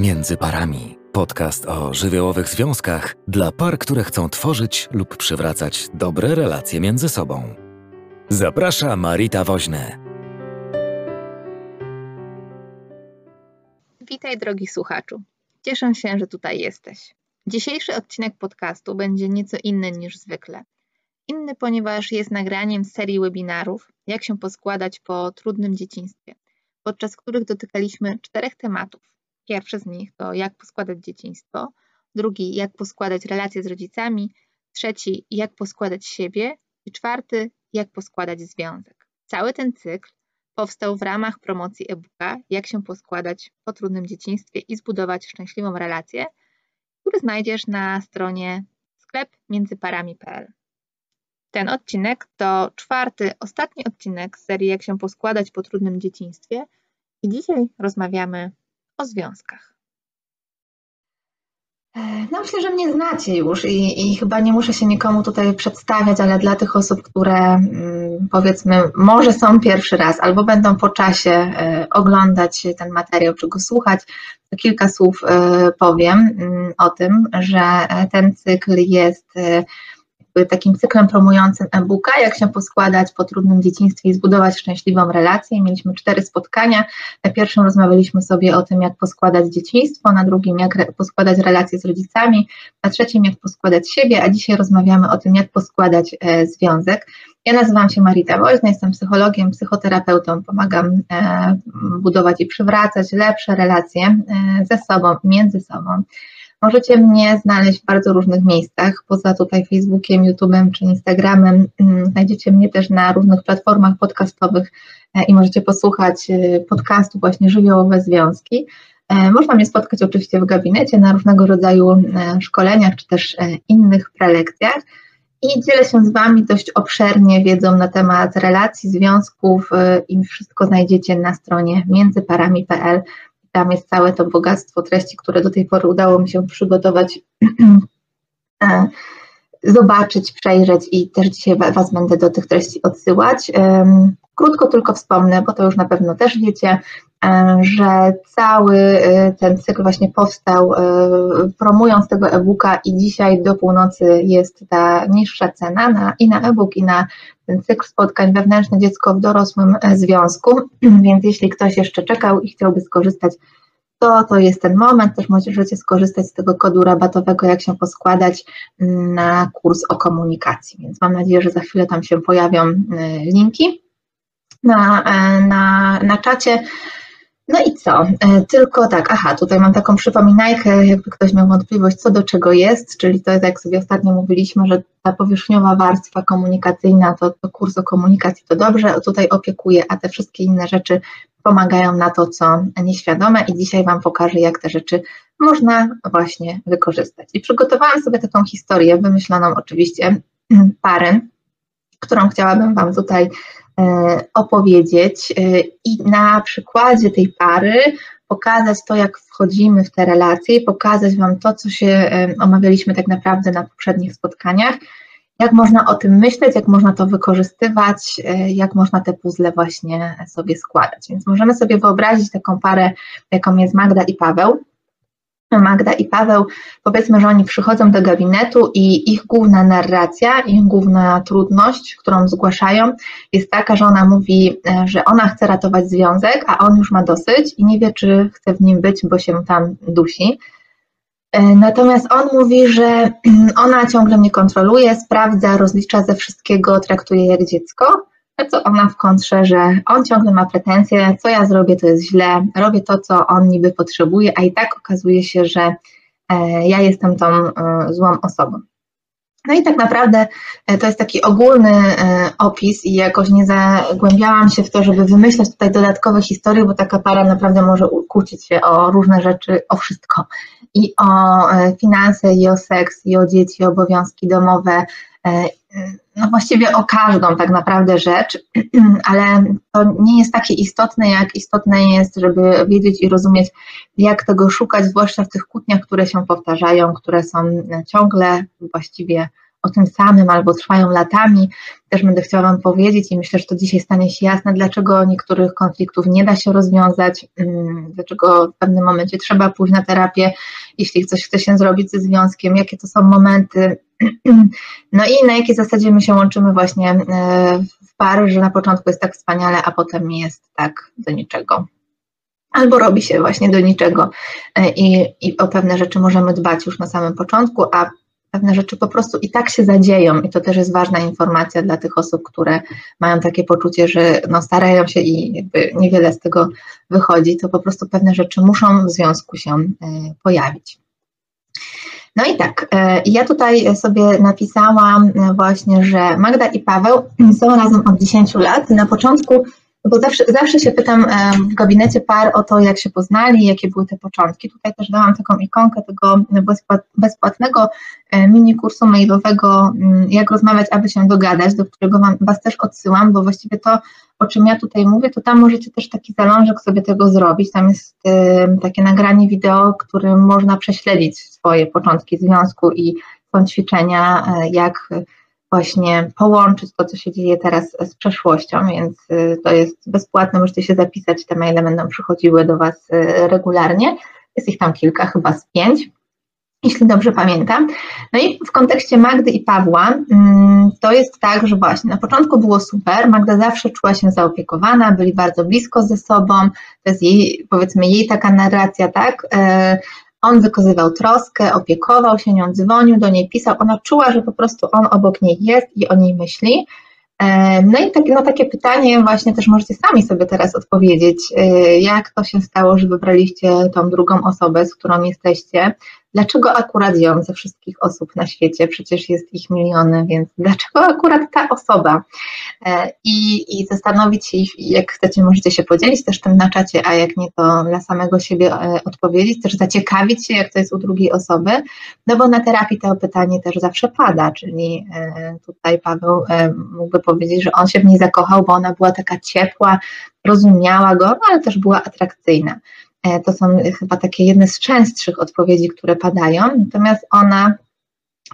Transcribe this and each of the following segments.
Między parami. Podcast o żywiołowych związkach dla par, które chcą tworzyć lub przywracać dobre relacje między sobą. Zaprasza Marita Woźne. Witaj, drogi słuchaczu. Cieszę się, że tutaj jesteś. Dzisiejszy odcinek podcastu będzie nieco inny niż zwykle. Inny, ponieważ jest nagraniem serii webinarów, jak się poskładać po trudnym dzieciństwie, podczas których dotykaliśmy czterech tematów Pierwszy z nich to jak poskładać dzieciństwo, drugi jak poskładać relacje z rodzicami, trzeci jak poskładać siebie i czwarty jak poskładać związek. Cały ten cykl powstał w ramach promocji e-booka Jak się poskładać po trudnym dzieciństwie i zbudować szczęśliwą relację, który znajdziesz na stronie sklep międzyparami.pl. Ten odcinek to czwarty, ostatni odcinek serii Jak się poskładać po trudnym dzieciństwie i dzisiaj rozmawiamy o związkach? E, no myślę, że mnie znacie już i, i, chyba nie muszę się nikomu tutaj przedstawiać, ale dla tych osób, które mm, powiedzmy może są pierwszy raz albo będą po czasie e, oglądać ten materiał czy go słuchać, to kilka słów e, powiem mm, o tym, że ten cykl jest takim cyklem promującym e-booka, jak się poskładać po trudnym dzieciństwie i zbudować szczęśliwą relację. Mieliśmy cztery spotkania. Na pierwszym rozmawialiśmy sobie o tym, jak poskładać dzieciństwo, na drugim, jak poskładać relacje z rodzicami, na trzecim, jak poskładać siebie, a dzisiaj rozmawiamy o tym, jak poskładać e, związek. Ja nazywam się Marita Woźna, jestem psychologiem, psychoterapeutą, pomagam e, budować i przywracać lepsze relacje e, ze sobą, między sobą. Możecie mnie znaleźć w bardzo różnych miejscach, poza tutaj Facebookiem, YouTube'em czy Instagramem. Mm, znajdziecie mnie też na różnych platformach podcastowych e, i możecie posłuchać e, podcastu właśnie Żywiołowe Związki. E, można mnie spotkać oczywiście w gabinecie na różnego rodzaju szkoleniach czy też innych prelekcjach i dzielę się z Wami dość obszernie wiedzą na temat relacji, związków i wszystko znajdziecie na stronie międzyparami.pl tam jest całe to bogactwo treści, które do tej pory udało mi się przygotować, e, zobaczyć, przejrzeć i też dzisiaj Was będę do tych treści odsyłać. Krótko tylko wspomnę, bo to już na pewno też wiecie, że cały e, ten cykl właśnie powstał promując tego e-booka i dzisiaj do północy jest ta niższa cena na, i na e-book i na ten cykl spotkań wewnętrzne dziecko w dorosłym e, związku, więc jeśli ktoś jeszcze czekał i chciałby skorzystać, to to jest ten moment. Też możecie skorzystać z tego kodu rabatowego, jak się poskładać mm, na kurs o komunikacji. Więc mam nadzieję, że za chwilę tam się pojawią e, linki na, e, na, na czacie. No i co? E, tylko tak, aha, tutaj mam taką przypominajkę, jakby ktoś miał wątpliwość, co do czego jest, czyli to jest, jak sobie ostatnio mówiliśmy, że ta powierzchniowa warstwa komunikacyjna to, to kurs o komunikacji to dobrze, tutaj opiekuje, a te wszystkie inne rzeczy pomagają na to, co nieświadome i dzisiaj Wam pokażę, jak te rzeczy można właśnie wykorzystać. I przygotowałam sobie taką historię, wymyśloną oczywiście pary, którą chciałabym Wam tutaj opowiedzieć e, i na przykładzie tej pary pokazać to, jak wchodzimy w te relacje i pokazać Wam to, co się e, omawialiśmy tak naprawdę na poprzednich spotkaniach, jak można o tym myśleć, jak można to wykorzystywać, jak można te puzzle właśnie sobie składać. Więc możemy sobie wyobrazić taką parę, jaką jest Magda i Paweł. Magda i Paweł, powiedzmy, że oni przychodzą do gabinetu i ich główna narracja, ich główna trudność, którą zgłaszają, jest taka, że ona mówi, e, że ona chce ratować związek, a on już ma dosyć i nie wie, czy chce w nim być, bo się tam dusi. E, natomiast on mówi, że ona ciągle mnie kontroluje, sprawdza, rozlicza ze wszystkiego, traktuje jak dziecko co ona w kontrze, że on ciągle ma pretensje, co ja zrobię, to jest źle, robię to, co on niby potrzebuje, a i tak okazuje się, że e, ja jestem tą e, złą osobą. No i tak naprawdę e, to jest taki ogólny opis i jakoś nie zagłębiałam się w to, żeby wymyślać tutaj dodatkowe historie, bo taka para naprawdę może kłócić się o różne rzeczy, o wszystko. I o finanse, i o seks, i o dzieci, obowiązki domowe, no właściwie o każdą tak naprawdę rzecz, ale to nie jest takie istotne, jak istotne jest, żeby wiedzieć i rozumieć, jak tego szukać, zwłaszcza w tych kłótniach, które się powtarzają, które są ciągle właściwie o tym samym albo trwają latami. Też będę chciała Wam powiedzieć i myślę, że to dzisiaj stanie się jasne, dlaczego niektórych konfliktów nie da się rozwiązać, mm, dlaczego w pewnym momencie trzeba pójść na terapię, jeśli coś chce się zrobić ze związkiem, jakie to są momenty, no i na jakiej zasadzie my się łączymy właśnie e, w pary, że na początku jest tak wspaniale, a potem jest tak do niczego. Albo robi się właśnie do niczego. E, i, i o pewne rzeczy możemy dbać już na samym początku, a pewne rzeczy po prostu i tak się zadzieją i to też jest ważna informacja dla tych osób, które mają takie poczucie, że no starają się i jakby niewiele z tego wychodzi, to po prostu pewne rzeczy muszą w związku się e, pojawić. No i tak, e, ja tutaj sobie napisałam właśnie, że Magda i Paweł są razem od 10 lat. Na początku bo zawsze, zawsze się pytam w gabinecie par o to, jak się poznali, jakie były te początki. Tutaj też dałam taką ikonkę tego bezpłatnego e, mini kursu mailowego, mm, jak rozmawiać, aby się dogadać, do którego Was też odsyłam, bo właściwie to, o czym ja tutaj mówię, to tam możecie też taki zalążek sobie tego zrobić. Tam jest takie nagranie wideo, którym można prześledzić swoje początki związku i są ćwiczenia, y, jak właśnie połączyć to, co się dzieje teraz z przeszłością, więc y, to jest bezpłatne, możecie się zapisać, te maile będą przychodziły do Was y, regularnie. Jest ich tam kilka, chyba z pięć, jeśli dobrze pamiętam. No i w kontekście Magdy i Pawła, mm, to jest tak, że właśnie na początku było super, Magda zawsze czuła się zaopiekowana, byli bardzo blisko ze sobą, to jest jej, powiedzmy, jej taka narracja, tak, y, on wykazywał troskę, opiekował się nią, dzwonił do niej, pisał. Ona czuła, że po prostu on obok niej jest i o niej myśli. E, no i takie, no takie pytanie właśnie też możecie sami sobie teraz odpowiedzieć, e, jak to się stało, że wybraliście tą drugą osobę, z którą jesteście, Dlaczego akurat ją ze wszystkich osób na świecie? Przecież jest ich miliony, więc dlaczego akurat ta osoba? E, I, i zastanowić się, jak chcecie, możecie się podzielić też tym na czacie, a jak nie, to dla samego siebie e, odpowiedzieć, też zaciekawić się, jak to jest u drugiej osoby, no bo na terapii to pytanie też zawsze pada, czyli e, tutaj Paweł mógłby powiedzieć, że on się w niej zakochał, bo ona była taka ciepła, rozumiała go, no ale też była atrakcyjna. E, to są chyba takie jedne z częstszych odpowiedzi, które padają. Natomiast ona,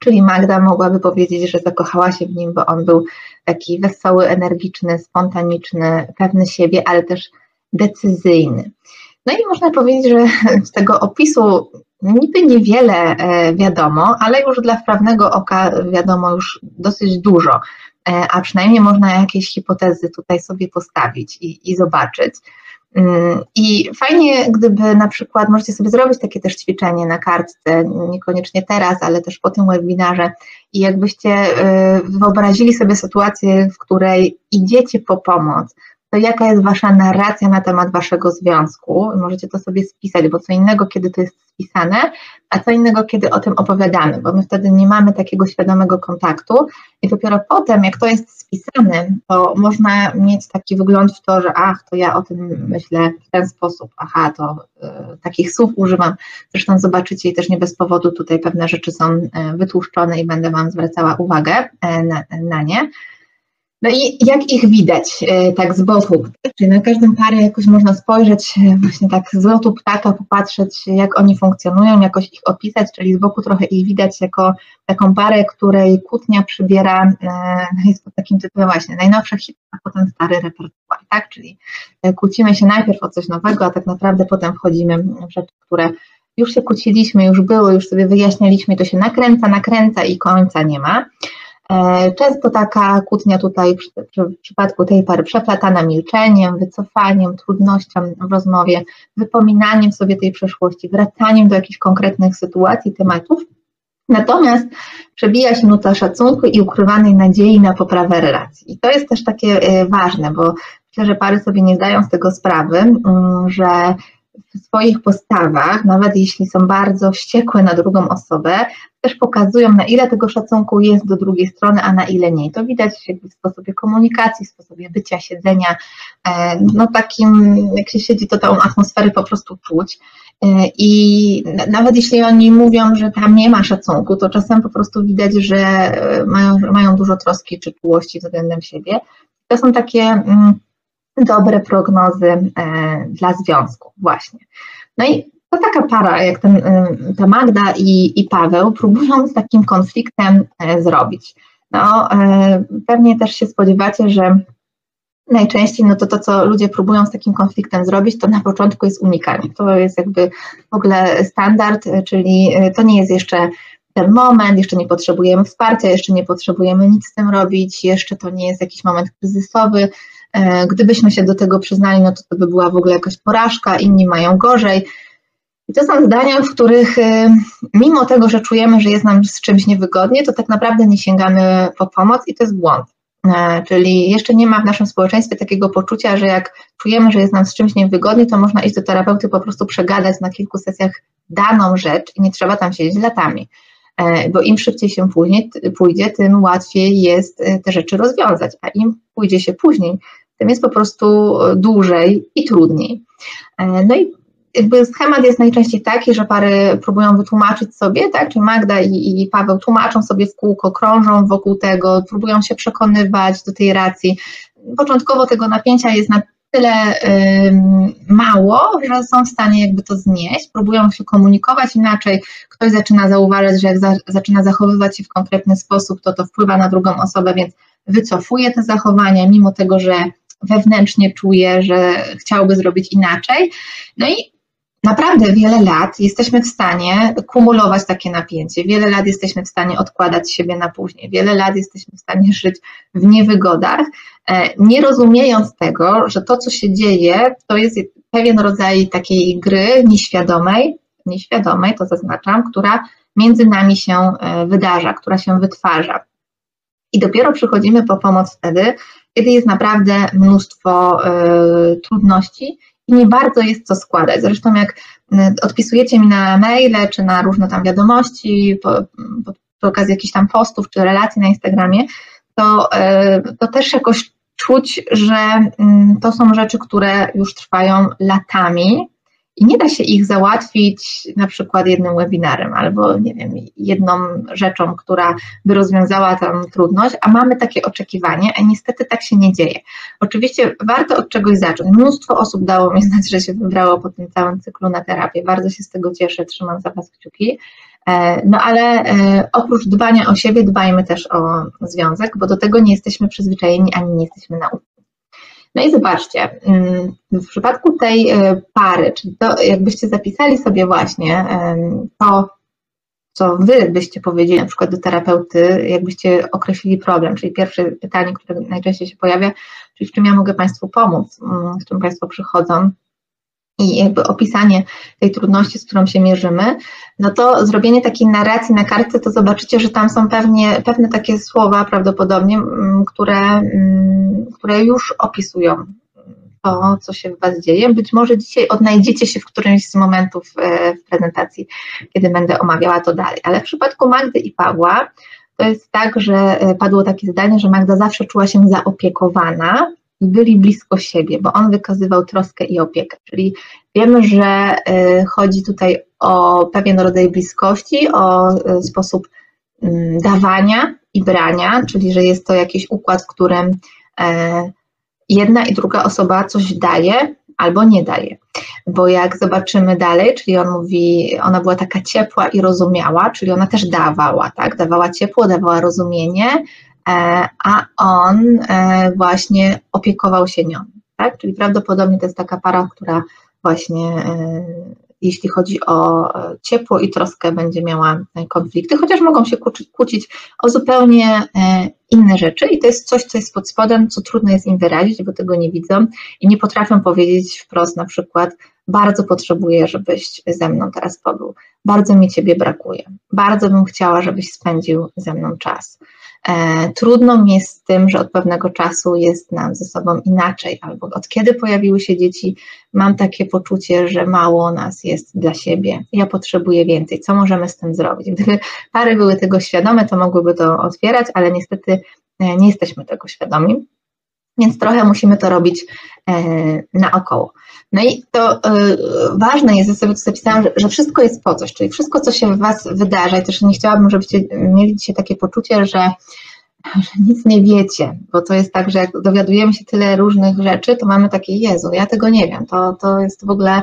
czyli Magda, mogłaby powiedzieć, że zakochała się w nim, bo on był taki wesoły, energiczny, spontaniczny, pewny siebie, ale też decyzyjny. No i można powiedzieć, że z tego opisu niby niewiele e, wiadomo, ale już dla wprawnego oka wiadomo już dosyć dużo, e, a przynajmniej można jakieś hipotezy tutaj sobie postawić i, i zobaczyć. Mm, I fajnie, gdyby na przykład możecie sobie zrobić takie też ćwiczenie na kartce, niekoniecznie teraz, ale też po tym webinarze, i jakbyście y, wyobrazili sobie sytuację, w której idziecie po pomoc, to jaka jest Wasza narracja na temat Waszego związku. Możecie to sobie spisać, bo co innego, kiedy to jest spisane, a co innego, kiedy o tym opowiadamy, bo my wtedy nie mamy takiego świadomego kontaktu i dopiero potem, jak to jest spisane, to można mieć taki wygląd w to, że ach, to ja o tym myślę w ten sposób, aha, to y, takich słów używam. Zresztą zobaczycie i też nie bez powodu tutaj pewne rzeczy są y, wytłuszczone i będę Wam zwracała uwagę y, na, na nie. No i jak ich widać e, tak z boku? Czyli na każdym parę jakoś można spojrzeć e, właśnie tak z lotu ptaka, popatrzeć jak oni funkcjonują, jakoś ich opisać, czyli z boku trochę ich widać jako taką parę, której kłótnia przybiera, e, no jest pod takim tytułem właśnie najnowszy hit, a potem stary repertuar, tak? Czyli kłócimy się najpierw o coś nowego, a tak naprawdę potem wchodzimy w rzeczy, które już się kłóciliśmy, już było, już sobie wyjaśnialiśmy, to się nakręca, nakręca i końca nie ma. E, często taka kłótnia tutaj w przypadku tej pary przeplatana milczeniem, wycofaniem, trudnością w rozmowie, wypominaniem sobie tej przeszłości, wracaniem do jakichś konkretnych sytuacji, tematów. Natomiast przebija się nuta szacunku i ukrywanej nadziei na poprawę relacji. I to jest też takie e, ważne, bo myślę, że pary sobie nie zdają z tego sprawy, mm, że w swoich postawach, nawet jeśli są bardzo wściekłe na drugą osobę, też pokazują, na ile tego szacunku jest do drugiej strony, a na ile nie. To widać w sposobie komunikacji, w sposobie bycia, siedzenia. E, no takim, jak się siedzi, to tą atmosferę po prostu czuć. E, I nawet jeśli oni mówią, że tam nie ma szacunku, to czasem po prostu widać, że mają, mają dużo troski czy czułości względem siebie. To są takie mm, dobre prognozy e, dla związku, właśnie. No i to taka para, jak ten, ta Magda i, i Paweł, próbują z takim konfliktem zrobić. No, pewnie też się spodziewacie, że najczęściej no to to, co ludzie próbują z takim konfliktem zrobić, to na początku jest unikanie. To jest jakby w ogóle standard, czyli to nie jest jeszcze ten moment, jeszcze nie potrzebujemy wsparcia, jeszcze nie potrzebujemy nic z tym robić, jeszcze to nie jest jakiś moment kryzysowy. E, gdybyśmy się do tego przyznali, no to to by była w ogóle jakaś porażka, inni mają gorzej. I to są zdania, w których e, mimo tego, że czujemy, że jest nam z czymś niewygodnie, to tak naprawdę nie sięgamy po pomoc i to jest błąd. E, czyli jeszcze nie ma w naszym społeczeństwie takiego poczucia, że jak czujemy, że jest nam z czymś niewygodnie, to można iść do terapeuty po prostu przegadać na kilku sesjach daną rzecz i nie trzeba tam siedzieć latami. E, bo im szybciej się później, pójdzie, tym łatwiej jest e, te rzeczy rozwiązać, a im pójdzie się później, tym jest po prostu dłużej i trudniej. No i jakby schemat jest najczęściej taki, że pary próbują wytłumaczyć sobie, tak, czyli Magda i, i Paweł tłumaczą sobie w kółko, krążą wokół tego, próbują się przekonywać do tej racji. Początkowo tego napięcia jest na tyle mało, że są w stanie jakby to znieść, próbują się komunikować inaczej, ktoś zaczyna zauważać, że jak za, zaczyna zachowywać się w konkretny sposób, to to wpływa na drugą osobę, więc wycofuje te zachowania, mimo tego, że wewnętrznie czuje, że chciałby zrobić inaczej. No i naprawdę wiele lat jesteśmy w stanie kumulować takie napięcie, wiele lat jesteśmy w stanie odkładać siebie na później, wiele lat jesteśmy w stanie żyć w niewygodach, e, nie rozumiejąc tego, że to, co się dzieje, to jest pewien rodzaj takiej gry nieświadomej, nieświadomej, to zaznaczam, która między nami się e, wydarza, która się wytwarza. I dopiero przychodzimy po pomoc wtedy, kiedy jest naprawdę mnóstwo y, trudności nie bardzo jest co składać. Zresztą jak y, odpisujecie mi na maile czy na różne tam wiadomości po, po, okazji jakichś tam postów czy relacji na Instagramie, to, y, to też jakoś czuć, że mm, to są rzeczy, które już trwają latami i nie da się ich załatwić na przykład jednym webinarem albo nie wiem, jedną rzeczą, która by rozwiązała tę trudność, a mamy takie oczekiwanie, a niestety tak się nie dzieje. Oczywiście warto od czegoś zacząć. Mnóstwo osób dało mi znać, że się wybrało po tym całym cyklu na terapię. Bardzo się z tego cieszę, trzymam za Was kciuki. E, no ale e, oprócz dbania o siebie, dbajmy też o związek, bo do tego nie jesteśmy przyzwyczajeni ani nie jesteśmy nauczeni. No i zobaczcie, mm, w przypadku tej e, pary, czyli to jakbyście zapisali sobie właśnie to, co wy byście powiedzieli na przykład do terapeuty, jakbyście określili problem, czyli pierwsze pytanie, które najczęściej się pojawia, czyli w czym ja mogę Państwu pomóc, mm, w czym Państwo przychodzą, i jakby opisanie tej trudności, z którą się mierzymy, no to zrobienie takiej narracji na kartce, to zobaczycie, że tam są pewnie, pewne takie słowa prawdopodobnie, mm, które, mm, które już opisują to, co się w Was dzieje. Być może dzisiaj odnajdziecie się w którymś z momentów e, w prezentacji, kiedy będę omawiała to dalej. Ale w przypadku Magdy i Pawła to jest tak, że e, padło takie zdanie, że Magda zawsze czuła się zaopiekowana, byli blisko siebie, bo on wykazywał troskę i opiekę. Czyli wiemy, że y, chodzi tutaj o pewien rodzaj bliskości, o y, sposób mm, dawania i brania, czyli że jest to jakiś układ, w którym jedna i druga osoba coś daje albo nie daje. Bo jak zobaczymy dalej, czyli on mówi, ona była taka ciepła i rozumiała, czyli ona też dawała, tak? Dawała ciepło, dawała rozumienie, a on e, właśnie opiekował się nią. Tak? Czyli prawdopodobnie to jest taka para, która właśnie e, jeśli chodzi o ciepło i troskę, będzie miała konflikty, chociaż mogą się kłócić o zupełnie inne rzeczy i to jest coś, co jest pod spodem, co trudno jest im wyrazić, bo tego nie widzą i nie potrafią powiedzieć wprost na przykład bardzo potrzebuję, żebyś ze mną teraz pobył, bardzo mi Ciebie brakuje, bardzo bym chciała, żebyś spędził ze mną czas. E, trudno mi jest z tym, że od pewnego czasu jest nam ze sobą inaczej, albo od kiedy pojawiły się dzieci, mam takie poczucie, że mało nas jest dla siebie. Ja potrzebuję więcej. Co możemy z tym zrobić? Gdyby pary były tego świadome, to mogłyby to otwierać, ale niestety e, nie jesteśmy tego świadomi. Więc trochę musimy to robić e, naokoło. No i to ważne jest, że sobie tu zapisałam, że, że, wszystko jest po coś, czyli wszystko, co się w Was wydarza i też nie chciałabym, żebyście mieli dzisiaj takie poczucie, że, że nic nie wiecie, bo to jest tak, że jak dowiadujemy się tyle różnych rzeczy, to mamy takie, Jezu, ja tego nie wiem, to, to jest w ogóle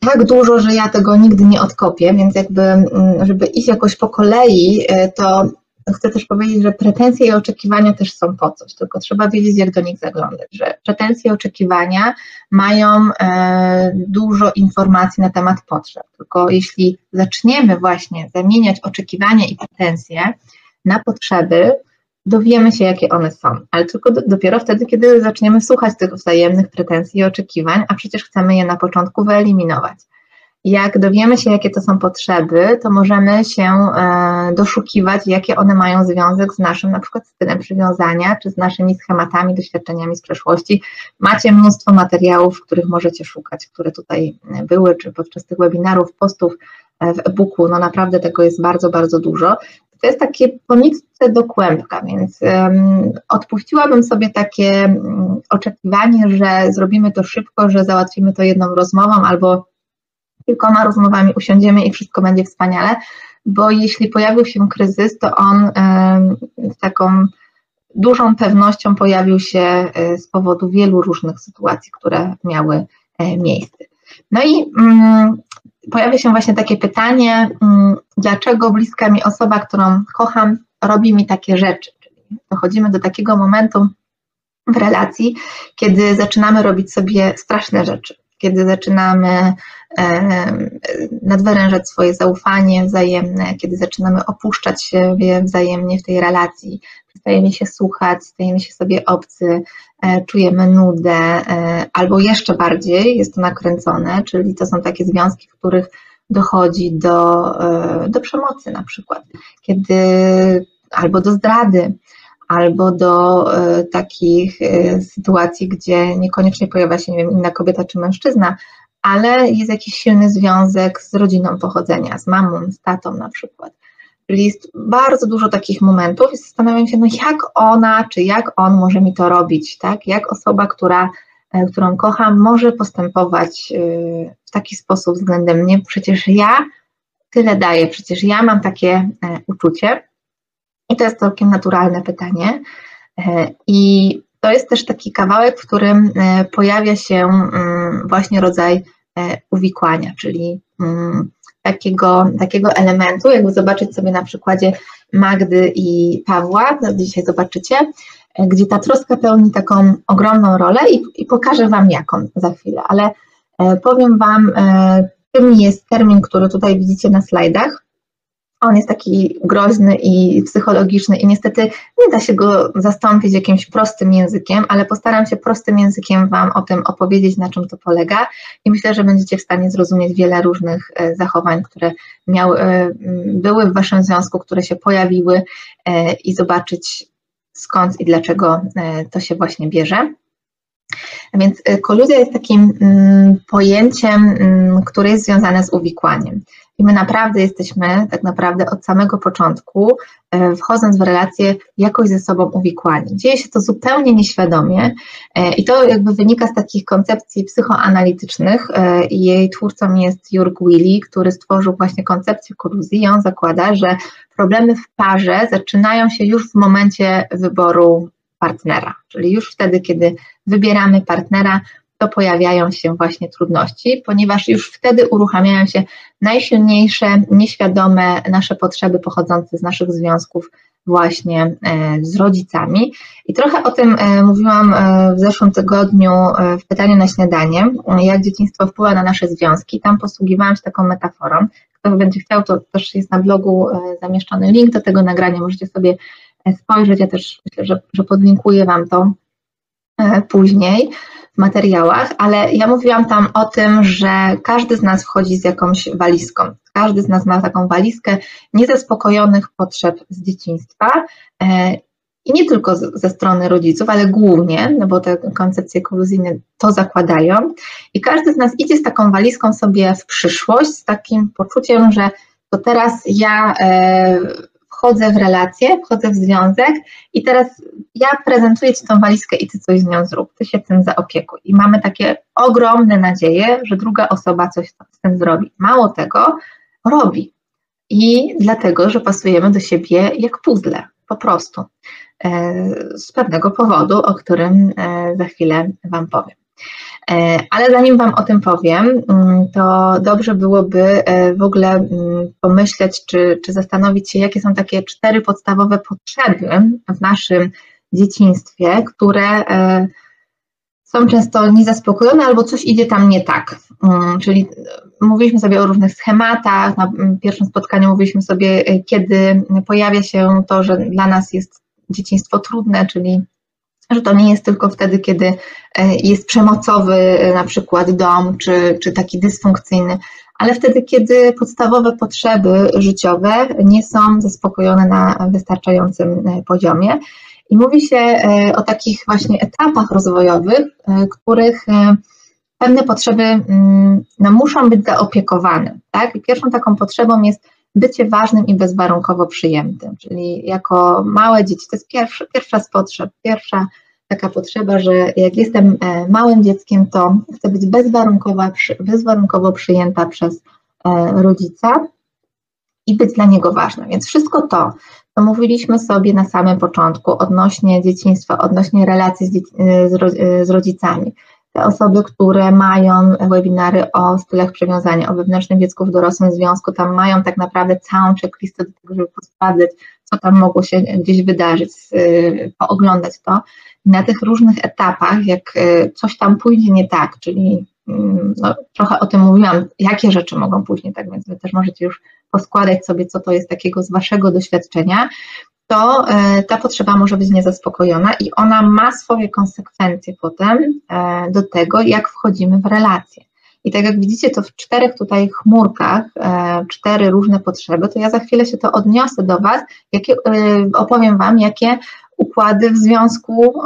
tak dużo, że ja tego nigdy nie odkopię, więc jakby, mm, żeby iść jakoś po kolei, e, to chcę też powiedzieć, że pretensje i oczekiwania też są po coś, tylko trzeba wiedzieć, jak do nich zaglądać, że pretensje i oczekiwania mają e, dużo informacji na temat potrzeb, tylko jeśli zaczniemy właśnie zamieniać oczekiwania i pretensje na potrzeby, dowiemy się, jakie one są, ale tylko do, dopiero wtedy, kiedy zaczniemy słuchać tych wzajemnych pretensji i oczekiwań, a przecież chcemy je na początku wyeliminować. Jak dowiemy się, jakie to są potrzeby, to możemy się e, doszukiwać, jakie one mają związek z naszym na przykład stylem przywiązania, czy z naszymi schematami, doświadczeniami z przeszłości. Macie mnóstwo materiałów, których możecie szukać, które tutaj były, czy podczas tych webinarów, postów e, w e-booku. No naprawdę tego jest bardzo, bardzo dużo. To jest takie poniczce do kłębka, więc um, odpuściłabym sobie takie um, oczekiwanie, że zrobimy to szybko, że załatwimy to jedną rozmową albo kilkoma rozmowami usiądziemy i wszystko będzie wspaniale, bo jeśli pojawił się kryzys, to on z taką dużą pewnością pojawił się e, z powodu wielu różnych sytuacji, które miały e, miejsce. No i mm, pojawia się właśnie takie pytanie, mm, dlaczego bliska mi osoba, którą kocham, robi mi takie rzeczy. Czyli dochodzimy do takiego momentu w relacji, kiedy zaczynamy robić sobie straszne rzeczy kiedy zaczynamy nadwyrężać swoje zaufanie wzajemne, kiedy zaczynamy opuszczać siebie wzajemnie w tej relacji, przestajemy się słuchać, stajemy się sobie obcy, e, czujemy nudę, e, albo jeszcze bardziej jest to nakręcone, czyli to są takie związki, w których dochodzi do, e, do przemocy na przykład, kiedy albo do zdrady, albo do e, takich e, sytuacji, gdzie niekoniecznie pojawia się, nie wiem, inna kobieta czy mężczyzna, ale jest jakiś silny związek z rodziną pochodzenia, z mamą, z tatą na przykład. Czyli jest bardzo dużo takich momentów i zastanawiam się, no jak ona, czy jak on może mi to robić, tak? Jak osoba, która, e, którą kocham, może postępować w taki sposób względem mnie, przecież ja tyle daję, przecież ja mam takie uczucie. I to jest całkiem naturalne pytanie. E, I to jest też taki kawałek, w którym e, pojawia się mm, właśnie rodzaj e, uwikłania, czyli mm, takiego, takiego elementu, jakby zobaczyć sobie na przykładzie Magdy i Pawła, dzisiaj zobaczycie, gdzie ta troska pełni taką ogromną rolę i, i pokażę Wam jaką za chwilę, ale powiem Wam, czym jest termin, który tutaj widzicie na slajdach. On jest taki groźny i psychologiczny i niestety nie da się go zastąpić jakimś prostym językiem, ale postaram się prostym językiem Wam o tym opowiedzieć, na czym to polega i myślę, że będziecie w stanie zrozumieć wiele różnych e, zachowań, które miały, e, były w Waszym związku, które się pojawiły e, i zobaczyć skąd i dlaczego to się właśnie bierze. Więc koluzja jest takim mm, pojęciem, mm, które jest związane z uwikłaniem. I my naprawdę jesteśmy, tak naprawdę od samego początku, e, wchodząc w relacje, jakoś ze sobą uwikłani. Dzieje się to zupełnie nieświadomie e, i to jakby wynika z takich koncepcji psychoanalitycznych jej twórcą jest Jurg Willi, który stworzył właśnie koncepcję koluzji on zakłada, że problemy w parze zaczynają się już w momencie wyboru partnera, czyli już wtedy, kiedy wybieramy partnera, to pojawiają się właśnie trudności, ponieważ już wtedy uruchamiają się najsilniejsze, nieświadome nasze potrzeby pochodzące z naszych związków właśnie e, z rodzicami. I trochę o tym e, mówiłam e, w zeszłym tygodniu w pytaniu na śniadanie, jak dzieciństwo wpływa na nasze związki. Tam posługiwałam się taką metaforą. Kto będzie chciał, to też jest na blogu zamieszczony link do tego nagrania, możecie sobie spojrzeć. Ja też myślę, że, że podlinkuję Wam to później w materiałach, ale ja mówiłam tam o tym, że każdy z nas wchodzi z jakąś walizką. Każdy z nas ma taką walizkę niezaspokojonych potrzeb z dzieciństwa. E, I nie tylko ze strony rodziców, ale głównie, no bo te koncepcje koluzyjne to zakładają. I każdy z nas idzie z taką walizką sobie w przyszłość, z takim poczuciem, że to teraz ja e, wchodzę w relację, wchodzę w związek i teraz ja prezentuję Ci tą walizkę i Ty coś z nią zrób, Ty się tym zaopiekuj. I mamy takie ogromne nadzieje, że druga osoba coś z tym zrobi. Mało tego, robi. I dlatego, że pasujemy do siebie jak puzzle, po prostu. E, z pewnego powodu, o którym e, za chwilę Wam powiem. Ale zanim Wam o tym powiem, mm, to dobrze byłoby w ogóle mm, pomyśleć, czy, czy zastanowić się, jakie są takie cztery podstawowe potrzeby w naszym dzieciństwie, które są często niezaspokojone albo coś idzie tam nie tak. Mm, czyli mówiliśmy sobie o różnych schematach. Na pierwszym spotkaniu mówiliśmy sobie, kiedy pojawia się to, że dla nas jest dzieciństwo trudne, czyli że to nie jest tylko wtedy, kiedy y, jest przemocowy y, na przykład dom, czy, czy taki dysfunkcyjny, ale wtedy, kiedy podstawowe potrzeby życiowe nie są zaspokojone na wystarczającym poziomie. I mówi się e, o takich właśnie etapach rozwojowych, e, których e, pewne potrzeby mm, no, muszą być zaopiekowane. Tak? I pierwszą taką potrzebą jest bycie ważnym i bezwarunkowo przyjętym, czyli jako małe dzieci, to jest pierwsza, pierwsza z potrzeb, pierwsza taka potrzeba, że jak jestem małym dzieckiem, to chcę być bezwarunkowo, bezwarunkowo przyjęta przez rodzica i być dla niego ważna. Więc wszystko to, co mówiliśmy sobie na samym początku odnośnie dzieciństwa, odnośnie relacji z, z, rodzicami. Osoby, które mają webinary o stylach przywiązania, o wewnętrznym dziecku w dorosłym związku, tam mają tak naprawdę całą checklistę do tego, żeby posprawdzać, co tam mogło się gdzieś wydarzyć, pooglądać to. I na tych różnych etapach, jak y, coś tam pójdzie nie tak, czyli mm, no, trochę o tym mówiłam, jakie rzeczy mogą pójść nie tak, więc wy też możecie już poskładać sobie, co to jest takiego z Waszego doświadczenia, to e, ta potrzeba może być niezaspokojona i ona ma swoje konsekwencje potem e, do tego, jak wchodzimy w relacje. I tak jak widzicie, to w czterech tutaj chmurkach, e, cztery różne potrzeby, to ja za chwilę się to odniosę do Was, jakie, opowiem Wam, jakie układy w związku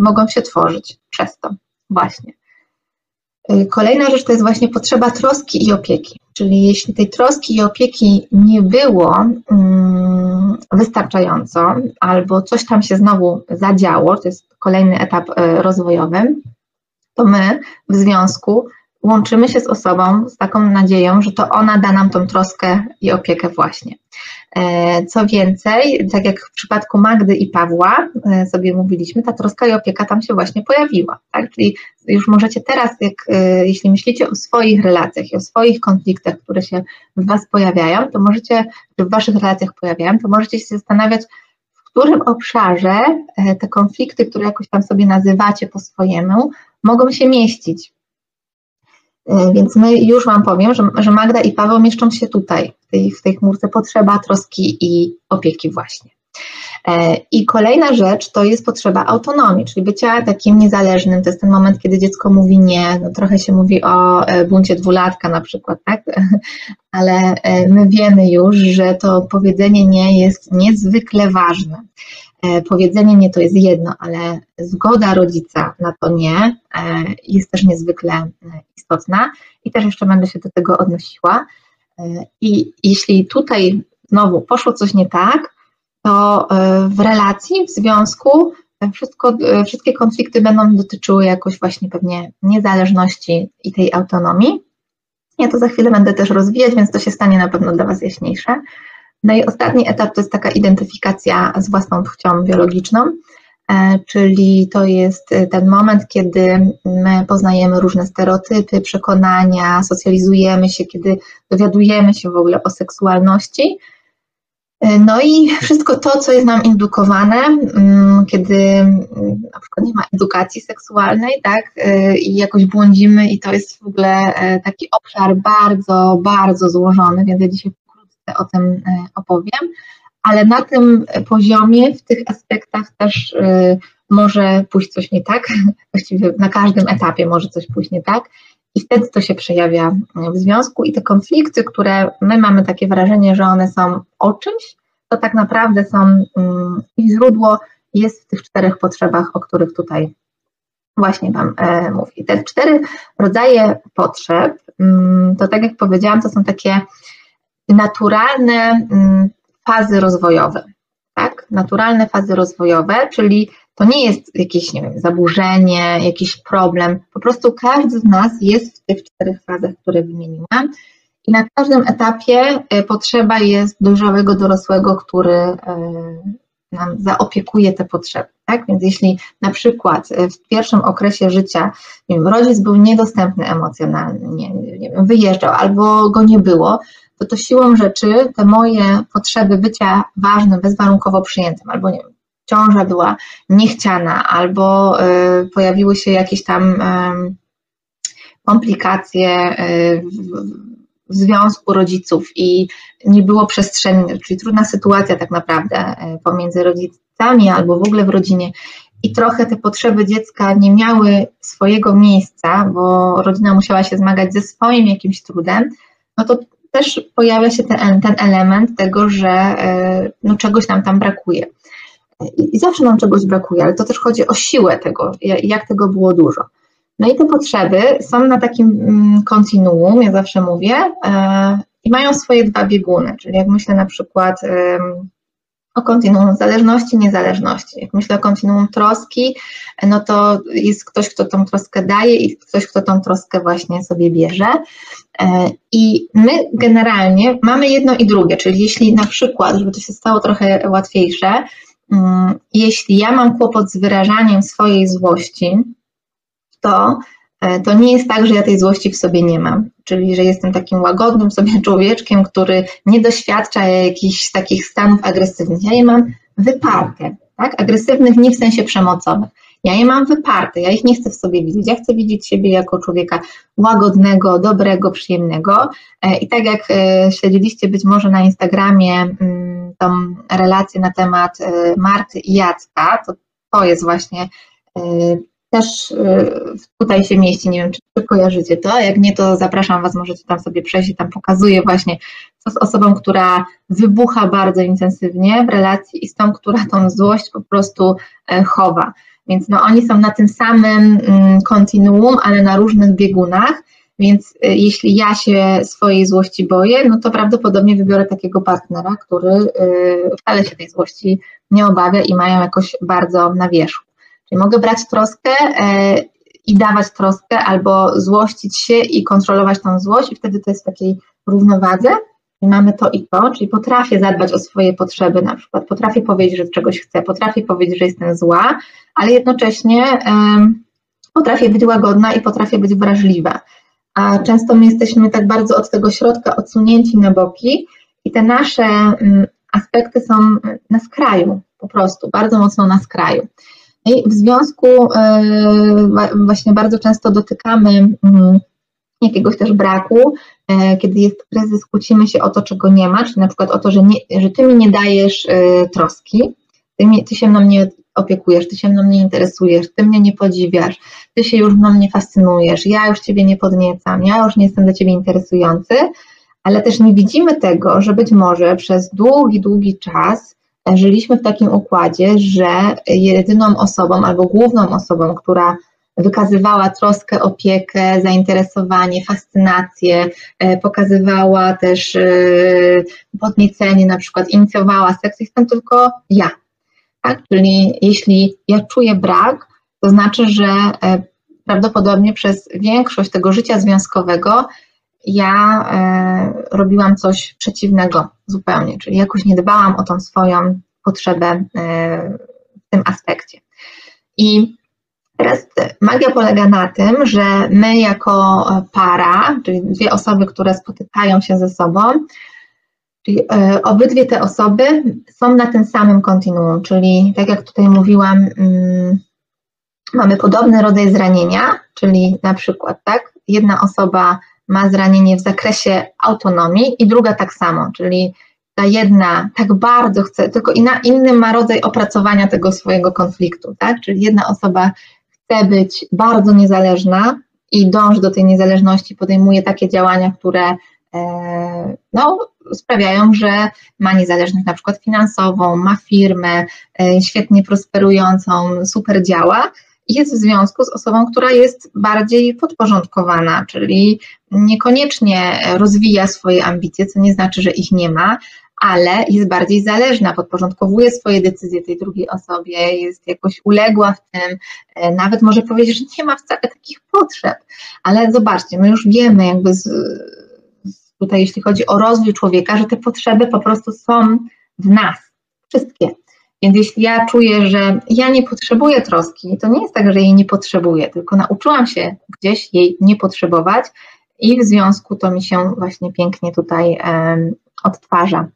mogą się tworzyć przez to właśnie. Kolejna rzecz to jest właśnie potrzeba troski i opieki. Czyli jeśli tej troski i opieki nie było um, wystarczająco, albo coś tam się znowu zadziało, to jest kolejny etap e, rozwojowy, to my w związku łączymy się z osobą z taką nadzieją, że to ona da nam tą troskę i opiekę właśnie. E, co więcej, tak jak w przypadku Magdy i Pawła e, sobie mówiliśmy, ta troska i opieka tam się właśnie pojawiła. Tak? Czyli już możecie teraz, jak, e, jeśli myślicie o swoich relacjach i o swoich konfliktach, które się w Was pojawiają, to możecie, w Waszych relacjach pojawiają, to możecie się zastanawiać, w którym obszarze te konflikty, które jakoś tam sobie nazywacie po swojemu, mogą się mieścić. E, więc my już Wam powiem, że, że Magda i Paweł mieszczą się tutaj, w tej, w tej chmurce potrzeba troski i opieki właśnie. E, I kolejna rzecz to jest potrzeba autonomii, czyli bycia takim niezależnym. To jest ten moment, kiedy dziecko mówi nie. No, trochę się mówi o e, buncie dwulatka na przykład, tak? Ale my wiemy już, że to powiedzenie nie jest niezwykle ważne. E, powiedzenie nie to jest jedno, ale zgoda rodzica na to nie e, jest też niezwykle e, istotna i też jeszcze będę się do tego odnosiła. I jeśli tutaj znowu poszło coś nie tak, to w relacji, w związku wszystko, wszystkie konflikty będą dotyczyły jakoś właśnie pewnie niezależności i tej autonomii. Ja to za chwilę będę też rozwijać, więc to się stanie na pewno dla Was jaśniejsze. No i ostatni etap to jest taka identyfikacja z własną płcią biologiczną, e, czyli to jest e, ten moment, kiedy my poznajemy różne stereotypy, przekonania, socjalizujemy się, kiedy dowiadujemy się w ogóle o seksualności. E, no i wszystko to, co jest nam indukowane, mm, kiedy mm, na przykład nie ma edukacji seksualnej, tak, i jakoś błądzimy, i to jest w ogóle taki obszar bardzo, bardzo złożony, więc ja dzisiaj o tym e, opowiem, ale na tym poziomie, w tych aspektach też e, może pójść coś nie tak, właściwie na każdym etapie może coś pójść nie tak i wtedy to się przejawia w związku i te konflikty, które my mamy takie wrażenie, że one są o czymś, to tak naprawdę są, mm, ich źródło jest w tych czterech potrzebach, o których tutaj właśnie Wam e, mówię. Te cztery rodzaje potrzeb, mm, to tak jak powiedziałam, to są takie naturalne mm, fazy rozwojowe. Tak? Naturalne fazy rozwojowe, czyli to nie jest jakieś, nie wiem, zaburzenie, jakiś problem. Po prostu każdy z nas jest w tych czterech fazach, które wymieniłam. I na każdym etapie e, potrzeba jest dojrzałego dorosłego, który, e, nam zaopiekuje te potrzeby. Tak? Więc jeśli na przykład w pierwszym okresie życia wiem, rodzic był niedostępny emocjonalnie, nie wiem, wyjeżdżał albo go nie było, to to siłą rzeczy te moje potrzeby bycia ważnym, bezwarunkowo przyjętym, albo nie wiem, ciąża była niechciana, albo y, pojawiły się jakieś tam y, komplikacje y, w, związku rodziców i nie było przestrzeni, czyli trudna sytuacja tak naprawdę pomiędzy rodzicami albo w ogóle w rodzinie. I trochę te potrzeby dziecka nie miały swojego miejsca, bo rodzina musiała się zmagać ze swoim jakimś trudem, no to też pojawia się ten, ten element tego, że no, czegoś nam tam brakuje. I, zawsze nam czegoś brakuje, ale to też chodzi o siłę tego, jak tego było dużo. No i te potrzeby są na takim mm, kontinuum, ja zawsze mówię, e, i mają swoje dwa bieguny, czyli jak myślę na przykład o kontinuum zależności, niezależności. Jak myślę o kontinuum troski, no to jest ktoś, kto tą troskę daje i ktoś, kto tą troskę właśnie sobie bierze. E, I my generalnie mamy jedno i drugie, czyli jeśli na przykład, żeby to się stało trochę łatwiejsze, jeśli ja mam kłopot z wyrażaniem swojej złości, to E, to nie jest tak, że ja tej złości w sobie nie mam, czyli że jestem takim łagodnym sobie człowieczkiem, który nie doświadcza jakichś takich stanów agresywnych. Ja je mam wyparte, tak? agresywnych nie w sensie przemocowym. Ja je mam wyparte, ja ich nie chcę w sobie widzieć. Ja chcę widzieć siebie jako człowieka łagodnego, dobrego, przyjemnego. E, I tak jak e, śledziliście być może na Instagramie mm, tą relację na temat Marty i Jacka, to to jest właśnie też y, tutaj się mieści, nie wiem, czy kojarzycie to, jak nie, to zapraszam Was, możecie tam sobie przejść i tam pokazuję właśnie, co z osobą, która wybucha bardzo intensywnie w relacji i z tą, która tą złość po prostu e, chowa. Więc no, oni są na tym samym mm, kontinuum, ale na różnych biegunach, więc e, jeśli ja się swojej złości boję, no to prawdopodobnie wybiorę takiego partnera, który e, wcale się tej złości nie obawia i mają jakoś bardzo na wierzchu. Mogę brać troskę e, i dawać troskę, albo złościć się i kontrolować tą złość, i wtedy to jest w takiej równowadze. I mamy to i to, czyli potrafię zadbać o swoje potrzeby, na przykład potrafię powiedzieć, że czegoś chcę, potrafię powiedzieć, że jestem zła, ale jednocześnie potrafię być łagodna i potrafię być wrażliwa. A często my jesteśmy tak bardzo od tego środka odsunięci na boki i te nasze um, aspekty są na skraju, po prostu, bardzo mocno na skraju. I w związku e, właśnie bardzo często dotykamy mm, jakiegoś też braku, e, kiedy jest kryzys, kłócimy się o to, czego nie ma, czyli na przykład o to, że, nie, że ty mi nie dajesz e, troski, ty, mi, ty się mną nie opiekujesz, ty się mną nie interesujesz, ty mnie nie podziwiasz, ty się już mną nie fascynujesz, ja już ciebie nie podniecam, ja już nie jestem dla ciebie interesujący, ale też nie widzimy tego, że być może przez długi, długi czas żyliśmy w takim układzie, że jedyną osobą albo główną osobą, która wykazywała troskę, opiekę, zainteresowanie, fascynację, e, pokazywała też e, podniecenie, na przykład inicjowała seks, jestem tylko ja. Tak? Czyli jeśli ja czuję brak, to znaczy, że e, prawdopodobnie przez większość tego życia związkowego ja e, robiłam coś przeciwnego zupełnie, czyli jakoś nie dbałam o tą swoją potrzebę e, w tym aspekcie. I teraz magia polega na tym, że my jako para, czyli dwie osoby, które spotykają się ze sobą, czyli e, obydwie te osoby są na tym samym kontinuum, czyli tak jak tutaj mówiłam, mm, mamy podobny rodzaj zranienia, czyli na przykład tak, jedna osoba ma zranienie w zakresie autonomii i druga tak samo, czyli ta jedna tak bardzo chce, tylko inna, inny ma rodzaj opracowania tego swojego konfliktu, tak? Czyli jedna osoba chce być bardzo niezależna i dąży do tej niezależności, podejmuje takie działania, które e, no, sprawiają, że ma niezależność na przykład finansową, ma firmę e, świetnie prosperującą, super działa, jest w związku z osobą, która jest bardziej podporządkowana, czyli niekoniecznie rozwija swoje ambicje, co nie znaczy, że ich nie ma, ale jest bardziej zależna, podporządkowuje swoje decyzje tej drugiej osobie, jest jakoś uległa w tym, e, nawet może powiedzieć, że nie ma wcale takich potrzeb. Ale zobaczcie, my już wiemy, jakby z, tutaj, jeśli chodzi o rozwój człowieka, że te potrzeby po prostu są w nas, wszystkie. Więc jeśli ja czuję, że ja nie potrzebuję troski, to nie jest tak, że jej nie potrzebuję, tylko nauczyłam się gdzieś jej nie potrzebować i w związku to mi się właśnie pięknie tutaj um, odtwarza.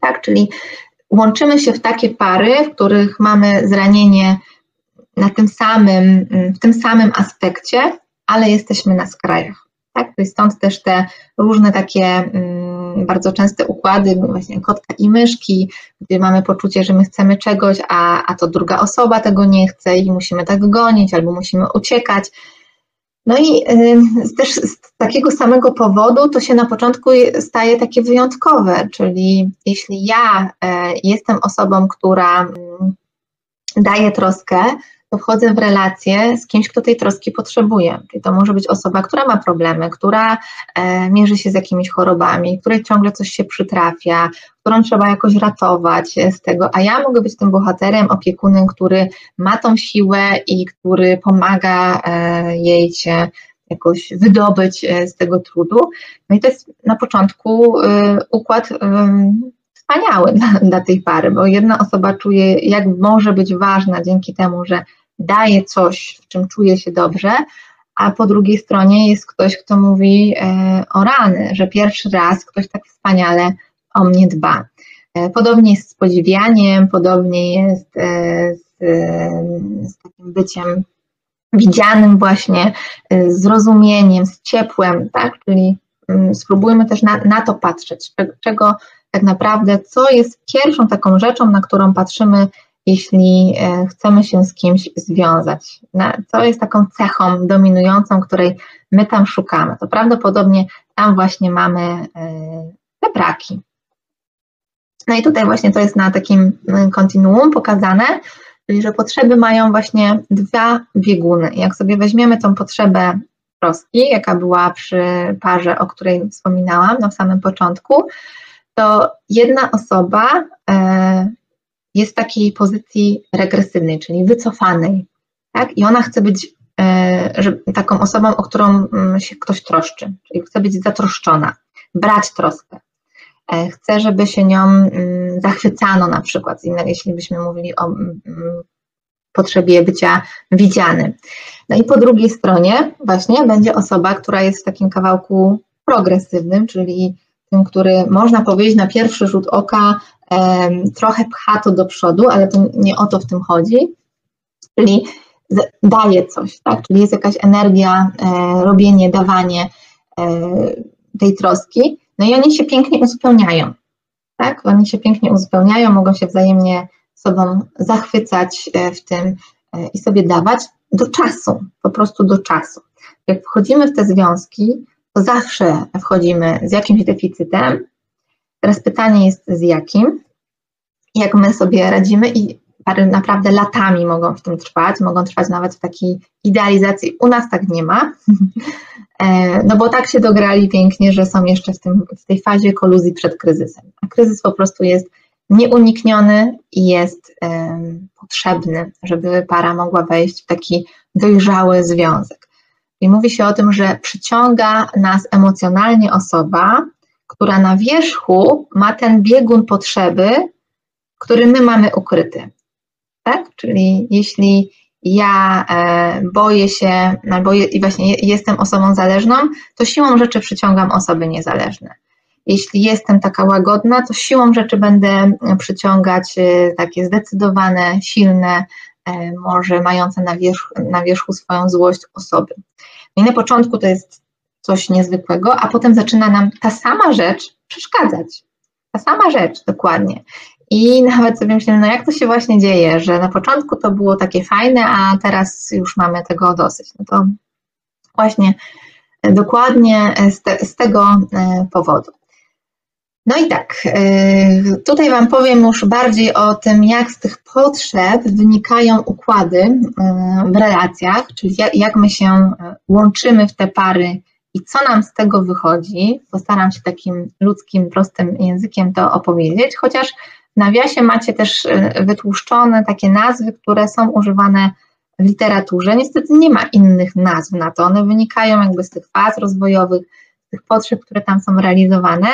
Tak, czyli łączymy się w takie pary, w których mamy zranienie na tym samym, w tym samym aspekcie, ale jesteśmy na skrajach. Tak? Stąd też te różne takie mm, bardzo częste układy, właśnie kotka i myszki, gdzie mamy poczucie, że my chcemy czegoś, a, a to druga osoba tego nie chce i musimy tak gonić albo musimy uciekać. No i y, też z takiego samego powodu to się na początku staje takie wyjątkowe, czyli jeśli ja y, jestem osobą, która y, daje troskę, to wchodzę w relację z kimś, kto tej troski potrzebuje. Czyli to może być osoba, która ma problemy, która e, mierzy się z jakimiś chorobami, której ciągle coś się przytrafia, którą trzeba jakoś ratować z tego, a ja mogę być tym bohaterem, opiekunem, który ma tą siłę i który pomaga e, jej się jakoś wydobyć e, z tego trudu. No i to jest na początku układ wspaniały dla, dla tej pary, bo jedna osoba czuje, jak może być ważna dzięki temu, że daje coś, w czym czuje się dobrze, a po drugiej stronie jest ktoś, kto mówi e, o rany, że pierwszy raz ktoś tak wspaniale o mnie dba. E, podobnie jest z podziwianiem, podobnie jest e, z, z takim byciem widzianym właśnie, zrozumieniem, z ciepłem, tak? Czyli mm, spróbujmy też na, na to patrzeć, czego tak naprawdę, co jest pierwszą taką rzeczą, na którą patrzymy jeśli e, chcemy się z kimś związać. Co jest taką cechą dominującą, której my tam szukamy? To prawdopodobnie tam właśnie mamy e, te braki. No i tutaj właśnie to jest na takim e, kontinuum pokazane, czyli że potrzeby mają właśnie dwa bieguny. Jak sobie weźmiemy tą potrzebę troski, jaka była przy parze, o której wspominałam na samym początku, to jedna osoba jest w takiej pozycji regresywnej, czyli wycofanej, tak? I ona chce być e, taką osobą, o którą mm, się ktoś troszczy, czyli chce być zatroszczona, brać troskę. E, chce, żeby się nią mm, zachwycano na przykład, jeśli byśmy mówili o mm, potrzebie bycia widzianym. No i po drugiej stronie właśnie będzie osoba, która jest w takim kawałku progresywnym, czyli tym, który można powiedzieć na pierwszy rzut oka trochę pcha to do przodu, ale to nie o to w tym chodzi, czyli daje coś, tak? czyli jest jakaś energia, e, robienie, dawanie e, tej troski, no i oni się pięknie uzupełniają, tak? Oni się pięknie uzupełniają, mogą się wzajemnie sobą zachwycać e, w tym i sobie dawać do czasu, po prostu do czasu. Jak wchodzimy w te związki, to zawsze wchodzimy z jakimś deficytem. Teraz pytanie jest z jakim, jak my sobie radzimy i pary naprawdę latami mogą w tym trwać, mogą trwać nawet w takiej idealizacji. U nas tak nie ma, e, no bo tak się dograli pięknie, że są jeszcze w, tym, w tej fazie koluzji przed kryzysem. A kryzys po prostu jest nieunikniony i jest um, potrzebny, żeby para mogła wejść w taki dojrzały związek. I mówi się o tym, że przyciąga nas emocjonalnie osoba, która na wierzchu ma ten biegun potrzeby, który my mamy ukryty. Tak? Czyli jeśli ja e, boję się, albo i właśnie jestem osobą zależną, to siłą rzeczy przyciągam osoby niezależne. Jeśli jestem taka łagodna, to siłą rzeczy będę przyciągać e, takie zdecydowane, silne, e, może mające na na wierzchu swoją złość osoby. I na początku to jest coś niezwykłego, a potem zaczyna nam ta sama rzecz przeszkadzać. Ta sama rzecz, dokładnie. I nawet sobie myślę, no jak to się właśnie dzieje, że na początku to było takie fajne, a teraz już mamy tego dosyć. No to właśnie dokładnie z, te, z tego e, powodu. No i tak, e, tutaj Wam powiem już bardziej o tym, jak z tych potrzeb wynikają układy e, w relacjach, czyli jak my się łączymy w te pary i co nam z tego wychodzi. Postaram się takim ludzkim, prostym językiem to opowiedzieć, chociaż w nawiasie macie też e, wytłuszczone takie nazwy, które są używane w literaturze. Niestety nie ma innych nazw na to. One wynikają jakby z tych faz rozwojowych, z tych potrzeb, które tam są realizowane.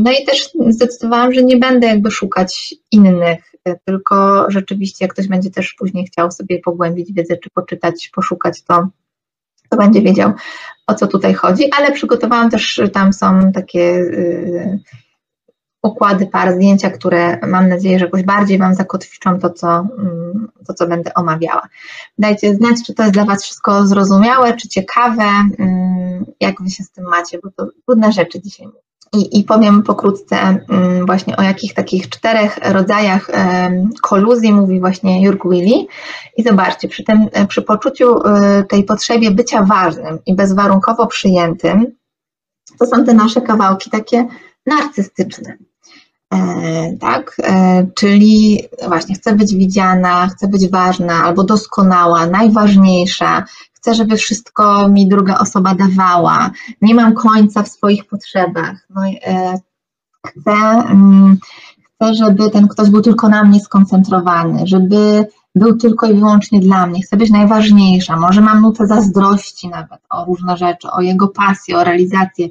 No i też zdecydowałam, że nie będę jakby szukać innych, tylko rzeczywiście jak ktoś będzie też później chciał sobie pogłębić wiedzę, czy poczytać, poszukać, to, to będzie wiedział o co tutaj chodzi, ale przygotowałam też, tam są takie y, układy par, zdjęcia, które mam nadzieję, że jakoś bardziej Wam zakotwiczą to co, mm, to, co będę omawiała. Dajcie znać, czy to jest dla Was wszystko zrozumiałe, czy ciekawe, mm, jak Wy się z tym macie, bo to trudne rzeczy dzisiaj mówię. I, I, powiem pokrótce mm, właśnie o jakich takich czterech rodzajach koluzji mówi właśnie Jurg Willi. I zobaczcie, przy, tym, przy poczuciu e, tej potrzebie bycia ważnym i bezwarunkowo przyjętym, to są te nasze kawałki takie narcystyczne. E, tak, e, czyli właśnie chcę być widziana, chcę być ważna albo doskonała, najważniejsza, chcę, żeby wszystko mi druga osoba dawała, nie mam końca w swoich potrzebach. No, e, chcę, mm, chcę, żeby ten ktoś był tylko na mnie skoncentrowany, żeby był tylko i wyłącznie dla mnie, chcę być najważniejsza, może mam nutę zazdrości nawet o różne rzeczy, o jego pasję, o realizację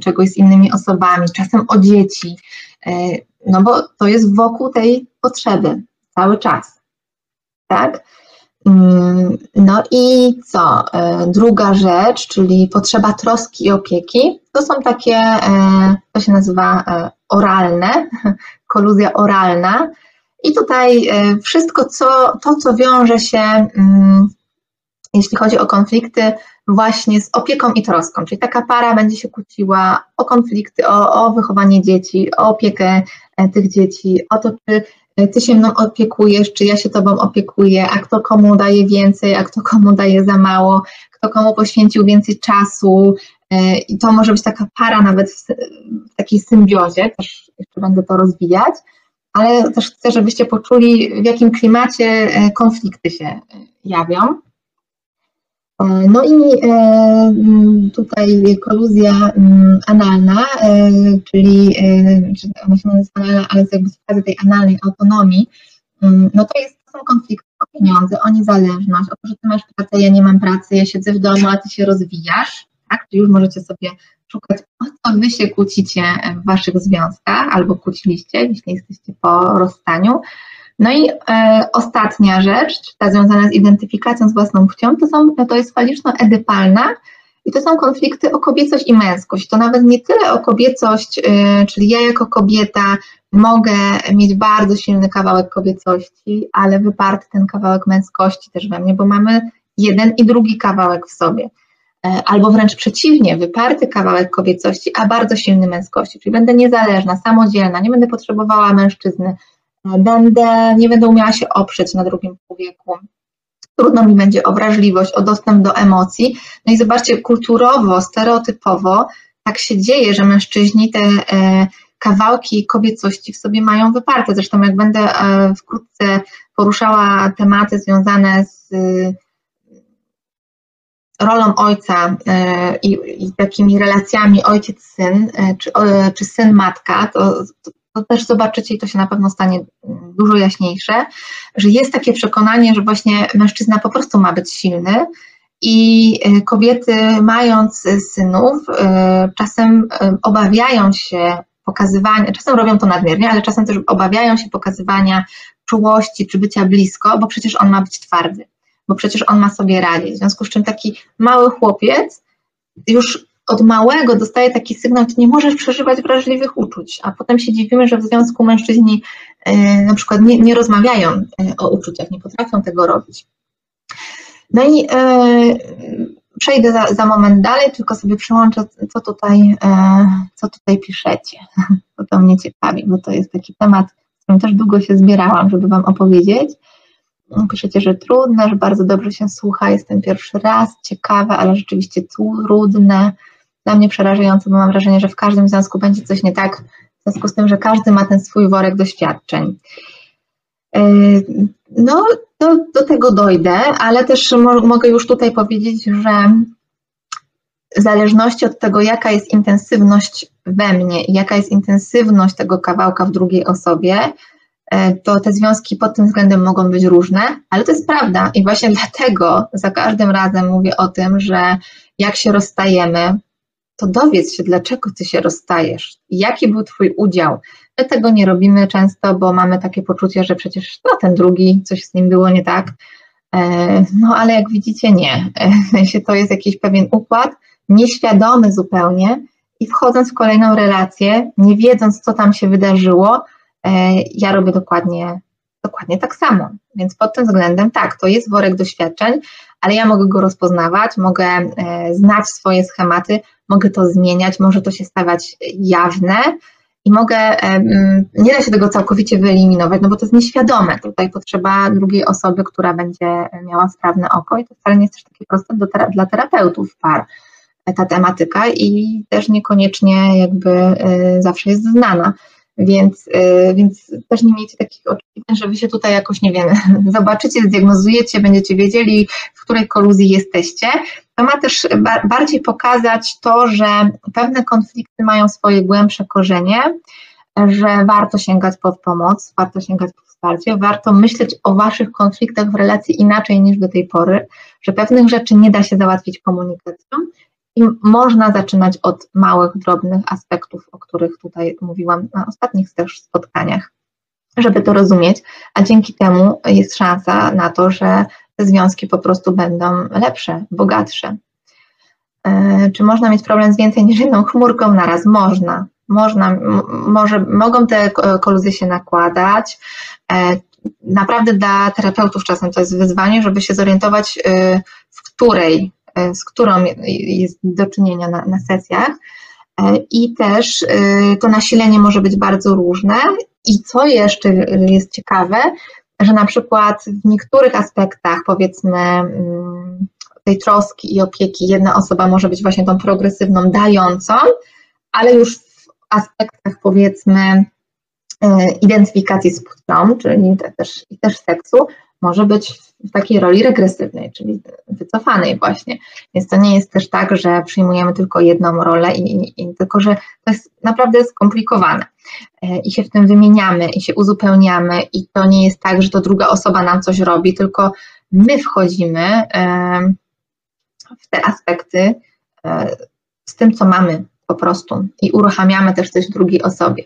czegoś z innymi osobami, czasem o dzieci, e, no bo to jest wokół tej potrzeby cały czas, tak? Mm, no i co? E, druga rzecz, czyli potrzeba troski i opieki, to są takie, e, to się nazywa oralne, koluzja oralna. I tutaj wszystko, co, to, co wiąże się, mm, jeśli chodzi o konflikty, właśnie z opieką i troską, czyli taka para będzie się kłóciła o konflikty, o, o wychowanie dzieci, o opiekę e, tych dzieci, o to, czy e, ty się mną opiekujesz, czy ja się tobą opiekuję, a kto komu daje więcej, a kto komu daje za mało, kto komu poświęcił więcej czasu. E, I to może być taka para nawet w, takiej symbiozie, też jeszcze będę to rozwijać, ale też chcę, żebyście poczuli, w jakim klimacie konflikty się jawią. E, no i e, tutaj koluzja analna, e, czyli ona się nazywa analna, ale jakby z fazy tej analnej autonomii, no to jest, są konflikty o pieniądze, o niezależność, o to, że ty masz pracę, ja nie mam pracy, ja siedzę w domu, a ty się rozwijasz, tak? Czyli już możecie sobie szukać, o co wy się kłócicie w waszych związkach, albo kłóciliście, jeśli jesteście po rozstaniu. No i e, ostatnia rzecz, ta związana z identyfikacją z własną płcią, to, są, to jest faliczno-edypalna i to są konflikty o kobiecość i męskość. To nawet nie tyle o kobiecość, e, czyli ja jako kobieta mogę mieć bardzo silny kawałek kobiecości, ale wyparty ten kawałek męskości też we mnie, bo mamy jeden i drugi kawałek w sobie. E, albo wręcz przeciwnie, wyparty kawałek kobiecości, a bardzo silny męskości, czyli będę niezależna, samodzielna, nie będę potrzebowała mężczyzny, będę, nie będę umiała się oprzeć na drugim człowieku. Trudno mi będzie o wrażliwość, o dostęp do emocji. No i zobaczcie, kulturowo, stereotypowo tak się dzieje, że mężczyźni te e, kawałki kobiecości w sobie mają wyparte. Zresztą jak będę e, wkrótce poruszała tematy związane z e, rolą ojca e, i, i, takimi relacjami ojciec-syn, e, czy, czy syn-matka, to, to, to też zobaczycie i to się na pewno stanie dużo jaśniejsze, że jest takie przekonanie, że właśnie mężczyzna po prostu ma być silny i e, kobiety mając synów e, czasem e, obawiają się pokazywania, czasem robią to nadmiernie, ale czasem też obawiają się pokazywania czułości czy bycia blisko, bo przecież on ma być twardy, bo przecież on ma sobie radzić. W związku z czym taki mały chłopiec już od małego dostaje taki sygnał, ty nie możesz przeżywać wrażliwych uczuć, a potem się dziwimy, że w związku mężczyźni e, na przykład nie, nie rozmawiają e, o uczuciach, nie potrafią tego robić. No i e, przejdę za, za, moment dalej, tylko sobie przełączę, co tutaj, co tutaj piszecie, bo to mnie ciekawi, bo to jest taki temat, z którym też długo się zbierałam, żeby Wam opowiedzieć. Piszecie, że trudne, że bardzo dobrze się słucha, jestem pierwszy raz, ciekawe, ale rzeczywiście trudne dla mnie przerażające, bo mam wrażenie, że w każdym związku będzie coś nie tak, w związku z tym, że każdy ma ten swój worek doświadczeń. Yy, no, do, do tego dojdę, ale też mo mogę już tutaj powiedzieć, że w zależności od tego, jaka jest intensywność we mnie i jaka jest intensywność tego kawałka w drugiej osobie, yy, to te związki pod tym względem mogą być różne, ale to jest prawda i właśnie dlatego za każdym razem mówię o tym, że jak się rozstajemy, to dowiedz się, dlaczego ty się rozstajesz, jaki był twój udział. My tego nie robimy często, bo mamy takie poczucie, że przecież no, ten drugi, coś z nim było nie tak. E, no ale jak widzicie, nie. E, to jest jakiś pewien układ, nieświadomy zupełnie i wchodząc w kolejną relację, nie wiedząc, co tam się wydarzyło, e, ja robię dokładnie, dokładnie tak samo. Więc pod tym względem tak, to jest worek doświadczeń, ale ja mogę go rozpoznawać, mogę znać swoje schematy, mogę to zmieniać, może to się stawać jawne, i mogę, nie da się tego całkowicie wyeliminować, no bo to jest nieświadome. Tutaj potrzeba drugiej osoby, która będzie miała sprawne oko i to wcale nie jest też takie proste dla terapeutów par ta tematyka i też niekoniecznie jakby zawsze jest znana. Więc, y, więc też nie miejcie takich oczekiwań, że wy się tutaj jakoś, nie wiem, zobaczycie, zdiagnozujecie, będziecie wiedzieli, w której koluzji jesteście. To ma też bardziej pokazać to, że pewne konflikty mają swoje głębsze korzenie, że warto sięgać po pomoc, warto sięgać po wsparcie, warto myśleć o waszych konfliktach w relacji inaczej niż do tej pory, że pewnych rzeczy nie da się załatwić komunikacją i można zaczynać od małych, drobnych aspektów, o których tutaj mówiłam na ostatnich też spotkaniach, żeby to rozumieć, a dzięki temu jest szansa na to, że te związki po prostu będą lepsze, bogatsze. E, czy można mieć problem z więcej niż jedną chmurką naraz? Można. Można, może, mogą te koluzje się nakładać. E, naprawdę dla terapeutów czasem to jest wyzwanie, żeby się zorientować, e, w której z którą jest do czynienia na, na sesjach. E, I też e, to nasilenie może być bardzo różne. I co jeszcze jest ciekawe, że na przykład w niektórych aspektach, powiedzmy, mm, tej troski i opieki, jedna osoba może być właśnie tą progresywną, dającą, ale już w aspektach, powiedzmy, identyfikacji z płcią, czyli też, też seksu, może być w takiej roli regresywnej, czyli wycofanej właśnie. Więc to nie jest też tak, że przyjmujemy tylko jedną rolę, i, i, i tylko że to jest naprawdę skomplikowane e, i się w tym wymieniamy i się uzupełniamy i to nie jest tak, że to druga osoba nam coś robi, tylko my wchodzimy w te aspekty e, z tym, co mamy po prostu i uruchamiamy też coś drugiej osobie.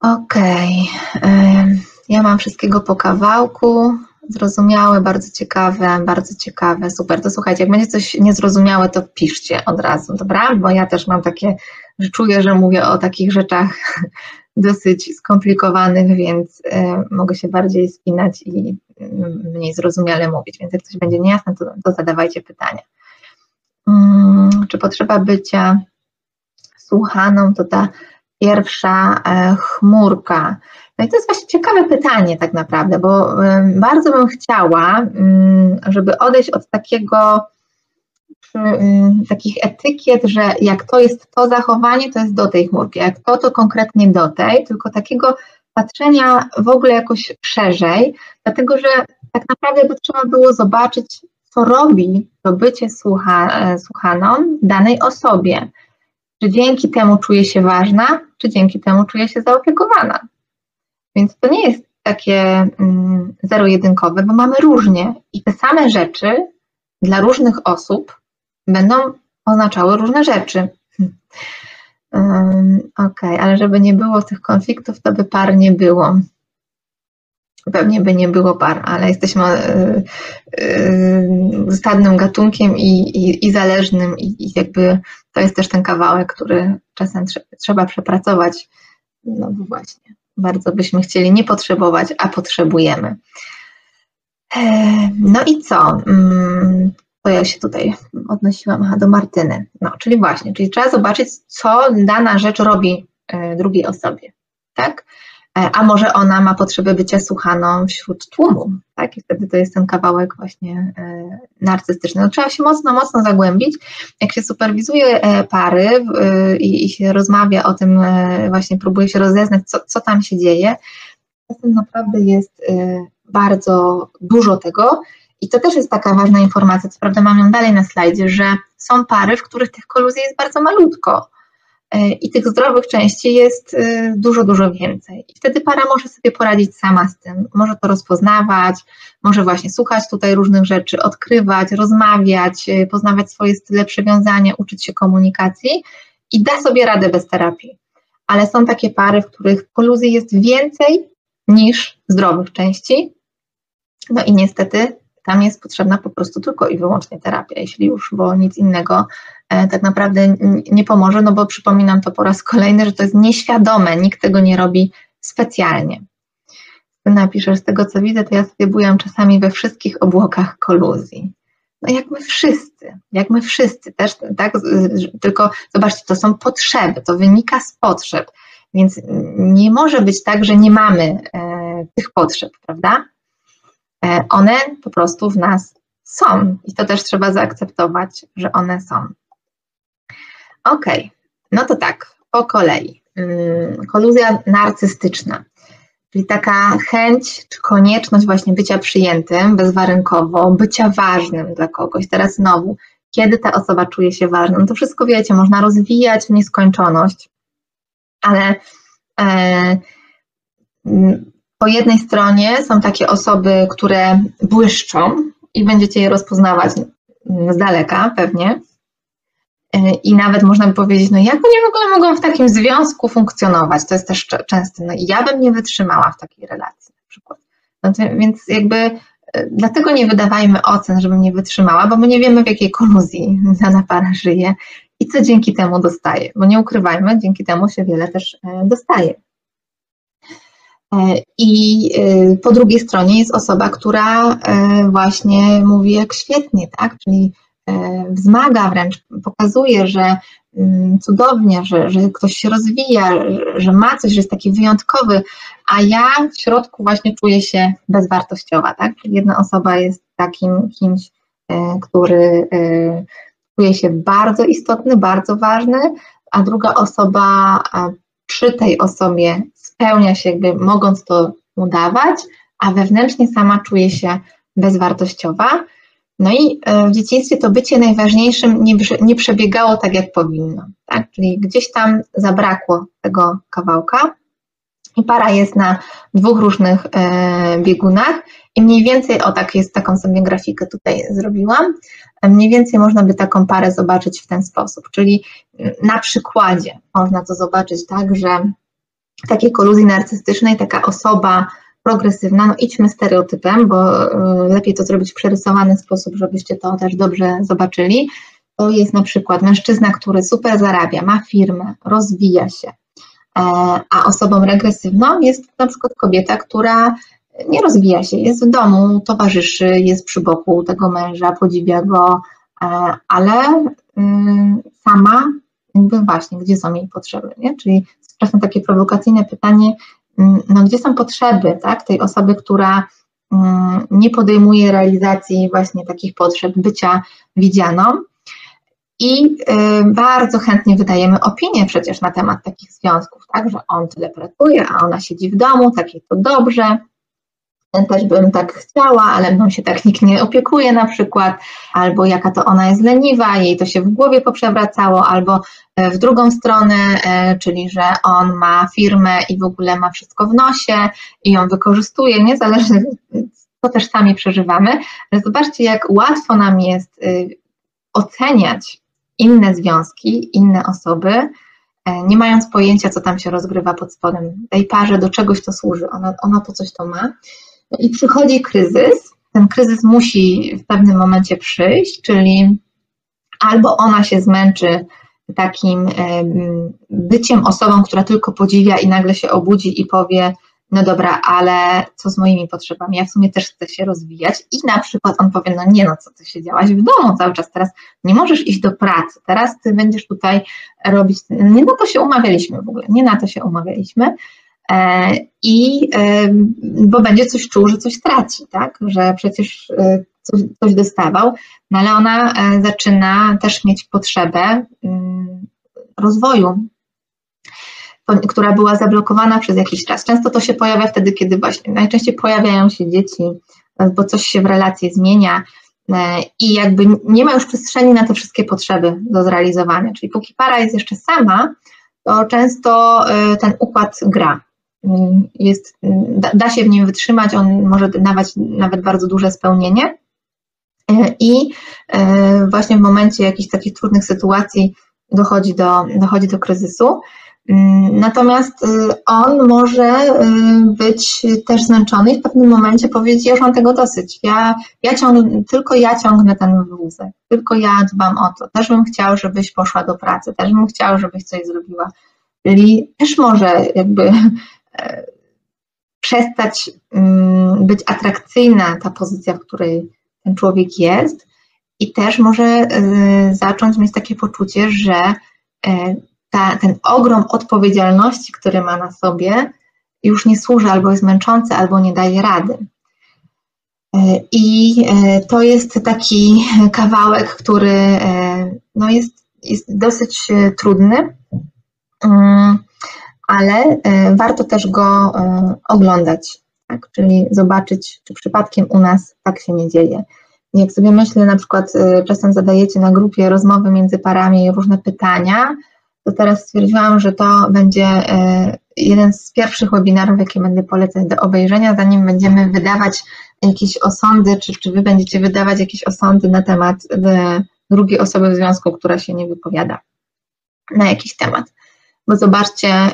Okej. Okay. Ja mam wszystkiego po kawałku. Zrozumiałe, bardzo ciekawe, bardzo ciekawe, super. To słuchajcie, jak będzie coś niezrozumiałe, to piszcie od razu, dobra? Bo ja też mam takie, że czuję, że mówię o takich rzeczach dosyć skomplikowanych, więc y, mogę się bardziej spinać i y, mniej zrozumiale mówić. Więc jak coś będzie niejasne, to, to zadawajcie pytania. Hmm, czy potrzeba bycia słuchaną to ta pierwsza e, chmurka? No i to jest właśnie ciekawe pytanie tak naprawdę, bo bardzo bym chciała, żeby odejść od takiego takich etykiet, że jak to jest to zachowanie, to jest do tej chmurki, jak to, to konkretnie do tej, tylko takiego patrzenia w ogóle jakoś szerzej, dlatego że tak naprawdę by trzeba było zobaczyć, co robi to bycie słucha, e, słuchaną danej osobie. Czy dzięki temu czuje się ważna, czy dzięki temu czuje się zaopiekowana. Więc to nie jest takie mm, zero-jedynkowe, bo mamy różnie i te same rzeczy dla różnych osób będą oznaczały różne rzeczy. Okej, okay, ale żeby nie było tych konfliktów, to by par nie było. Pewnie by nie było par, ale jesteśmy y, y, stadnym gatunkiem i, i, i zależnym, i, i, jakby to jest też ten kawałek, który czasem trzeba przepracować. No bo właśnie bardzo byśmy chcieli nie potrzebować, a potrzebujemy. E, no i co? Mm, to ja się tutaj odnosiłam aha, do Martyny. No, czyli właśnie, czyli trzeba zobaczyć, co dana rzecz robi e, drugiej osobie, tak? E, a może ona ma potrzebę bycia słuchaną wśród tłumu, tak? I wtedy to jest ten kawałek właśnie e, narcystyczny. No, trzeba się mocno, mocno zagłębić. Jak się superwizuje e, pary i, się rozmawia o tym, właśnie próbuje się rozeznać, co, co tam się dzieje, czasem naprawdę jest bardzo dużo tego. I to też jest taka ważna informacja, co prawda mam ją dalej na slajdzie, że są pary, w których tych koluzji jest bardzo malutko i tych zdrowych części jest dużo, dużo więcej. I wtedy para może sobie poradzić sama z tym, może to rozpoznawać, może właśnie słuchać tutaj różnych rzeczy, odkrywać, rozmawiać, poznawać swoje style przywiązania, uczyć się komunikacji i da sobie radę bez terapii. Ale są takie pary, w których koluzji jest więcej niż zdrowych części. No i niestety tam jest potrzebna po prostu tylko i wyłącznie terapia, jeśli już, bo nic innego e, tak naprawdę nie pomoże, no bo przypominam to po raz kolejny, że to jest nieświadome, nikt tego nie robi specjalnie. Ty napiszesz, z tego co widzę, to ja sobie bujam czasami we wszystkich obłokach koluzji. No jak my wszyscy, jak my wszyscy też, tak, tylko zobaczcie, to są potrzeby, to wynika z potrzeb, więc nie może być tak, że nie mamy e, tych potrzeb, prawda? E, one po prostu w nas są i to też trzeba zaakceptować, że one są. Ok, no to tak, po kolei. Mm, koluzja narcystyczna, czyli taka chęć czy konieczność właśnie bycia przyjętym bezwarunkowo, bycia ważnym dla kogoś. Teraz znowu, kiedy ta osoba czuje się ważna, no to wszystko wiecie, można rozwijać nieskończoność, ale e, po jednej stronie są takie osoby, które błyszczą i będziecie je rozpoznawać z daleka pewnie. I nawet można by powiedzieć, no jak oni w ogóle mogą w takim związku funkcjonować? To jest też częste. No ja bym nie wytrzymała w takiej relacji na przykład. No to, więc jakby e, dlatego nie wydawajmy ocen, żebym nie wytrzymała, bo my nie wiemy w jakiej koluzji dana para żyje i co dzięki temu dostaje. Bo nie ukrywajmy, dzięki temu się wiele też e, dostaje. E, I e, po drugiej stronie jest osoba, która e, właśnie mówi jak świetnie, tak? Czyli wzmaga wręcz, pokazuje, że mm, cudownie, że, że ktoś się rozwija, że ma coś, że jest taki wyjątkowy, a ja w środku właśnie czuję się bezwartościowa, tak? Czyli jedna osoba jest takim kimś, który czuje się bardzo istotny, bardzo ważny, a druga osoba przy tej osobie spełnia się, jakby mogąc to udawać, a wewnętrznie sama czuje się bezwartościowa. No i e, w dzieciństwie to bycie najważniejszym nie, nie przebiegało tak, jak powinno. Tak? Czyli gdzieś tam zabrakło tego kawałka i para jest na dwóch różnych e, biegunach i mniej więcej, o tak jest, taką sobie grafikę tutaj zrobiłam, e, mniej więcej można by taką parę zobaczyć w ten sposób, czyli na przykładzie można to zobaczyć tak, że takiej koluzji narcystycznej taka osoba progresywna, no idźmy stereotypem, bo y, lepiej to zrobić w przerysowany sposób, żebyście to też dobrze zobaczyli. To jest na przykład mężczyzna, który super zarabia, ma firmę, rozwija się, e, a osobą regresywną jest na przykład kobieta, która nie rozwija się, jest w domu, towarzyszy, jest przy boku tego męża, podziwia go, e, ale y, sama jakby właśnie, gdzie są jej potrzeby, nie? Czyli czasem takie prowokacyjne pytanie, mm, no gdzie są potrzeby tak, tej osoby, która mm, nie podejmuje realizacji właśnie takich potrzeb bycia widzianą. I y, bardzo chętnie wydajemy opinię przecież na temat takich związków, tak, że on tyle pracuje, a ona siedzi w domu, takie to dobrze, też bym tak chciała, ale mną się tak nikt nie opiekuje na przykład, albo jaka to ona jest leniwa, jej to się w głowie poprzewracało, albo e, w drugą stronę, e, czyli że on ma firmę i w ogóle ma wszystko w nosie i ją wykorzystuje, niezależnie, to też sami przeżywamy, ale zobaczcie, jak łatwo nam jest y, oceniać inne związki, inne osoby, e, nie mając pojęcia, co tam się rozgrywa pod spodem tej parze, do czegoś to służy, ona, ona po coś to ma. I przychodzi kryzys. Ten kryzys musi w pewnym momencie przyjść, czyli albo ona się zmęczy takim byciem osobą, która tylko podziwia i nagle się obudzi i powie, no dobra, ale co z moimi potrzebami? Ja w sumie też chcę się rozwijać i na przykład on powie, no nie no, co ty siedziałaś w domu cały czas, teraz nie możesz iść do pracy, teraz ty będziesz tutaj robić, nie na to się umawialiśmy w ogóle, nie na to się umawialiśmy, i e, bo będzie coś czuł, że coś traci, tak? Że przecież e, coś, coś dostawał, no ale ona zaczyna też mieć potrzebę mm, rozwoju, która była zablokowana przez jakiś czas. Często to się pojawia wtedy, kiedy właśnie najczęściej pojawiają się dzieci, bo coś się w relacji zmienia i jakby nie ma już przestrzeni na te wszystkie potrzeby do zrealizowania. Czyli póki para jest jeszcze sama, to często ten układ gra. Jest, da, da się w nim wytrzymać, on może dawać nawet bardzo duże spełnienie. I właśnie w momencie jakichś takich trudnych sytuacji dochodzi do, dochodzi do kryzysu. Natomiast y, on może y, być też zmęczony i w pewnym momencie powiedzieć, ja już mam tego dosyć, ja, ja ciągnę, tylko ja ciągnę ten wózek, tylko ja dbam o to, też bym chciał, żebyś poszła do pracy, też bym chciał, żebyś coś zrobiła. Czyli też może jakby przestać mm, być atrakcyjna ta pozycja, w której ten człowiek jest i też może y, zacząć mieć takie poczucie, że e, ta, ten ogrom odpowiedzialności, który ma na sobie, już nie służy albo jest męczący, albo nie daje rady. E, I to jest taki kawałek, który no jest, jest dosyć trudny, mm, ale warto też go oglądać, tak? czyli zobaczyć, czy przypadkiem u nas tak się nie dzieje. Jak sobie myślę, na przykład czasem zadajecie na grupie rozmowy między parami różne pytania, to teraz stwierdziłam, że to będzie e, jeden z pierwszych webinarów, jakie będę polecać do obejrzenia, zanim będziemy wydawać jakieś osądy, czy, czy Wy będziecie wydawać jakieś osądy na temat e, drugiej osoby w związku, która się nie wypowiada na jakiś temat. Bo zobaczcie, e,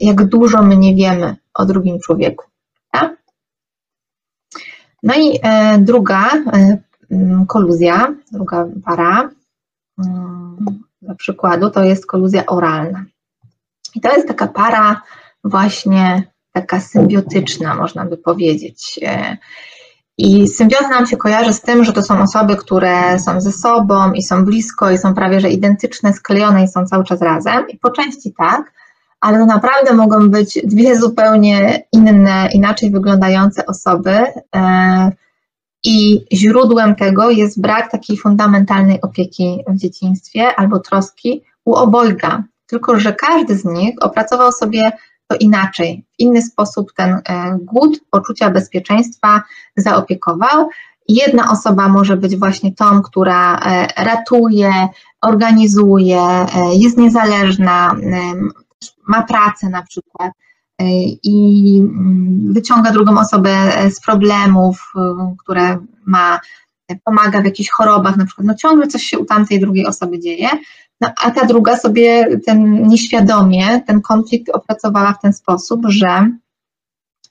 jak dużo my nie wiemy o drugim człowieku. Tak? No i druga koluzja, druga para mm, dla przykładu, to jest koluzja oralna. I to jest taka para właśnie taka symbiotyczna, można by powiedzieć. I symbioza nam się kojarzy z tym, że to są osoby, które są ze sobą i są blisko i są prawie że identyczne, sklejone i są cały czas razem. I po części tak, ale to naprawdę mogą być dwie zupełnie inne, inaczej wyglądające osoby. E, i źródłem tego jest brak takiej fundamentalnej opieki w dzieciństwie albo troski u obojga. Tylko, że każdy z nich opracował sobie to inaczej, w inny sposób ten e, głód poczucia bezpieczeństwa zaopiekował. Jedna osoba może być właśnie tą, która e, ratuje, organizuje, e, jest niezależna, ma pracę na przykład i mm, wyciąga drugą osobę z problemów, które ma, pomaga w jakichś chorobach, na przykład, no ciągle coś się u tamtej drugiej osoby dzieje, no, a ta druga sobie ten nieświadomie ten konflikt opracowała w ten sposób, że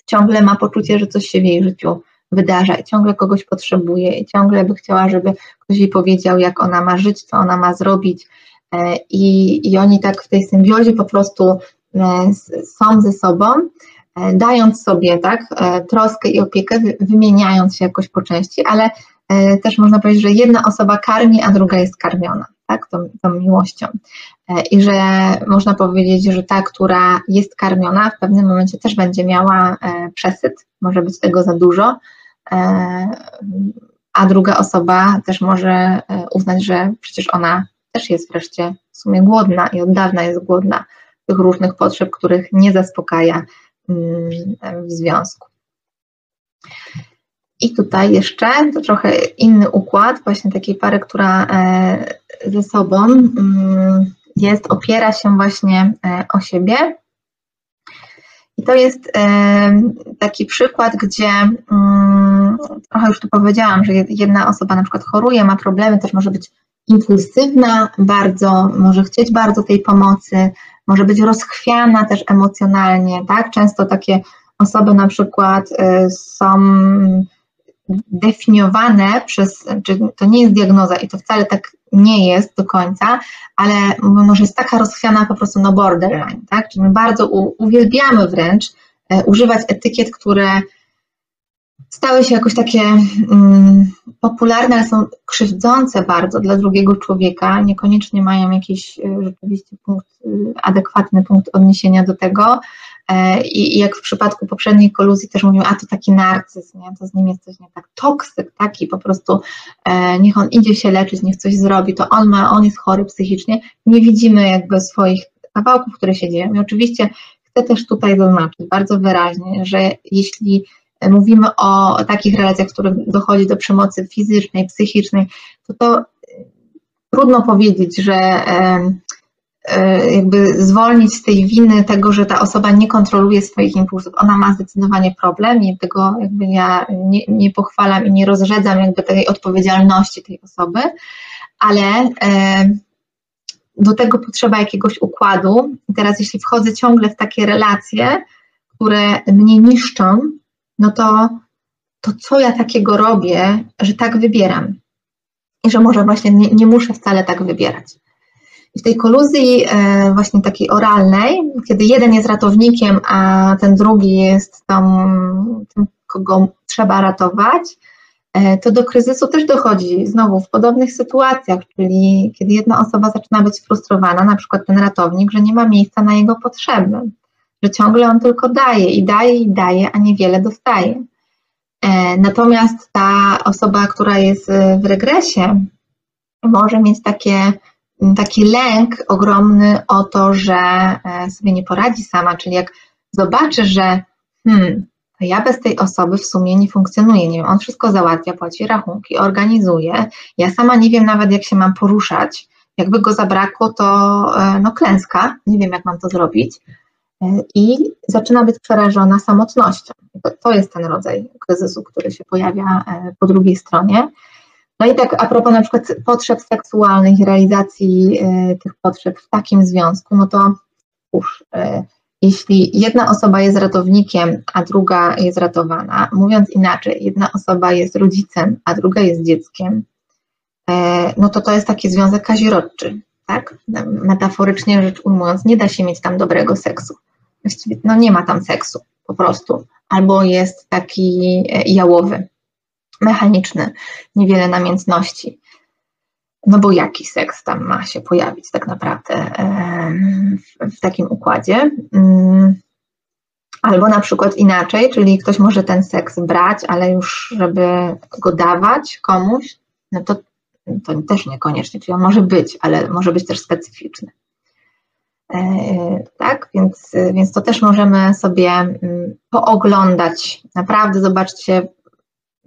ciągle ma poczucie, że coś się w jej życiu wydarza i ciągle kogoś potrzebuje i ciągle by chciała, żeby ktoś jej powiedział, jak ona ma żyć, co ona ma zrobić. E, I, i oni tak w tej symbiozie po prostu E, są ze sobą, e, dając sobie tak, troskę i opiekę, wymieniając się jakoś po części, ale też można powiedzieć, że jedna osoba karmi, a druga jest karmiona, tak, tą, tą miłością. I że można powiedzieć, że ta, która jest karmiona, w pewnym momencie też będzie miała przesyt, może być tego za dużo, a druga osoba też może uznać, że przecież ona też jest wreszcie w sumie głodna i od dawna jest głodna tych różnych potrzeb, których nie zaspokaja mm, w związku. I tutaj jeszcze to trochę inny układ, właśnie takiej pary, która e, ze sobą mm, jest, opiera się właśnie e, o siebie. I to jest e, taki przykład, gdzie mm, trochę już tu powiedziałam, że jedna osoba na przykład choruje, ma problemy, też może być impulsywna bardzo, może chcieć bardzo tej pomocy, może być rozchwiana też emocjonalnie, tak? Często takie osoby na przykład są definiowane przez, czy to nie jest diagnoza i to wcale tak nie jest do końca, ale może jest taka rozchwiana po prostu no borderline, tak? Czyli my bardzo uwielbiamy wręcz y, używać etykiet, które stały się jakoś takie um, popularne, ale są krzywdzące bardzo dla drugiego człowieka, niekoniecznie mają jakiś e, rzeczywiście punkt, e, adekwatny punkt odniesienia do tego. E, I, jak w przypadku poprzedniej koluzji też mówił, a to taki narcyz, nie? to z nim jest coś nie tak, toksyk taki po prostu, niech on idzie się leczyć, niech coś zrobi, to on ma, on jest chory psychicznie, nie widzimy jakby swoich kawałków, które się dzieją. I oczywiście chcę też tutaj zaznaczyć bardzo wyraźnie, że jeśli mówimy o takich relacjach, w których dochodzi do przemocy fizycznej, psychicznej, to to trudno powiedzieć, że e, jakby zwolnić z tej winy tego, że ta osoba nie kontroluje swoich impulsów. Ona ma zdecydowanie problem i tego jakby ja nie, nie pochwalam i nie rozrzedzam jakby tej odpowiedzialności tej osoby, ale e, do tego potrzeba jakiegoś układu. I teraz jeśli wchodzę ciągle w takie relacje, które mnie niszczą, no to, to co ja takiego robię, że tak wybieram? I że może właśnie nie, nie muszę wcale tak wybierać. I w tej koluzji e, właśnie takiej oralnej, kiedy jeden jest ratownikiem, a ten drugi jest tam, tym, kogo trzeba ratować, e, to do kryzysu też dochodzi znowu w podobnych sytuacjach, czyli kiedy jedna osoba zaczyna być sfrustrowana, na przykład ten ratownik, że nie ma miejsca na jego potrzeby, że ciągle on tylko daje i daje i daje, a niewiele dostaje. E, natomiast ta osoba, która jest w regresie, może mieć takie taki lęk ogromny o to, że e, sobie nie poradzi sama, czyli jak zobaczy, że hmm, ja bez tej osoby w sumie nie funkcjonuję, nie wiem, on wszystko załatwia, płaci rachunki, organizuje, ja sama nie wiem nawet jak się mam poruszać, jakby go zabrakło, to e, no klęska, nie wiem jak mam to zrobić e, i zaczyna być przerażona samotnością. To jest ten rodzaj kryzysu, który się pojawia po drugiej stronie. No i tak a propos na przykład potrzeb seksualnych i realizacji y, tych potrzeb w takim związku, no to już, y, jeśli jedna osoba jest ratownikiem, a druga jest ratowana, mówiąc inaczej, jedna osoba jest rodzicem, a druga jest dzieckiem, y, no to to jest taki związek kazirodczy, tak? Metaforycznie rzecz ujmując, nie da się mieć tam dobrego seksu. Właściwie no nie ma tam seksu po prostu, albo jest taki jałowy mechaniczny, niewiele namiętności. No bo jaki seks tam ma się pojawić tak naprawdę w, takim układzie? Mm, albo na przykład inaczej, czyli ktoś może ten seks brać, ale już żeby go dawać komuś, no to, to też niekoniecznie, czyli on może być, ale może być też specyficzny. E, tak, więc, więc to też możemy sobie mm, pooglądać. Naprawdę zobaczcie,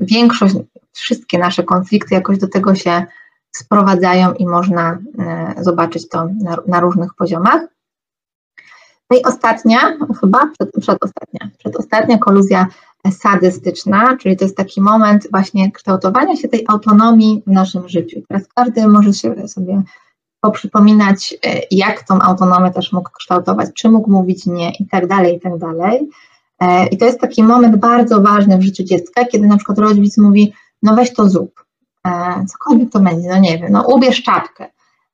większość, wszystkie nasze konflikty jakoś do tego się sprowadzają i można e, zobaczyć to na, na różnych poziomach. No i ostatnia, chyba przed, przedostatnia, przedostatnia koluzja sadystyczna, czyli to jest taki moment właśnie kształtowania się tej autonomii w naszym życiu. Teraz każdy może się sobie poprzypominać, e, jak tą autonomię też mógł kształtować, czy mógł mówić nie i tak dalej, i tak dalej. E, I to jest taki moment bardzo ważny w życiu dziecka, kiedy na przykład rodzic mówi, no weź to zrób, e, cokolwiek to będzie, no nie wiem, no ubierz czapkę,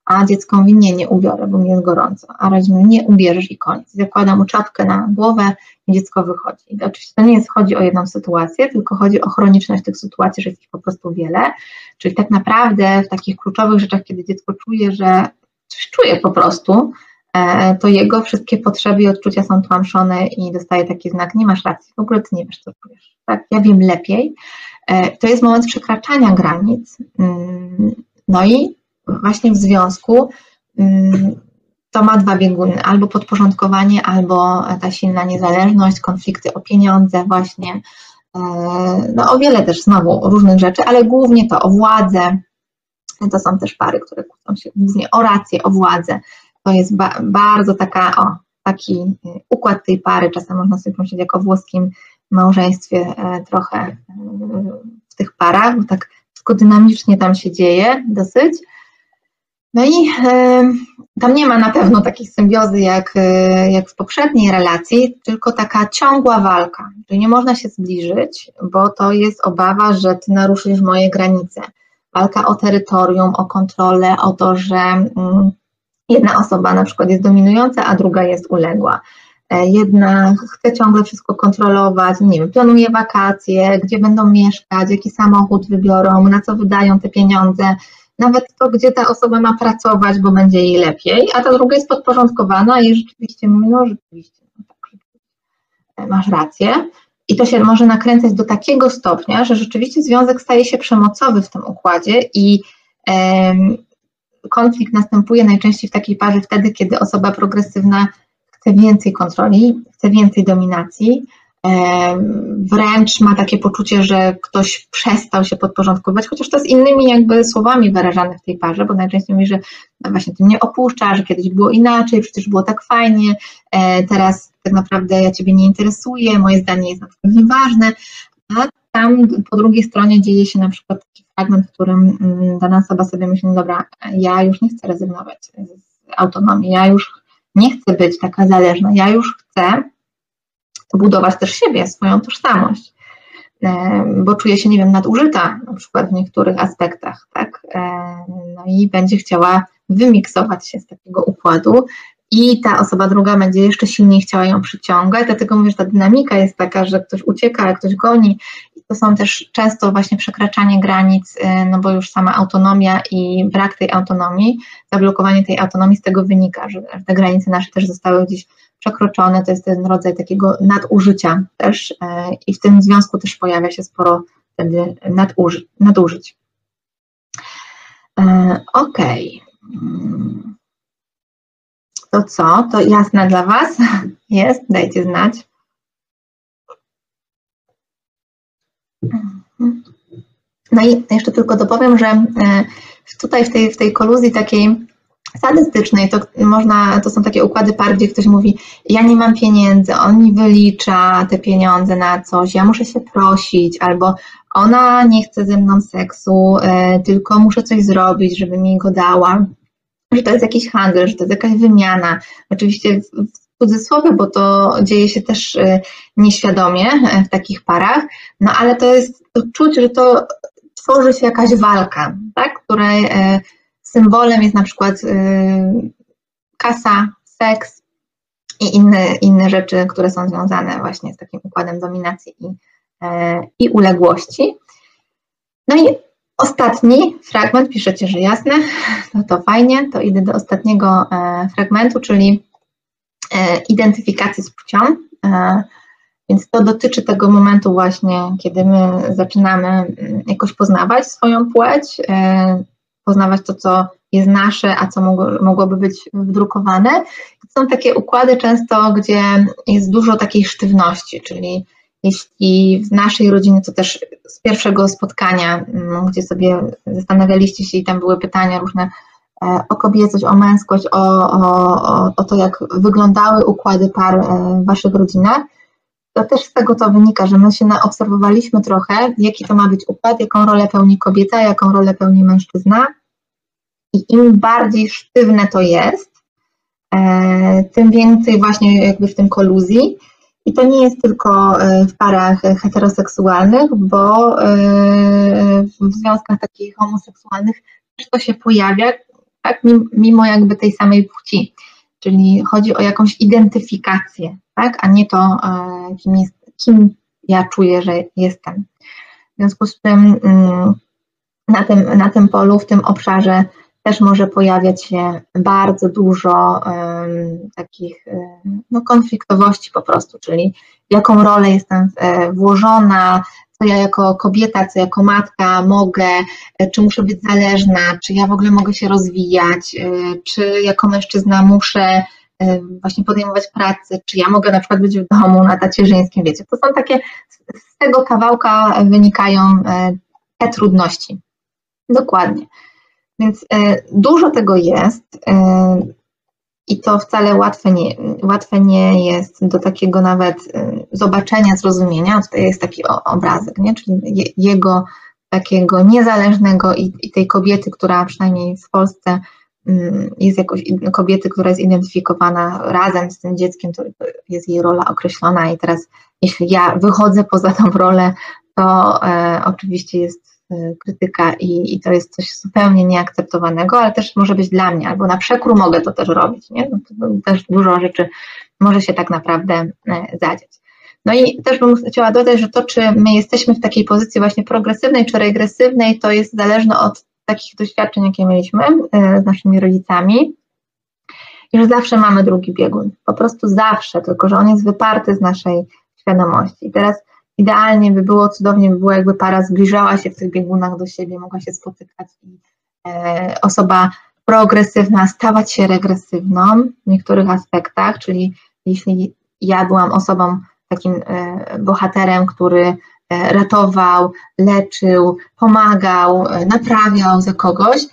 a dziecko mówi, nie, nie ubiorę, bo mi jest gorąco, a rodzic mówi, nie ubierzesz i koniec. Zakłada mu czapkę na głowę i dziecko wychodzi. I oczywiście to nie jest, chodzi o jedną sytuację, tylko chodzi o chroniczność tych sytuacji, że jest ich po prostu wiele, czyli tak naprawdę w takich kluczowych rzeczach, kiedy dziecko czuje, że coś czuje po prostu, to jego wszystkie potrzeby i odczucia są tłamszone i dostaje taki znak, nie masz racji, w ogóle ty nie wiesz, co czujesz, tak, ja wiem lepiej. E, to jest moment przekraczania granic, mm, no i właśnie w związku mm, to ma dwa bieguny, albo podporządkowanie, albo ta silna niezależność, konflikty o pieniądze właśnie, e, no o wiele też znowu różnych rzeczy, ale głównie to o władzę, to są też pary, które kłócą się głównie o rację, o władzę, to jest ba bardzo taka, o, taki y, układ tej pary, czasem można sobie pomyśleć jako włoskim małżeństwie e, trochę e, w tych parach, bo tak wszystko dynamicznie tam się dzieje dosyć. No i e, tam nie ma na pewno takiej symbiozy jak, jak w poprzedniej relacji, tylko taka ciągła walka, że nie można się zbliżyć, bo to jest obawa, że ty naruszysz moje granice. Walka o terytorium, o kontrolę, o to, że mm, jedna osoba na przykład jest dominująca, a druga jest uległa. E, jedna chce ciągle wszystko kontrolować, nie wiem, planuje wakacje, gdzie będą mieszkać, jaki samochód wybiorą, na co wydają te pieniądze, nawet to, gdzie ta osoba ma pracować, bo będzie jej lepiej, a ta druga jest podporządkowana i rzeczywiście mówi, no rzeczywiście, no tak, rzeczywiście, masz rację. I to się może nakręcać do takiego stopnia, że rzeczywiście związek staje się przemocowy w tym układzie i konflikt następuje najczęściej w takiej parze wtedy, kiedy osoba progresywna chce więcej kontroli, chce więcej dominacji wręcz ma takie poczucie, że ktoś przestał się podporządkowywać, chociaż to jest innymi jakby słowami wyrażane w tej parze, bo najczęściej mówi, że no właśnie ty mnie opuszcza, że kiedyś było inaczej, przecież było tak fajnie, e, teraz tak naprawdę ja ciebie nie interesuję, moje zdanie jest na przykład nieważne, a tam po drugiej stronie dzieje się na przykład taki fragment, w którym mm, dana osoba sobie myśli, no dobra, ja już nie chcę rezygnować z autonomii, ja już nie chcę być taka zależna, ja już chcę budować też siebie, swoją tożsamość, e, bo czuje się, nie wiem, nadużyta na przykład w niektórych aspektach, tak, e, no i będzie chciała wymiksować się z takiego układu i ta osoba druga będzie jeszcze silniej chciała ją przyciągać, dlatego mówię, że ta dynamika jest taka, że ktoś ucieka, a ktoś goni to są też często właśnie przekraczanie granic, y, no bo już sama autonomia i brak tej autonomii, zablokowanie tej autonomii z tego wynika, że te granice nasze też zostały gdzieś przekroczone, to jest ten rodzaj takiego nadużycia też y, i w tym związku też pojawia się sporo wtedy naduży, nadużyć. Y, okej. Okay. To co? To jasne dla Was? Jest? Dajcie znać. No i jeszcze tylko dopowiem, że e, tutaj w tej, w tej koluzji takiej sadystycznej, to można, to są takie układy par, gdzie ktoś mówi, ja nie mam pieniędzy, on mi wylicza te pieniądze na coś, ja muszę się prosić, albo ona nie chce ze mną seksu, e, tylko muszę coś zrobić, żeby mi go dała, że to jest jakiś handel, że to jest jakaś wymiana. Oczywiście cudzysłowie, bo to dzieje się też e, nieświadomie e, w takich parach, no ale to jest, to czuć, że to tworzy się jakaś walka, tak, której e, symbolem jest na przykład kasa, seks i inne, inne rzeczy, które są związane właśnie z takim układem dominacji i, i uległości. No i ostatni fragment, piszecie, że jasne, no to fajnie, to idę do ostatniego fragmentu, czyli E, identyfikacji z płcią. E, więc to dotyczy tego momentu właśnie, kiedy my zaczynamy mm, jakoś poznawać swoją płeć, e, poznawać to, co jest nasze, a co mogło, mogłoby być wdrukowane. Są takie układy często, gdzie jest dużo takiej sztywności, czyli jeśli w naszej rodzinie, to też z pierwszego spotkania, mm, gdzie sobie zastanawialiście się i tam były pytania różne, E, o kobiecość, o męskość, o, o, o to, jak wyglądały układy par e, w Waszych rodzinach, to też z tego to wynika, że my się obserwowaliśmy trochę, jaki to ma być układ, jaką rolę pełni kobieta, jaką rolę pełni mężczyzna. I im bardziej sztywne to jest, e, tym więcej właśnie jakby w tym koluzji. I to nie jest tylko w parach heteroseksualnych, bo w związkach takich homoseksualnych też to się pojawia, tak, mimo jakby tej samej płci. Czyli chodzi o jakąś identyfikację, tak, a nie to, e, kim, jest, kim ja czuję, że jestem. W związku z tym mm, na tym, na tym polu, w tym obszarze też może pojawiać się bardzo dużo um, takich um, no, konfliktowości po prostu, czyli w jaką rolę jestem e, włożona, co ja jako kobieta, co jako matka mogę, e, czy muszę być zależna, czy ja w ogóle mogę się rozwijać, e, czy jako mężczyzna muszę e, właśnie podejmować pracę, czy ja mogę na przykład być w domu na tacierzyńskim, wiecie, to są takie, z tego kawałka wynikają te trudności. Dokładnie. Więc dużo tego jest. I to wcale łatwe nie, łatwe nie jest do takiego nawet y, zobaczenia, zrozumienia. Tutaj jest taki obrazek, nie? czyli jego takiego niezależnego i, i tej kobiety, która przynajmniej w Polsce mm, jest jakoś kobiety, która jest identyfikowana razem z tym dzieckiem, to jest jej rola określona i teraz jeśli ja wychodzę poza tą rolę, to e, oczywiście jest krytyka i, i, to jest coś zupełnie nieakceptowanego, ale też może być dla mnie, albo na przekór mogę to też robić, nie? No też dużo rzeczy może się tak naprawdę e, zadziać. No i też bym chciała dodać, że to, czy my jesteśmy w takiej pozycji właśnie progresywnej czy regresywnej, to jest zależne od takich doświadczeń, jakie mieliśmy e, z naszymi rodzicami, i że zawsze mamy drugi biegun. Po prostu zawsze, tylko że on jest wyparty z naszej świadomości. I teraz idealnie by było, cudownie by było, jakby para zbliżała się w tych biegunach do siebie, mogła się spotykać i e, osoba progresywna stawać się regresywną w niektórych aspektach, czyli jeśli ja byłam osobą takim bohaterem, który ratował, leczył, pomagał, naprawiał za kogoś,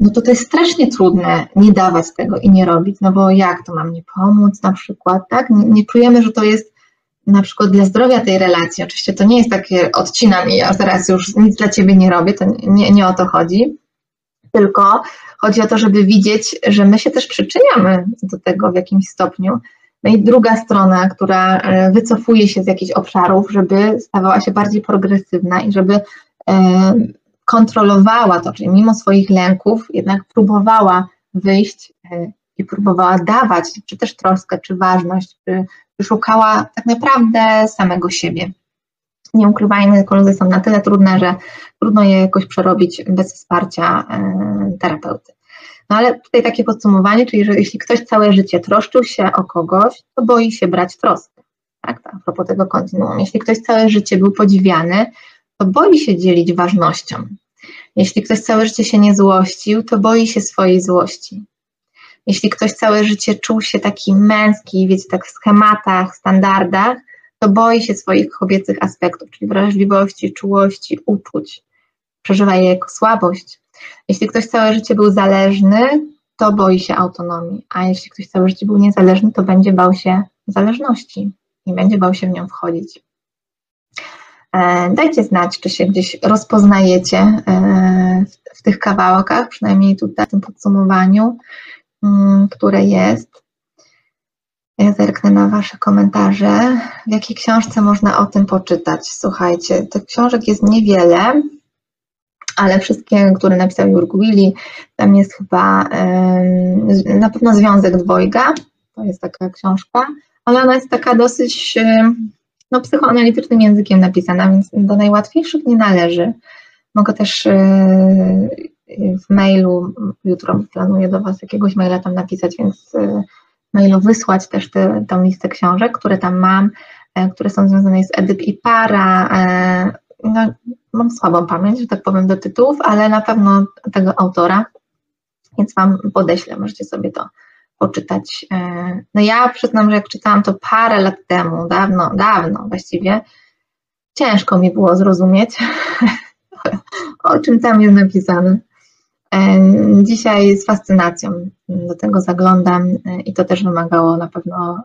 no to to jest strasznie trudne nie dawać tego i nie robić, no bo jak to mam nie pomóc na przykład, tak? Nie, nie czujemy, że to jest na przykład dla zdrowia tej relacji. Oczywiście to nie jest takie odcinam i ja teraz już nic dla ciebie nie robię, to nie, nie o to chodzi, tylko chodzi o to, żeby widzieć, że my się też przyczyniamy do tego w jakimś stopniu. No i druga strona, która e, wycofuje się z jakichś obszarów, żeby stawała się bardziej progresywna i żeby e, kontrolowała to, czyli mimo swoich lęków jednak próbowała wyjść e, i próbowała dawać, czy też troskę, czy ważność, czy, czy szukała tak naprawdę samego siebie. Nie ukrywajmy, koluzje są na tyle trudne, że trudno je jakoś przerobić bez wsparcia e, terapeuty. No ale tutaj takie podsumowanie, czyli że jeśli ktoś całe życie troszczył się o kogoś, to boi się brać troskę. Tak, a propos tego kontinuum. Jeśli ktoś całe życie był podziwiany, to boi się dzielić ważnością. Jeśli ktoś całe życie się nie złościł, to boi się swojej złości. Jeśli ktoś całe życie czuł się taki męski, wiecie, tak w schematach, standardach, to boi się swoich kobiecych aspektów, czyli wrażliwości, czułości, uczuć. Przeżywa je jako słabość. Jeśli ktoś całe życie był zależny, to boi się autonomii, a jeśli ktoś całe życie był niezależny, to będzie bał się zależności i będzie bał się w nią wchodzić. E, dajcie znać, czy się gdzieś rozpoznajecie e, w, tych kawałkach, przynajmniej tutaj w tym podsumowaniu, które jest. Ja zerknę na Wasze komentarze. W jakiej książce można o tym poczytać? Słuchajcie, tych książek jest niewiele, ale wszystkie, które napisał Jurg Willi, tam jest chyba na pewno Związek Dwojga, to jest taka książka, ale ona jest taka dosyć no, psychoanalitycznym językiem napisana, więc do najłatwiejszych nie należy. Mogę też y, w mailu, jutro planuję do Was jakiegoś maila tam napisać, więc y, mailu wysłać też tę listę książek, które tam mam, e, które są związane z Edyp i Para. E, no, mam słabą pamięć, że tak powiem, do tytułów, ale na pewno tego autora, więc Wam podeślę, możecie sobie to poczytać. E, no ja przyznam, że jak czytałam to parę lat temu, dawno, dawno właściwie, ciężko mi było zrozumieć, o czym tam jest napisane. E, dzisiaj z fascynacją do tego zaglądam e, i to też wymagało na pewno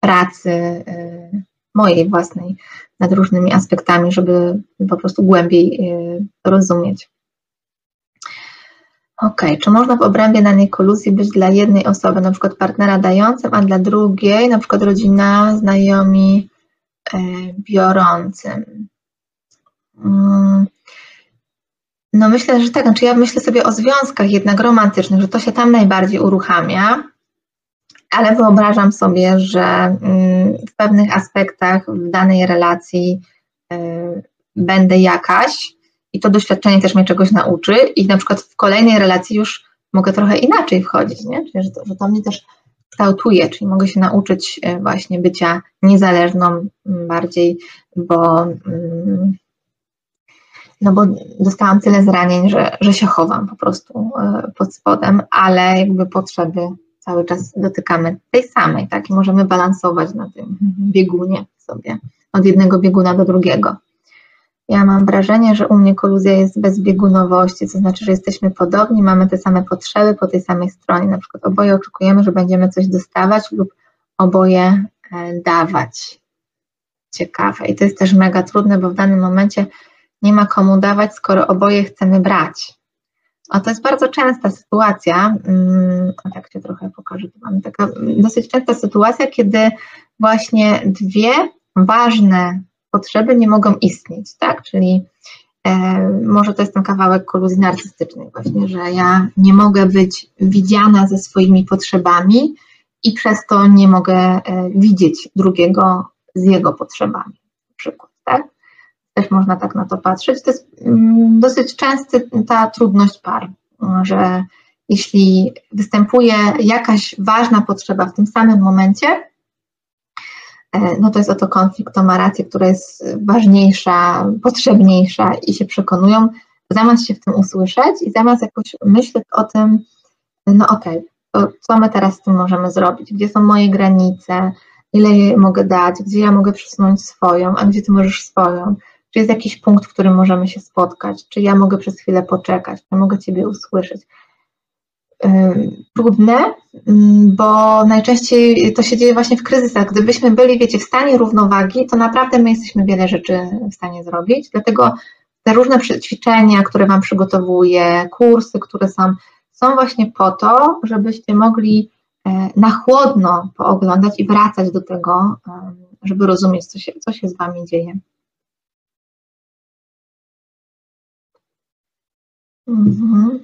pracy mojej własnej nad różnymi aspektami, żeby po prostu głębiej rozumieć. Ok, czy można w obrębie danej koluzji być dla jednej osoby, na przykład partnera dającym, a dla drugiej, na przykład rodzina, znajomi e, biorącym? Mm. No myślę, że tak, znaczy ja myślę sobie o związkach jednak romantycznych, że to się tam najbardziej uruchamia, ale wyobrażam sobie, że mm, w pewnych aspektach w danej relacji e, będę jakaś, i to doświadczenie też mnie czegoś nauczy i na przykład w kolejnej relacji już mogę trochę inaczej wchodzić, nie? Czyli, że, to, że to mnie też kształtuje, czyli mogę się nauczyć e, właśnie bycia niezależną bardziej, bo mm, no bo dostałam tyle zranień, że, że się chowam po prostu e, pod spodem, ale jakby potrzeby cały czas dotykamy tej samej, tak? I możemy balansować na tym biegunie sobie, od jednego bieguna do drugiego. Ja mam wrażenie, że u mnie koluzja jest bez biegunowości, to znaczy, że jesteśmy podobni, mamy te same potrzeby po tej samej stronie. Na przykład oboje oczekujemy, że będziemy coś dostawać lub oboje e, dawać. Ciekawe. I to jest też mega trudne, bo w danym momencie nie ma komu dawać, skoro oboje chcemy brać. A to jest bardzo częsta sytuacja, mm, tak się trochę pokażę, tu mamy taka dosyć częsta sytuacja, kiedy właśnie dwie ważne potrzeby nie mogą istnieć, tak? Czyli e, może to jest ten kawałek koluzji narcystycznej właśnie, że ja nie mogę być widziana ze swoimi potrzebami i przez to nie mogę e, widzieć drugiego z jego potrzebami, na przykład, tak? Też można tak na to patrzeć. To jest mm, dosyć częsty ta trudność par, że jeśli występuje jakaś ważna potrzeba w tym samym momencie, E, no to jest oto konflikt, to ma rację, która jest ważniejsza, potrzebniejsza i się przekonują, zamiast się w tym usłyszeć i zamiast jakoś myśleć o tym, no okej, okay, to co my teraz z tym możemy zrobić, gdzie są moje granice, ile jej mogę dać, gdzie ja mogę przesunąć swoją, a gdzie ty możesz swoją. Czy jest jakiś punkt, w którym możemy się spotkać, czy ja mogę przez chwilę poczekać, czy mogę ciebie usłyszeć. Trudne, bo najczęściej to się dzieje właśnie w kryzysach. Gdybyśmy byli, wiecie, w stanie równowagi, to naprawdę my jesteśmy wiele rzeczy w stanie zrobić. Dlatego te różne ćwiczenia, które Wam przygotowuję, kursy, które są, są właśnie po to, żebyście mogli e, na chłodno pooglądać i wracać do tego, żeby rozumieć, co się, co się z Wami dzieje. Mhm.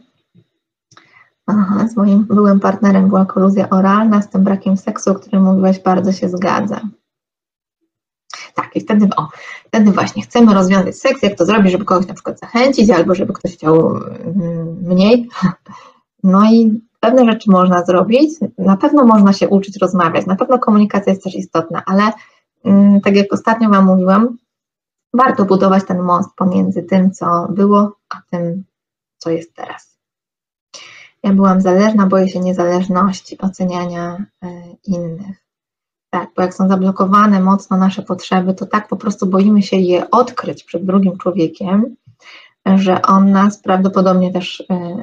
Aha, z moim byłym partnerem była koluzja oralna, z tym brakiem seksu, o którym mówiłaś, bardzo się zgadza. Tak, i wtedy, o, wtedy właśnie chcemy rozwiązać seks, jak to zrobić, żeby kogoś na przykład zachęcić, albo żeby ktoś chciał mm, mniej. No i pewne rzeczy można zrobić, na pewno można się uczyć rozmawiać, na pewno komunikacja jest też istotna, ale mm, tak jak ostatnio Wam mówiłam, warto budować ten most pomiędzy tym, co było, a tym, co jest teraz. Ja byłam zależna, boję się niezależności, oceniania e, innych. Tak, bo jak są zablokowane mocno nasze potrzeby, to tak po prostu boimy się je odkryć przed drugim człowiekiem, że on nas prawdopodobnie też e,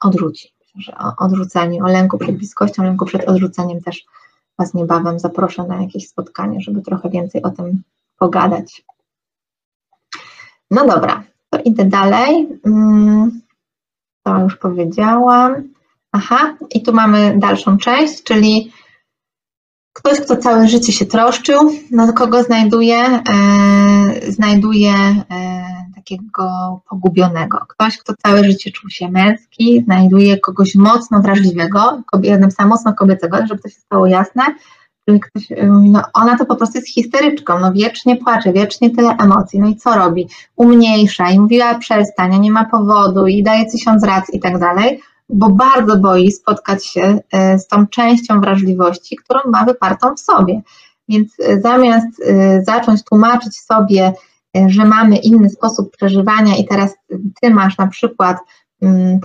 odrzuci. Że o odrzuceniu, o lęku przed bliskością, lęku przed odrzuceniem też Was niebawem zaproszę na jakieś spotkanie, żeby trochę więcej o tym pogadać. No dobra, to idę dalej. Mm, to już powiedziałam. Aha, i tu mamy dalszą część, czyli ktoś, kto całe życie się troszczył, no kogo znajduje? E, znajduje e, takiego pogubionego. Ktoś, kto całe życie czuł się męski, znajduje kogoś mocno wrażliwego, napisałam mocno kobiecego, żeby to się stało jasne, ktoś mówi, no ona to po prostu jest histeryczką, no wiecznie płacze, wiecznie tyle emocji, no i co robi? Umniejsza i mówiła przestań, nie ma powodu i daje tysiąc racji i tak dalej, bo bardzo boi spotkać się e, z tą częścią wrażliwości, którą ma wypartą w sobie. Więc zamiast zacząć tłumaczyć sobie, że mamy inny sposób przeżywania i teraz ty masz na przykład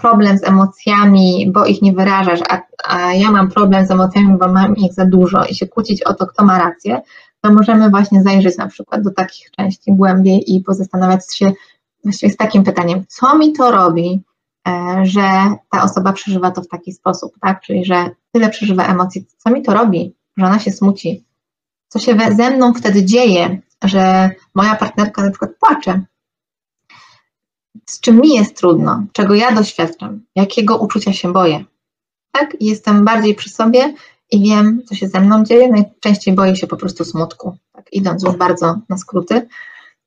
problem z emocjami, bo ich nie wyrażasz, a, a ja mam problem z emocjami, bo mam ich za dużo i się kłócić o to, kto ma rację, to możemy właśnie zajrzeć na przykład do takich części głębiej i pozastanawiać się właściwie z takim pytaniem, co mi to robi, e, że ta osoba przeżywa to w taki sposób, tak? Czyli, że tyle przeżywa emocji, co mi to robi, że ona się smuci, co się ze mną wtedy dzieje, że moja partnerka na przykład płacze, z czym mi jest trudno, czego ja doświadczam, jakiego uczucia się boję. Tak? jestem bardziej przy sobie i wiem, co się ze mną dzieje. Najczęściej boję się po prostu smutku, tak? idąc już bardzo na skróty.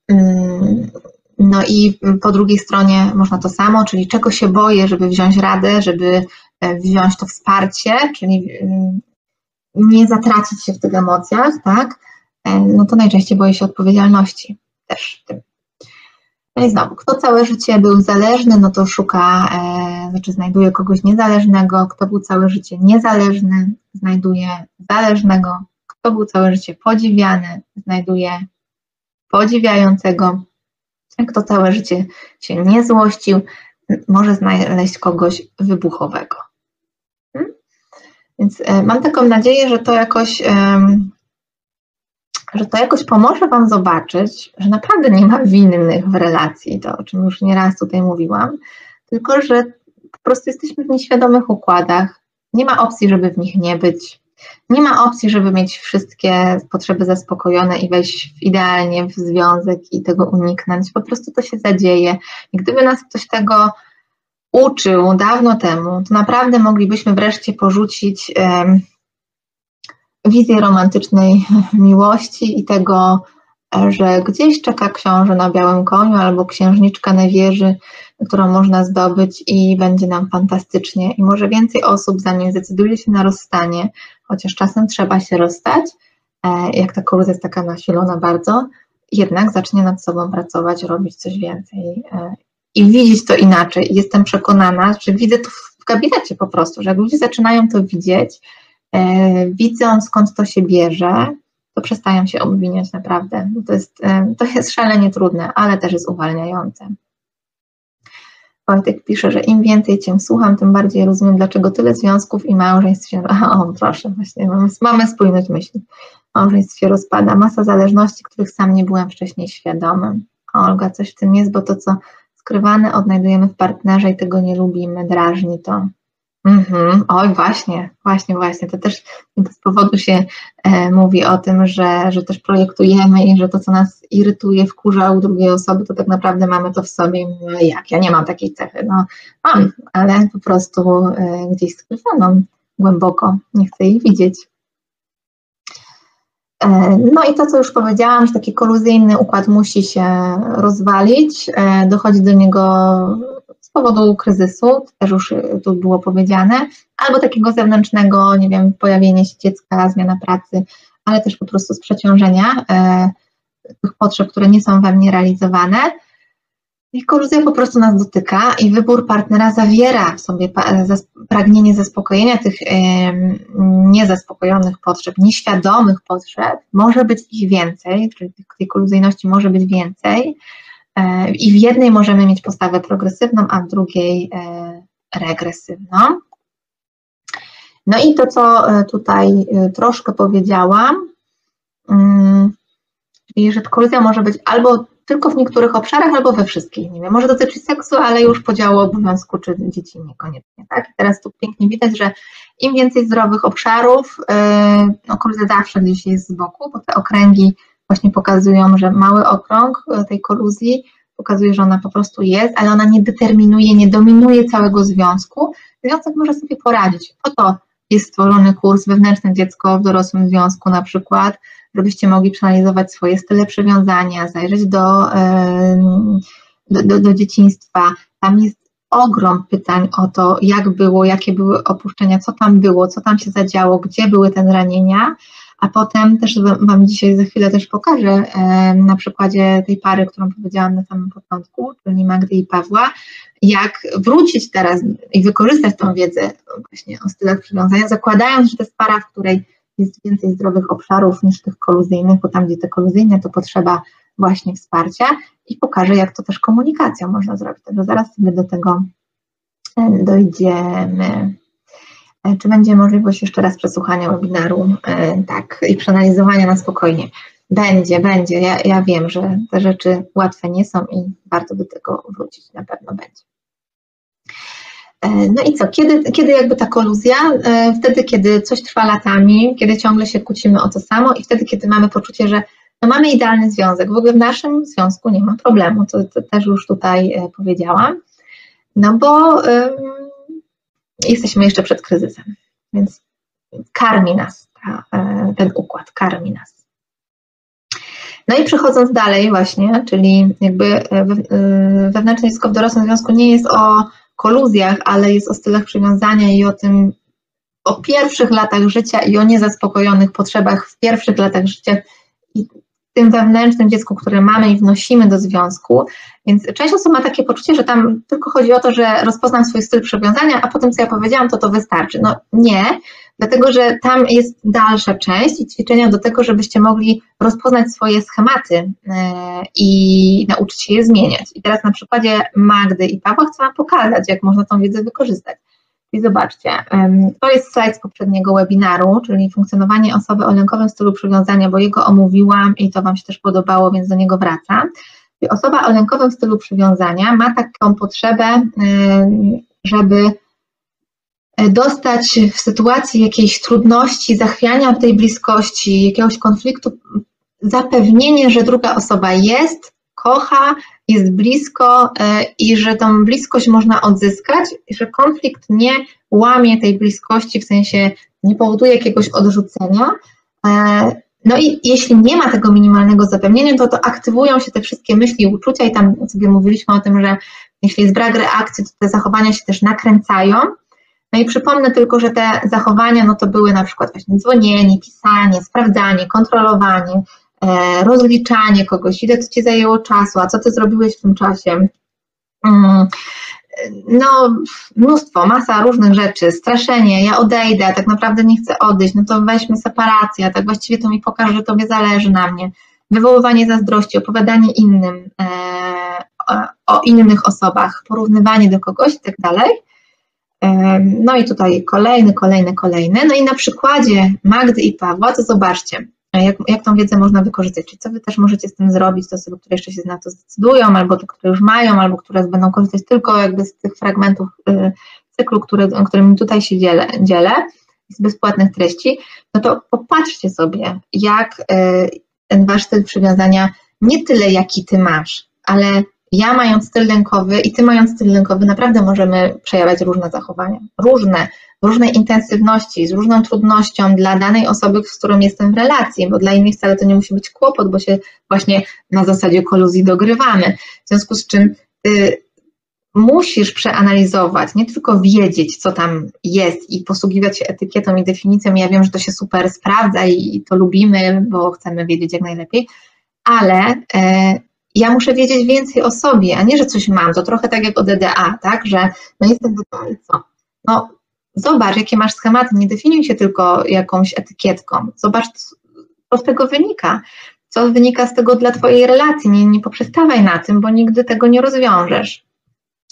Mm, no i po drugiej stronie można to samo, czyli czego się boję, żeby wziąć radę, żeby e, wziąć to wsparcie, czyli mm, nie zatracić się w tych emocjach, tak? E, no to najczęściej boję się odpowiedzialności też w tym. No i znowu, kto całe życie był zależny, no to szuka, e, znaczy znajduje kogoś niezależnego, kto był całe życie niezależny, znajduje zależnego, kto był całe życie podziwiany, znajduje podziwiającego, kto całe życie się nie złościł, może znaleźć kogoś wybuchowego. Hmm? Więc e, mam taką nadzieję, że to jakoś że to jakoś pomoże Wam zobaczyć, że naprawdę nie ma winnych w relacji, to o czym już nieraz tutaj mówiłam, tylko że po prostu jesteśmy w nieświadomych układach. Nie ma opcji, żeby w nich nie być. Nie ma opcji, żeby mieć wszystkie potrzeby zaspokojone i wejść idealnie w związek i tego uniknąć. Po prostu to się zadzieje. I gdyby nas ktoś tego uczył dawno temu, to naprawdę moglibyśmy wreszcie porzucić wizję romantycznej miłości i tego, że gdzieś czeka książę na białym koniu albo księżniczka na wieży, którą można zdobyć i będzie nam fantastycznie. I może więcej osób, zanim zdecyduje się na rozstanie, chociaż czasem trzeba się rozstać, e, jak ta kołza jest taka nasilona bardzo, jednak zacznie nad sobą pracować, robić coś więcej e, i widzieć to inaczej. Jestem przekonana, że widzę to w gabinecie po prostu, że jak ludzie zaczynają to widzieć, E, widząc skąd to się bierze, to przestają się obwiniać naprawdę. To jest, e, to jest szalenie trudne, ale też jest uwalniające. Wojtek pisze, że im więcej Cię słucham, tym bardziej rozumiem, dlaczego tyle związków i małżeństw się... O, proszę, właśnie, mamy, mamy spójność myśli. małżeństwie rozpada. Masa zależności, których sam nie byłem wcześniej świadomym. Olga, coś w tym jest, bo to, co skrywane odnajdujemy w partnerze i tego nie lubimy, drażni to. Mhm. Oj, właśnie, właśnie, właśnie. To też z powodu się e, mówi o tym, że, że też projektujemy i że to, co nas irytuje, wkurza u drugiej osoby, to tak naprawdę mamy to w sobie. No jak? Ja nie mam takiej cechy. No, mam, ale po prostu e, gdzieś skrywaną głęboko. Nie chcę jej widzieć. E, no i to, co już powiedziałam, że taki koluzyjny układ musi się rozwalić, e, dochodzi do niego z powodu kryzysu, też już tu było powiedziane, albo takiego zewnętrznego, nie wiem, pojawienie się dziecka, zmiana pracy, ale też po prostu z przeciążenia e, tych potrzeb, które nie są we mnie realizowane. I koruzja po prostu nas dotyka i wybór partnera zawiera w sobie pragnienie zaspokojenia tych niezaspokojonych potrzeb, nieświadomych potrzeb. Może być ich więcej, czyli tej koluzyjności może być więcej. E, I w jednej możemy mieć postawę progresywną, a w drugiej e, regresywną. No i to, co e, tutaj troszkę powiedziałam, mm, czyli że koluzja może być albo tylko w niektórych obszarach albo we wszystkich. Nie wiem, może dotyczyć seksu, ale już podziału obowiązku czy dzieci niekoniecznie. Tak? I teraz tu pięknie widać, że im więcej zdrowych obszarów, no koluzja zawsze gdzieś jest z boku, bo te okręgi właśnie pokazują, że mały okrąg yy, tej koluzji pokazuje, że ona po prostu jest, ale ona nie determinuje, nie dominuje całego związku. Związek może sobie poradzić. Po to jest stworzony kurs wewnętrzne dziecko w dorosłym związku na przykład, żebyście mogli przeanalizować swoje style przywiązania, zajrzeć do, do, do, do dzieciństwa. Tam jest ogrom pytań o to, jak było, jakie były opuszczenia, co tam było, co tam się zadziało, gdzie były te ranienia, a potem też Wam dzisiaj za chwilę też pokażę na przykładzie tej pary, którą powiedziałam na samym początku, czyli Magdy i Pawła, jak wrócić teraz i wykorzystać tą wiedzę właśnie o stylach przywiązania, zakładając, że to jest para, w której jest więcej zdrowych obszarów niż tych koluzyjnych, bo tam, gdzie te koluzyjne, to potrzeba właśnie wsparcia i pokażę, jak to też komunikacją można zrobić. Także zaraz sobie do tego e, dojdziemy. E, czy będzie możliwość jeszcze raz przesłuchania webinaru, e, tak, i przeanalizowania na spokojnie? Będzie, będzie. Ja, ja wiem, że te rzeczy łatwe nie są i warto do tego wrócić, na pewno będzie. E, no i co, kiedy, kiedy jakby ta koluzja? Wtedy, kiedy coś trwa latami, kiedy ciągle się kłócimy o to samo i wtedy, kiedy mamy poczucie, że no mamy idealny związek. W ogóle w naszym związku nie ma problemu, to, to też już tutaj powiedziałam, no bo jesteśmy jeszcze przed kryzysem, więc karmi nas ta, ten układ, karmi nas. No i przechodząc dalej właśnie, czyli jakby wewnętrzne dziecko w dorosłym związku nie jest o koluzjach, ale jest o stylach przywiązania i o tym, o pierwszych latach życia i o niezaspokojonych potrzebach w pierwszych latach życia i tym wewnętrznym dziecku, które mamy i wnosimy do związku. Więc część osób ma takie poczucie, że tam tylko chodzi o to, że rozpoznam swój styl przywiązania, a potem co ja powiedziałam, to to wystarczy. No nie, dlatego że tam jest dalsza część i ćwiczenia do tego, żebyście mogli rozpoznać swoje schematy e, i nauczyć się je zmieniać. I teraz na przykładzie Magdy i Pawła chcę Wam pokazać, jak można tą wiedzę wykorzystać. I zobaczcie, to jest slajd z poprzedniego webinaru, czyli funkcjonowanie osoby o lękowym stylu przywiązania, bo jego omówiłam i to Wam się też podobało, więc do niego wracam. Osoba o lękowym stylu przywiązania ma taką potrzebę, żeby e, dostać w sytuacji jakiejś trudności, zachwiania tej bliskości, jakiegoś konfliktu, zapewnienie, że druga osoba jest, kocha, jest blisko e, i że tą bliskość można odzyskać, że konflikt nie łamie tej bliskości, w sensie nie powoduje jakiegoś odrzucenia. No i jeśli nie ma tego minimalnego zapewnienia, to, to aktywują się te wszystkie myśli i uczucia i tam sobie mówiliśmy o tym, że jeśli jest brak reakcji, to te zachowania się też nakręcają. No i przypomnę tylko, że te zachowania, no to były na przykład właśnie dzwonienie, pisanie, sprawdzanie, kontrolowanie, e, rozliczanie kogoś, ile to Ci zajęło czasu, a co Ty zrobiłeś w tym czasie. No, mnóstwo, masa różnych rzeczy, straszenie, ja odejdę, tak naprawdę nie chcę odejść, no to weźmy separację, tak właściwie to mi pokaże, że Tobie zależy na mnie. Wywoływanie zazdrości, opowiadanie innym e, o, o innych osobach, porównywanie do kogoś i tak dalej. E, no i tutaj kolejny, kolejny, kolejny. No i na przykładzie Magdy i Pawła, to zobaczcie, jak, jak tą wiedzę można wykorzystać, czyli co Wy też możecie z tym zrobić, to osoby, które jeszcze się na to zdecydują, albo te, które już mają, albo które będą korzystać tylko jakby z tych fragmentów y, cyklu, który, którym tutaj się dzielę, dzielę, z bezpłatnych treści, no to popatrzcie sobie, jak y, ten Wasz styl przywiązania, nie tyle jaki Ty masz, ale ja mając styl lękowy i Ty mając styl lękowy, naprawdę możemy przejawiać różne zachowania, różne, różnej intensywności, z różną trudnością dla danej osoby, z którą jestem w relacji, bo dla innych wcale to nie musi być kłopot, bo się właśnie na zasadzie koluzji dogrywamy. W związku z czym ty musisz przeanalizować, nie tylko wiedzieć, co tam jest i posługiwać się etykietą i definicją. Ja wiem, że to się super sprawdza i to lubimy, bo chcemy wiedzieć jak najlepiej, ale e, ja muszę wiedzieć więcej o sobie, a nie, że coś mam. To trochę tak jak o DDA, tak, że no jestem DDA i co? No Zobacz, jakie masz schematy, nie definiuj się tylko jakąś etykietką. Zobacz, co z tego wynika. Co wynika z tego dla Twojej relacji. Nie, nie poprzestawaj na tym, bo nigdy tego nie rozwiążesz.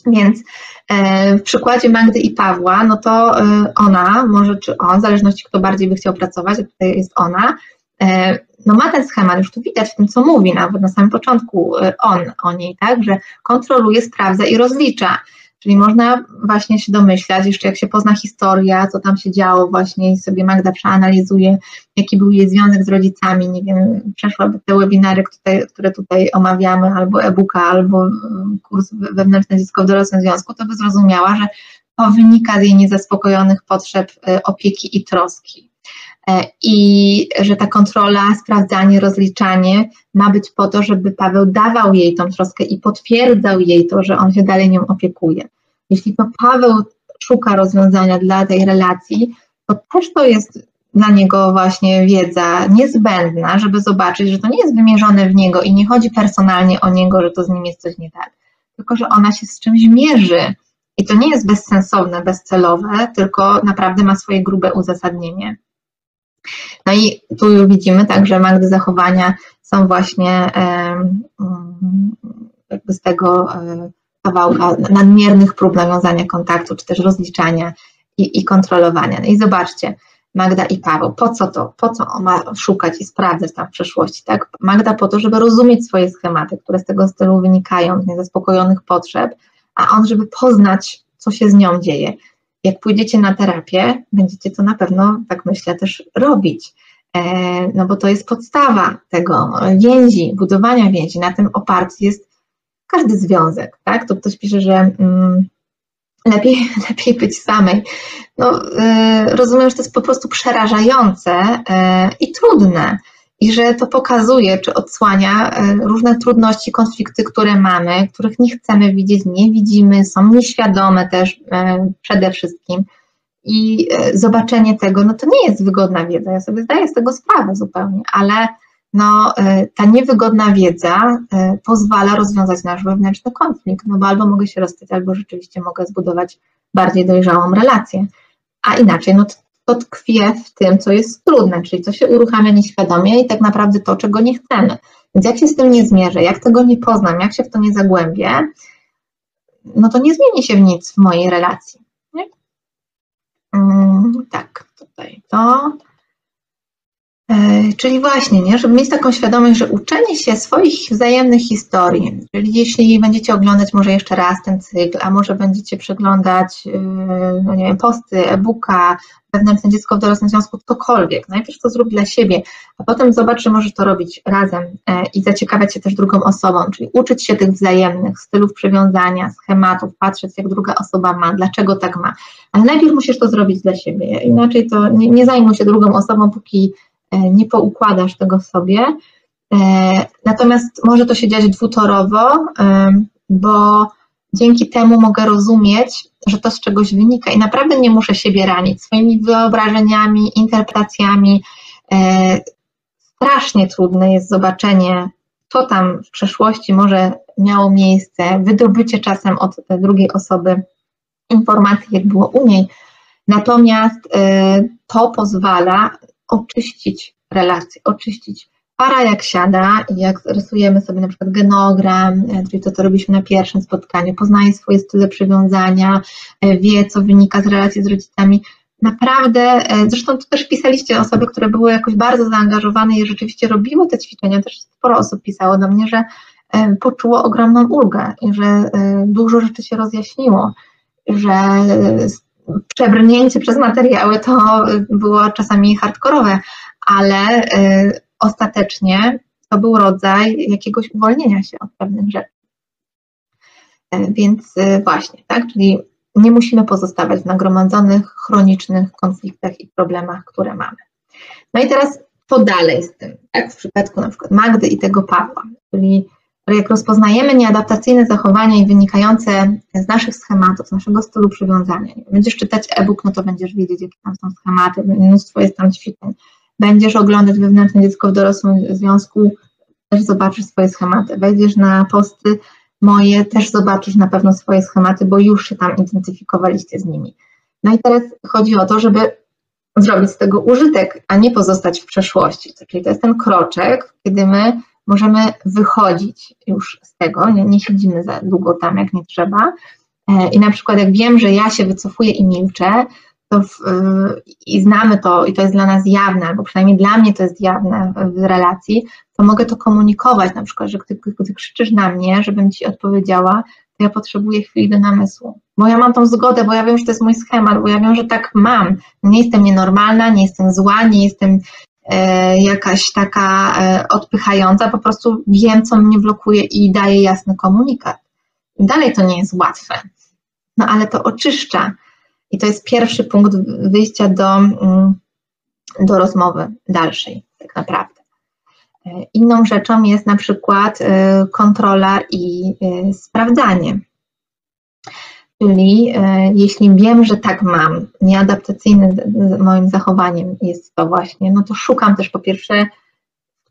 Więc e, w przykładzie Magdy i Pawła, no to e, ona, może czy on, w zależności kto bardziej by chciał pracować, a tutaj jest ona, e, no ma ten schemat, już tu widać w tym, co mówi, nawet na samym początku on o niej, tak, że kontroluje, sprawdza i rozlicza. Czyli można właśnie się domyślać, jeszcze jak się pozna historia, co tam się działo właśnie i sobie Magda przeanalizuje, jaki był jej związek z rodzicami, nie wiem, przeszłaby te webinary, które, które tutaj omawiamy, albo e-booka, albo mm, kurs wewnętrzne dziecko w dorosłym związku, to by zrozumiała, że to wynika z jej niezaspokojonych potrzeb e, opieki i troski. E, I że ta kontrola, sprawdzanie, rozliczanie ma być po to, żeby Paweł dawał jej tą troskę i potwierdzał jej to, że on się dalej nią opiekuje. Jeśli to Paweł szuka rozwiązania dla tej relacji, to też to jest dla niego właśnie wiedza niezbędna, żeby zobaczyć, że to nie jest wymierzone w niego i nie chodzi personalnie o niego, że to z nim jest coś nie tak, tylko że ona się z czymś mierzy. I to nie jest bezsensowne, bezcelowe, tylko naprawdę ma swoje grube uzasadnienie. No i tu widzimy tak, że Magdy zachowania są właśnie jakby z tego e, kawałka nadmiernych prób nawiązania kontaktu, czy też rozliczania i, i kontrolowania. No i zobaczcie, Magda i Paweł, po co to? Po co on ma szukać i sprawdzać tam w przeszłości, tak? Magda po to, żeby rozumieć swoje schematy, które z tego stylu wynikają, z niezaspokojonych potrzeb, a on, żeby poznać, co się z nią dzieje. Jak pójdziecie na terapię, będziecie to na pewno, tak myślę, też robić. E, no bo to jest podstawa tego więzi, budowania więzi. Na tym oparty jest każdy związek, tak? To ktoś pisze, że mm, lepiej, lepiej być samej. No, y, rozumiem, że to jest po prostu przerażające y, i trudne i że to pokazuje, czy odsłania y, różne trudności, konflikty, które mamy, których nie chcemy widzieć, nie widzimy, są nieświadome też y, przede wszystkim. I y, zobaczenie tego, no to nie jest wygodna wiedza, ja sobie zdaję z tego sprawę zupełnie, ale no, ta niewygodna wiedza pozwala rozwiązać nasz wewnętrzny konflikt, no bo albo mogę się rozstać, albo rzeczywiście mogę zbudować bardziej dojrzałą relację, a inaczej, no to tkwie w tym, co jest trudne, czyli co się uruchamia nieświadomie i tak naprawdę to, czego nie chcemy. Więc jak się z tym nie zmierzę, jak tego nie poznam, jak się w to nie zagłębię, no to nie zmieni się w nic w mojej relacji. Mm, tak, tutaj to. E, czyli właśnie, nie, żeby mieć taką świadomość, że uczenie się swoich wzajemnych historii, czyli jeśli będziecie oglądać może jeszcze raz ten cykl, a może będziecie przeglądać y, no nie wiem, posty, e-booka, wewnętrzne dziecko w dorosłym związku, cokolwiek. Najpierw to zrób dla siebie, a potem zobacz, że możesz to robić razem e, i zaciekawiać się też drugą osobą, czyli uczyć się tych wzajemnych stylów przywiązania, schematów, patrzeć jak druga osoba ma, dlaczego tak ma. Ale najpierw musisz to zrobić dla siebie, inaczej to nie, nie zajmuj się drugą osobą, póki E, nie poukładasz tego sobie. E, natomiast może to się dziać dwutorowo, bo dzięki temu mogę rozumieć, że to z czegoś wynika i naprawdę nie muszę siebie ranić swoimi wyobrażeniami, interpretacjami. Strasznie trudne jest zobaczenie, co tam w przeszłości może miało miejsce, wydobycie czasem od drugiej osoby informacji, jak było u niej. Natomiast to pozwala oczyścić relacje, oczyścić. Para jak siada i jak rysujemy sobie na przykład genogram, e, czyli to, co robiliśmy na pierwszym spotkaniu, poznaje swoje style przywiązania, e, wie, co wynika z relacji z rodzicami, naprawdę, e, zresztą tu też pisaliście osoby, które były jakoś bardzo zaangażowane i rzeczywiście robiły te ćwiczenia, też sporo osób pisało do mnie, że poczuło ogromną ulgę i że dużo rzeczy się rozjaśniło, że przebrnięcie przez materiały to było czasami hardkorowe, ale ostatecznie to był rodzaj jakiegoś uwolnienia się od pewnych rzeczy. Więc właśnie, tak, czyli nie musimy pozostawać w nagromadzonych, chronicznych konfliktach i problemach, które mamy. No i teraz to dalej z tym, tak? w przypadku na przykład Magdy i tego Pawła, czyli jak rozpoznajemy nieadaptacyjne zachowania i wynikające z naszych schematów, z naszego stylu przywiązania. Będziesz czytać e-book, no to będziesz wiedzieć, jakie tam są schematy, mnóstwo jest tam ćwiczeń. Będziesz oglądać wewnętrzne dziecko w dorosłym związku, też zobaczysz swoje schematy. Wejdziesz na posty moje, też zobaczysz na pewno swoje schematy, bo już się tam identyfikowaliście z nimi. No i teraz chodzi o to, żeby zrobić z tego użytek, a nie pozostać w przeszłości. Czyli to jest ten kroczek, kiedy my możemy wychodzić już z tego, nie, nie siedzimy za długo tam, jak nie trzeba. E, I na przykład, jak wiem, że ja się wycofuję i milczę, to w, i znamy to, i to jest dla nas jawne, albo przynajmniej dla mnie to jest jawne w relacji, to mogę to komunikować, na przykład, że gdy, gdy krzyczysz na mnie, żebym ci odpowiedziała, to ja potrzebuję chwili do namysłu. Bo ja mam tą zgodę, bo ja wiem, że to jest mój schemat, bo ja wiem, że tak mam. Nie jestem nienormalna, nie jestem zła, nie jestem e, jakaś taka e, odpychająca, po prostu wiem, co mnie blokuje i daję jasny komunikat. I dalej to nie jest łatwe, no ale to oczyszcza. I to jest pierwszy punkt wyjścia do, mm, do rozmowy dalszej, tak naprawdę. Inną rzeczą jest na przykład y, kontrola i y, sprawdzanie. Czyli jeśli wiem, że tak mam, nieadaptacyjny moim zachowaniem jest to właśnie, no to szukam też po pierwsze,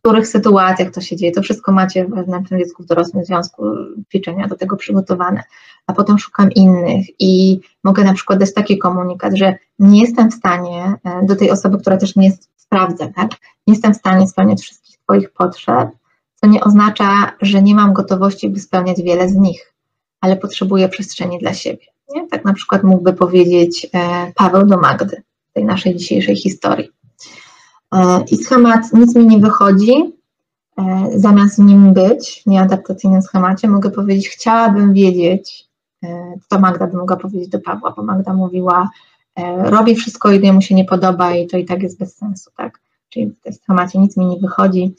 których sytuacjach to się dzieje. To wszystko macie w wewnętrznym dziecku w dorosłym związku ćwiczenia do tego przygotowane, a potem szukam innych i mogę na przykład dać taki komunikat, że nie jestem w stanie do tej osoby, która też nie sprawdza, tak? Nie jestem w stanie spełniać wszystkich swoich potrzeb, co nie oznacza, że nie mam gotowości, by spełniać wiele z nich, ale potrzebuję przestrzeni dla siebie. Nie? Tak na przykład mógłby powiedzieć e, Paweł do Magdy tej naszej dzisiejszej historii. E, I schemat nic mi nie wychodzi, e, zamiast nim być, nieadaptacyjnym schemacie, mogę powiedzieć, chciałabym wiedzieć, co Magda by mogła powiedzieć do Pawła, bo Magda mówiła, robi wszystko i mu się nie podoba i to i tak jest bez sensu, tak? czyli w tym schemacie nic mi nie wychodzi,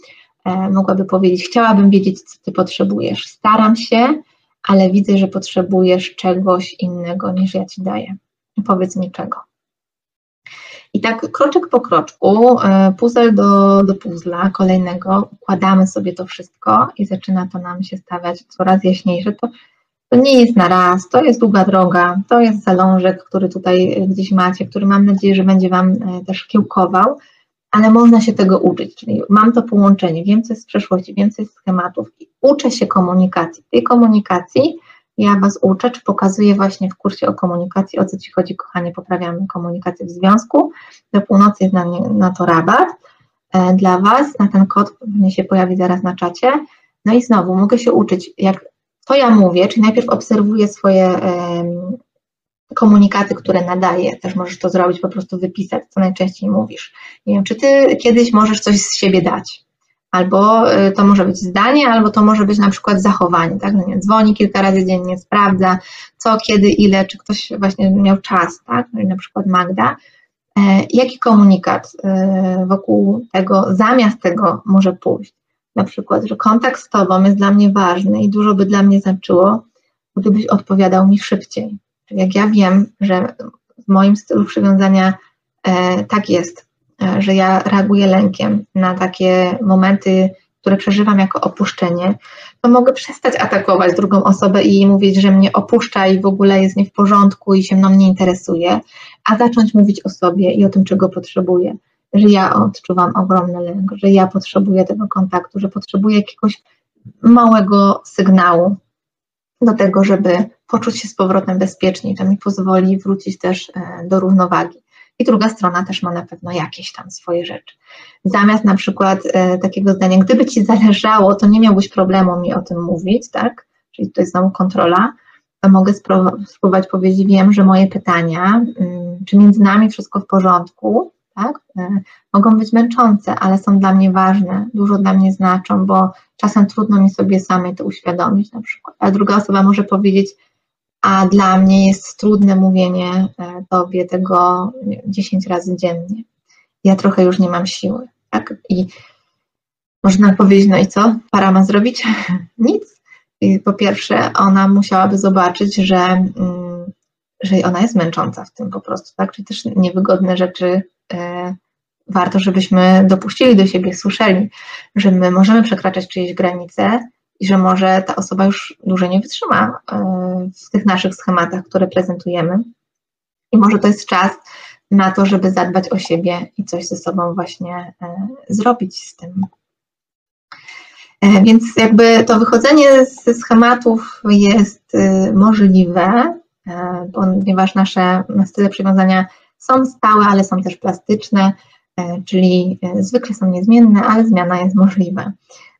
e, mogłaby powiedzieć, chciałabym wiedzieć, co ty potrzebujesz. Staram się, ale widzę, że potrzebujesz czegoś innego niż ja ci daję. Powiedz mi czego. I tak kroczek po kroczku, e, puzzle do, do puzzla kolejnego, układamy sobie to wszystko i zaczyna to nam się stawiać coraz jaśniejsze. To, to nie jest na raz, to jest długa droga, to jest zalążek, który tutaj gdzieś macie, który mam nadzieję, że będzie Wam e, też kiełkował, ale można się tego uczyć, czyli mam to połączenie, wiem co jest z przeszłości, wiem co jest z schematów i uczę się komunikacji. Tej komunikacji ja Was uczę, czy pokazuję właśnie w kursie o komunikacji, o co Ci chodzi, kochanie, poprawiamy komunikację w związku. Do północy jest na, mnie, na to rabat e, dla Was, na ten kod pewnie się pojawi zaraz na czacie. No i znowu mogę się uczyć, jak co ja mówię, czyli najpierw obserwuję swoje komunikaty, które nadaję, też możesz to zrobić, po prostu wypisać, co najczęściej mówisz. Nie wiem, czy ty kiedyś możesz coś z siebie dać, albo y, to może być zdanie, albo to może być na przykład zachowanie, tak, no nie, dzwoni kilka razy dziennie, sprawdza co, kiedy, ile, czy ktoś właśnie miał czas, tak, no na przykład Magda, e, jaki komunikat e, wokół tego, zamiast tego może pójść, na przykład, że kontakt z Tobą jest dla mnie ważny i dużo by dla mnie znaczyło, gdybyś odpowiadał mi szybciej, jak ja wiem, że w moim stylu przywiązania e, tak jest, że ja reaguję lękiem na takie momenty, które przeżywam jako opuszczenie, to mogę przestać atakować drugą osobę i mówić, że mnie opuszcza i w ogóle jest nie w porządku i się mną nie interesuje, a zacząć mówić o sobie i o tym, czego potrzebuję. Że ja odczuwam ogromny lęk, że ja potrzebuję tego kontaktu, że potrzebuję jakiegoś małego sygnału do tego, żeby poczuć się z powrotem bezpiecznie. To mi pozwoli wrócić też e, do równowagi. I druga strona też ma na pewno jakieś tam swoje rzeczy. Zamiast na przykład e, takiego zdania, gdyby ci zależało, to nie miałbyś problemu mi o tym mówić, tak? Czyli to jest znowu kontrola. to mogę spróbować powiedzieć, wiem, że moje pytania, mm, czy między nami wszystko w porządku, tak? E, mogą być męczące, ale są dla mnie ważne, dużo dla mnie znaczą, bo czasem trudno mi sobie samej to uświadomić na przykład. A druga osoba może powiedzieć, a dla mnie jest trudne mówienie e, tobie tego 10 razy dziennie. Ja trochę już nie mam siły. Tak? I można powiedzieć, no i co? Para ma zrobić? Nic. I po pierwsze, ona musiałaby zobaczyć, że, mm, że ona jest męcząca w tym po prostu, tak? Czyli też niewygodne rzeczy e, warto, żebyśmy dopuścili do siebie, słyszeli, że my możemy przekraczać czyjeś granice i że może ta osoba już dłużej nie wytrzyma e, w tych naszych schematach, które prezentujemy. I może to jest czas na to, żeby zadbać o siebie i coś ze sobą właśnie e, zrobić z tym. E, więc jakby to wychodzenie ze schematów jest możliwe, ponieważ nasze style przywiązania są stałe, ale są też plastyczne, czyli zwykle są niezmienne, ale zmiana jest możliwa.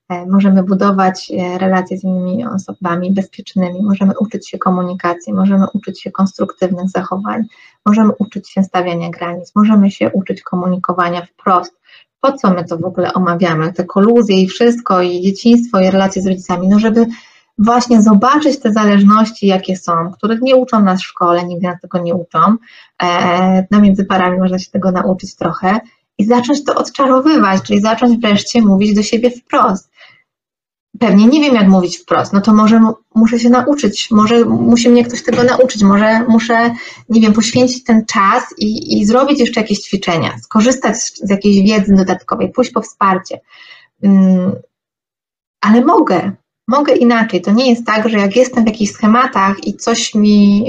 E, możemy budować e, relacje z innymi osobami bezpiecznymi, możemy uczyć się komunikacji, możemy uczyć się konstruktywnych zachowań, możemy uczyć się stawiania granic, możemy się uczyć komunikowania wprost. Po co my to w ogóle omawiamy? Te koluzje i wszystko, i dzieciństwo, i relacje z rodzicami, no żeby właśnie zobaczyć te zależności, jakie są, których nie uczą nas w szkole, nigdy nas tego nie uczą. E, no między parami można się tego nauczyć trochę i zacząć to odczarowywać, czyli zacząć wreszcie mówić do siebie wprost pewnie nie wiem, jak mówić wprost, no to może muszę się nauczyć, może musi mnie ktoś tego nauczyć, może muszę, nie wiem, poświęcić ten czas i, i zrobić jeszcze jakieś ćwiczenia, skorzystać z jakiejś wiedzy dodatkowej, pójść po wsparcie. Um, ale mogę, mogę inaczej. To nie jest tak, że jak jestem w jakichś schematach i coś mi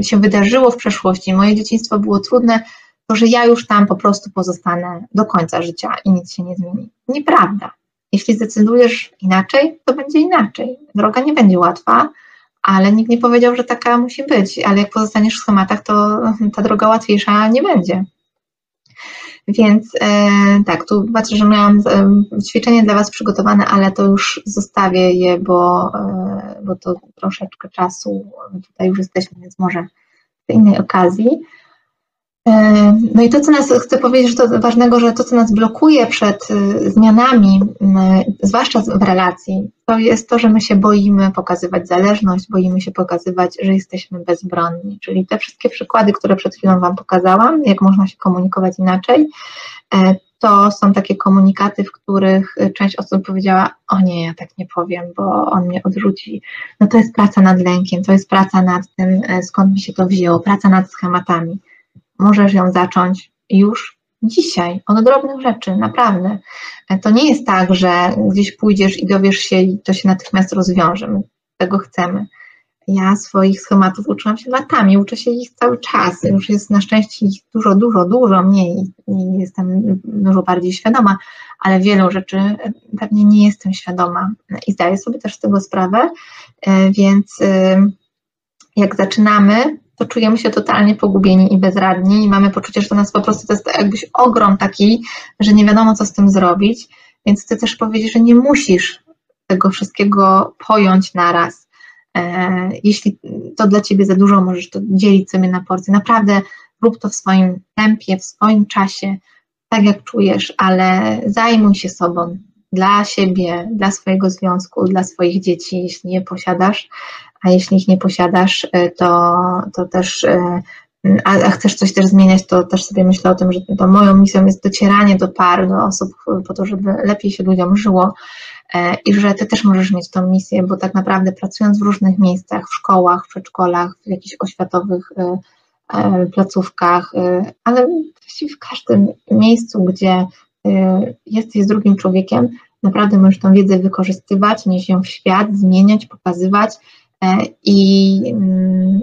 y, się wydarzyło w przeszłości, moje dzieciństwo było trudne, to że ja już tam po prostu pozostanę do końca życia i nic się nie zmieni. Nieprawda. Jeśli zdecydujesz inaczej, to będzie inaczej. Droga nie będzie łatwa, ale nikt nie powiedział, że taka musi być. Ale jak pozostaniesz w schematach, to ta droga łatwiejsza nie będzie. Więc e, tak, tu patrzę, że miałam e, ćwiczenie dla Was przygotowane, ale to już zostawię je, bo, e, bo to troszeczkę czasu tutaj już jesteśmy, więc może w innej okazji. No i to, co nas, chcę powiedzieć, że to ważnego, że to, co nas blokuje przed y, zmianami, zwłaszcza w relacji, to jest to, że my się boimy pokazywać zależność, boimy się pokazywać, że jesteśmy bezbronni. Czyli te wszystkie przykłady, które przed chwilą Wam pokazałam, jak można się komunikować inaczej, e, to są takie komunikaty, w których część osób powiedziała: O nie, ja tak nie powiem, bo on mnie odrzuci. No to jest praca nad lękiem, to jest praca nad tym, e, skąd mi się to wzięło, praca nad schematami możesz ją zacząć już dzisiaj, od drobnych rzeczy, naprawdę. To nie jest tak, że gdzieś pójdziesz i dowiesz się i to się natychmiast rozwiąże. My tego chcemy. Ja swoich schematów uczyłam się latami, uczę się ich cały czas. Już jest na szczęście ich dużo, dużo, dużo mniej i jestem dużo bardziej świadoma, ale wielu rzeczy pewnie nie jestem świadoma i zdaję sobie też z tego sprawę, więc y, jak zaczynamy, to czujemy się totalnie pogubieni i bezradni i mamy poczucie, że to nas po prostu to jest jakbyś ogrom taki, że nie wiadomo, co z tym zrobić. Więc chcę też powiedzieć, że nie musisz tego wszystkiego pojąć naraz. E, jeśli to dla ciebie za dużo, możesz to dzielić sobie na porcje. Naprawdę rób to w swoim tempie, w swoim czasie, tak jak czujesz, ale zajmuj się sobą dla siebie, dla swojego związku, dla swoich dzieci, jeśli je posiadasz, a jeśli ich nie posiadasz, y, to, to też y, a, a, chcesz coś też zmieniać, to też sobie myślę o tym, że to moją misją jest docieranie do par, do osób po to, żeby lepiej się ludziom żyło e, i że ty też możesz mieć tą misję, bo tak naprawdę pracując w różnych miejscach, w szkołach, w przedszkolach, w jakichś oświatowych e, placówkach, ale właściwie w każdym miejscu, gdzie jesteś z drugim człowiekiem, naprawdę możesz tą wiedzę wykorzystywać, nieść ją w świat, zmieniać, pokazywać E, i mm,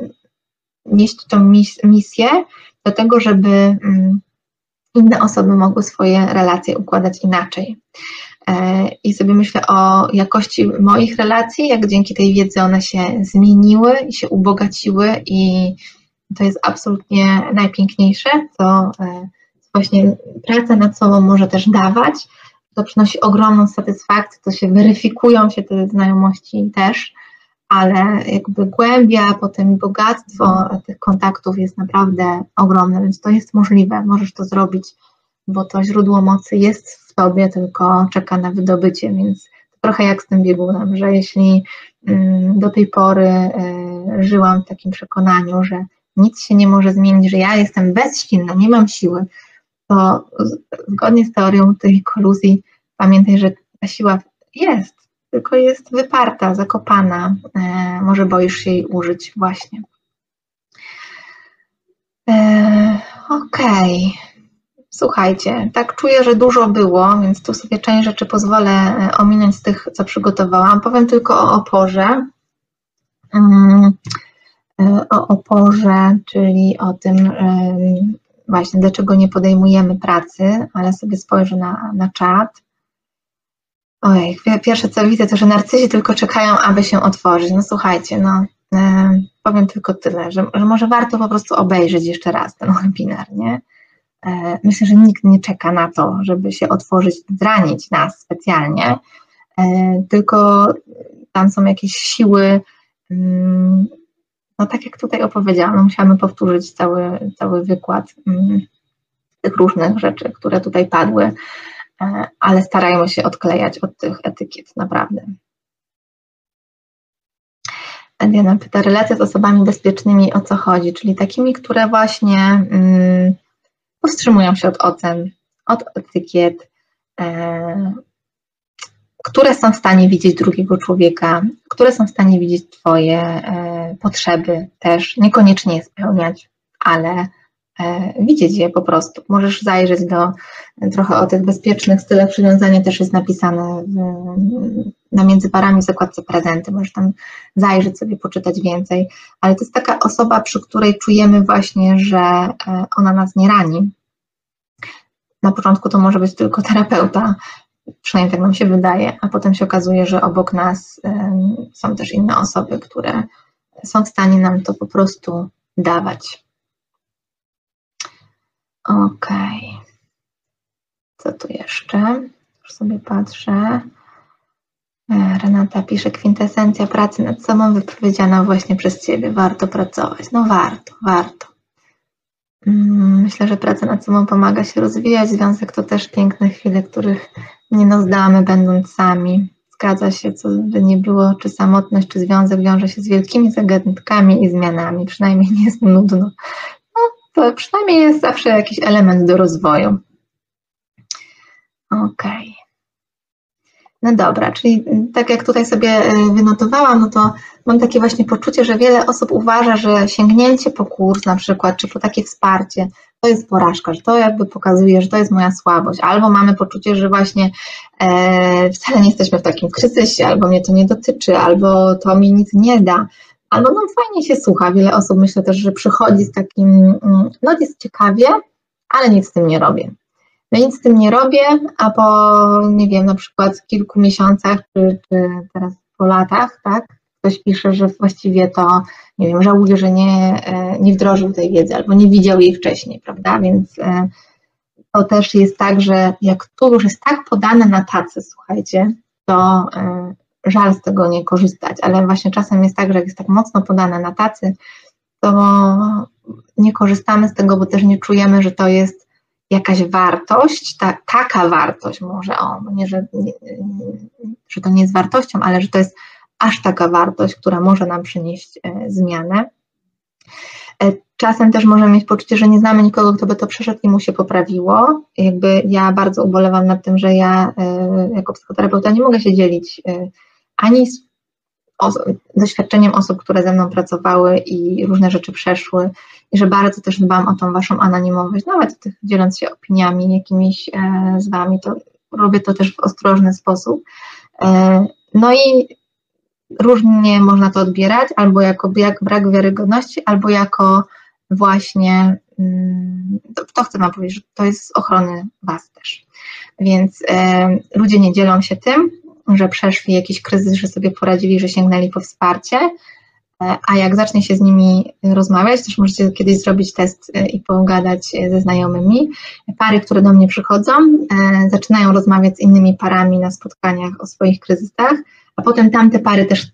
nieść tą misję do tego, żeby mm, inne osoby mogły swoje relacje układać inaczej. E, I sobie myślę o jakości moich relacji, jak dzięki tej wiedzy one się zmieniły i się ubogaciły, i to jest absolutnie najpiękniejsze, co e, właśnie praca nad sobą może też dawać. To przynosi ogromną satysfakcję, to się weryfikują się te znajomości też ale jakby głębia, potem bogactwo tych kontaktów jest naprawdę ogromne, więc to jest możliwe, możesz to zrobić, bo to źródło mocy jest w tobie, tylko czeka na wydobycie, więc trochę jak z tym biegunem, że jeśli mm, do tej pory e, żyłam w takim przekonaniu, że nic się nie może zmienić, że ja jestem bezsilna, nie mam siły, to zgodnie z teorią tej koluzji pamiętaj, że ta siła jest, tylko jest wyparta, zakopana, e, może boisz się jej użyć właśnie. E, okej. Okay. Słuchajcie, tak czuję, że dużo było, więc tu sobie część rzeczy pozwolę e, ominąć z tych, co przygotowałam. Powiem tylko o oporze. Mm, o oporze, czyli o tym właśnie, dlaczego nie podejmujemy pracy, ale sobie spojrzę na, na czat. Ojej, pierwsze co widzę, to że narcyzi tylko czekają, aby się otworzyć. No słuchajcie, no powiem tylko tyle, że, że może warto po prostu obejrzeć jeszcze raz ten webinar, nie? E, myślę, że nikt nie czeka na to, żeby się otworzyć, zranić nas specjalnie, e, tylko tam są jakieś siły, mm, no tak jak tutaj opowiedziałam, no musiałam powtórzyć cały, cały wykład mm, tych różnych rzeczy, które tutaj padły, e, ale starajmy się odklejać od tych etykiet, naprawdę. Diana pyta, relacje z osobami bezpiecznymi o co chodzi, czyli takimi, które właśnie mm, powstrzymują się od ocen, od etykiet, e, które są w stanie widzieć drugiego człowieka, które są w stanie widzieć Twoje e, potrzeby też, niekoniecznie je spełniać, ale e, widzieć je po prostu. Możesz zajrzeć do trochę o tych bezpiecznych stylach przywiązania, też jest napisane w, na między parami w zakładce prezenty. Możesz tam zajrzeć sobie, poczytać więcej, ale to jest taka osoba, przy której czujemy właśnie, że e, ona nas nie rani. Na początku to może być tylko terapeuta, przynajmniej tak nam się wydaje, a potem się okazuje, że obok nas są też inne osoby, które są w stanie nam to po prostu dawać. Ok. Co tu jeszcze? Już sobie patrzę. E, Renata pisze, kwintesencja pracy nad sobą wypowiedziana właśnie przez Ciebie. Warto pracować. No warto, warto. Mm, myślę, że praca nad sobą pomaga się rozwijać. Związek to też piękne chwile, których nie rozdamy, będąc sami. Zgadza się, co by nie było, czy samotność, czy związek wiąże się z wielkimi zagadnieniami i zmianami. Przynajmniej nie jest nudno. To przynajmniej jest zawsze jakiś element do rozwoju. Okej. Okay. No dobra, czyli tak jak tutaj sobie e, wynotowałam, no to mam takie właśnie poczucie, że wiele osób uważa, że sięgnięcie po kurs na przykład, czy po takie wsparcie, to jest porażka, że to jakby pokazuje, że to jest moja słabość, albo mamy poczucie, że właśnie e, wcale nie jesteśmy w takim kryzysie, albo mnie to nie dotyczy, albo to mi nic nie da, albo no fajnie się słucha. Wiele osób myślę też, że przychodzi z takim, mm, no jest ciekawie, ale nic z tym nie robię. No nic z tym nie robię, a po, nie wiem, na przykład kilku miesiącach, czy, czy teraz po latach, tak, ktoś pisze, że właściwie to, nie wiem, żałuje, że nie, e, nie wdrożył tej wiedzy albo nie widział jej wcześniej, prawda? Więc e, to też jest tak, że jak tu już jest tak podane na tacy, słuchajcie, to e, żal z tego nie korzystać, ale właśnie czasem jest tak, że jak jest tak mocno podane na tacy, to nie korzystamy z tego, bo też nie czujemy, że to jest jakaś wartość, ta, taka wartość może, o, nie, że, nie, że to nie jest wartością, ale że to jest aż taka wartość, która może nam przynieść e, zmianę. E, czasem też możemy mieć poczucie, że nie znamy nikogo, kto by to przeszedł i mu się poprawiło. Jakby ja bardzo ubolewam nad tym, że ja e, jako psychoterapeuta nie mogę się dzielić ani z doświadczeniem osób, które ze mną pracowały i różne rzeczy przeszły, i że bardzo też dbam o tą waszą anonimowość, nawet tych, dzieląc się opiniami jakimiś z wami, to robię to też w ostrożny sposób. No i różnie można to odbierać, albo jako jak brak wiarygodności, albo jako właśnie, mm, to, to chcę Wam powiedzieć, że to jest z ochrony Was też. Więc e, ludzie nie dzielą się tym, że przeszli jakiś kryzys, że sobie poradzili, że sięgnęli po wsparcie, e, a jak zacznie się z nimi rozmawiać, też możecie kiedyś zrobić test e, i pogadać ze znajomymi. Pary, które do mnie przychodzą, e, zaczynają rozmawiać z innymi parami na spotkaniach o swoich kryzysach, a potem tamte pary też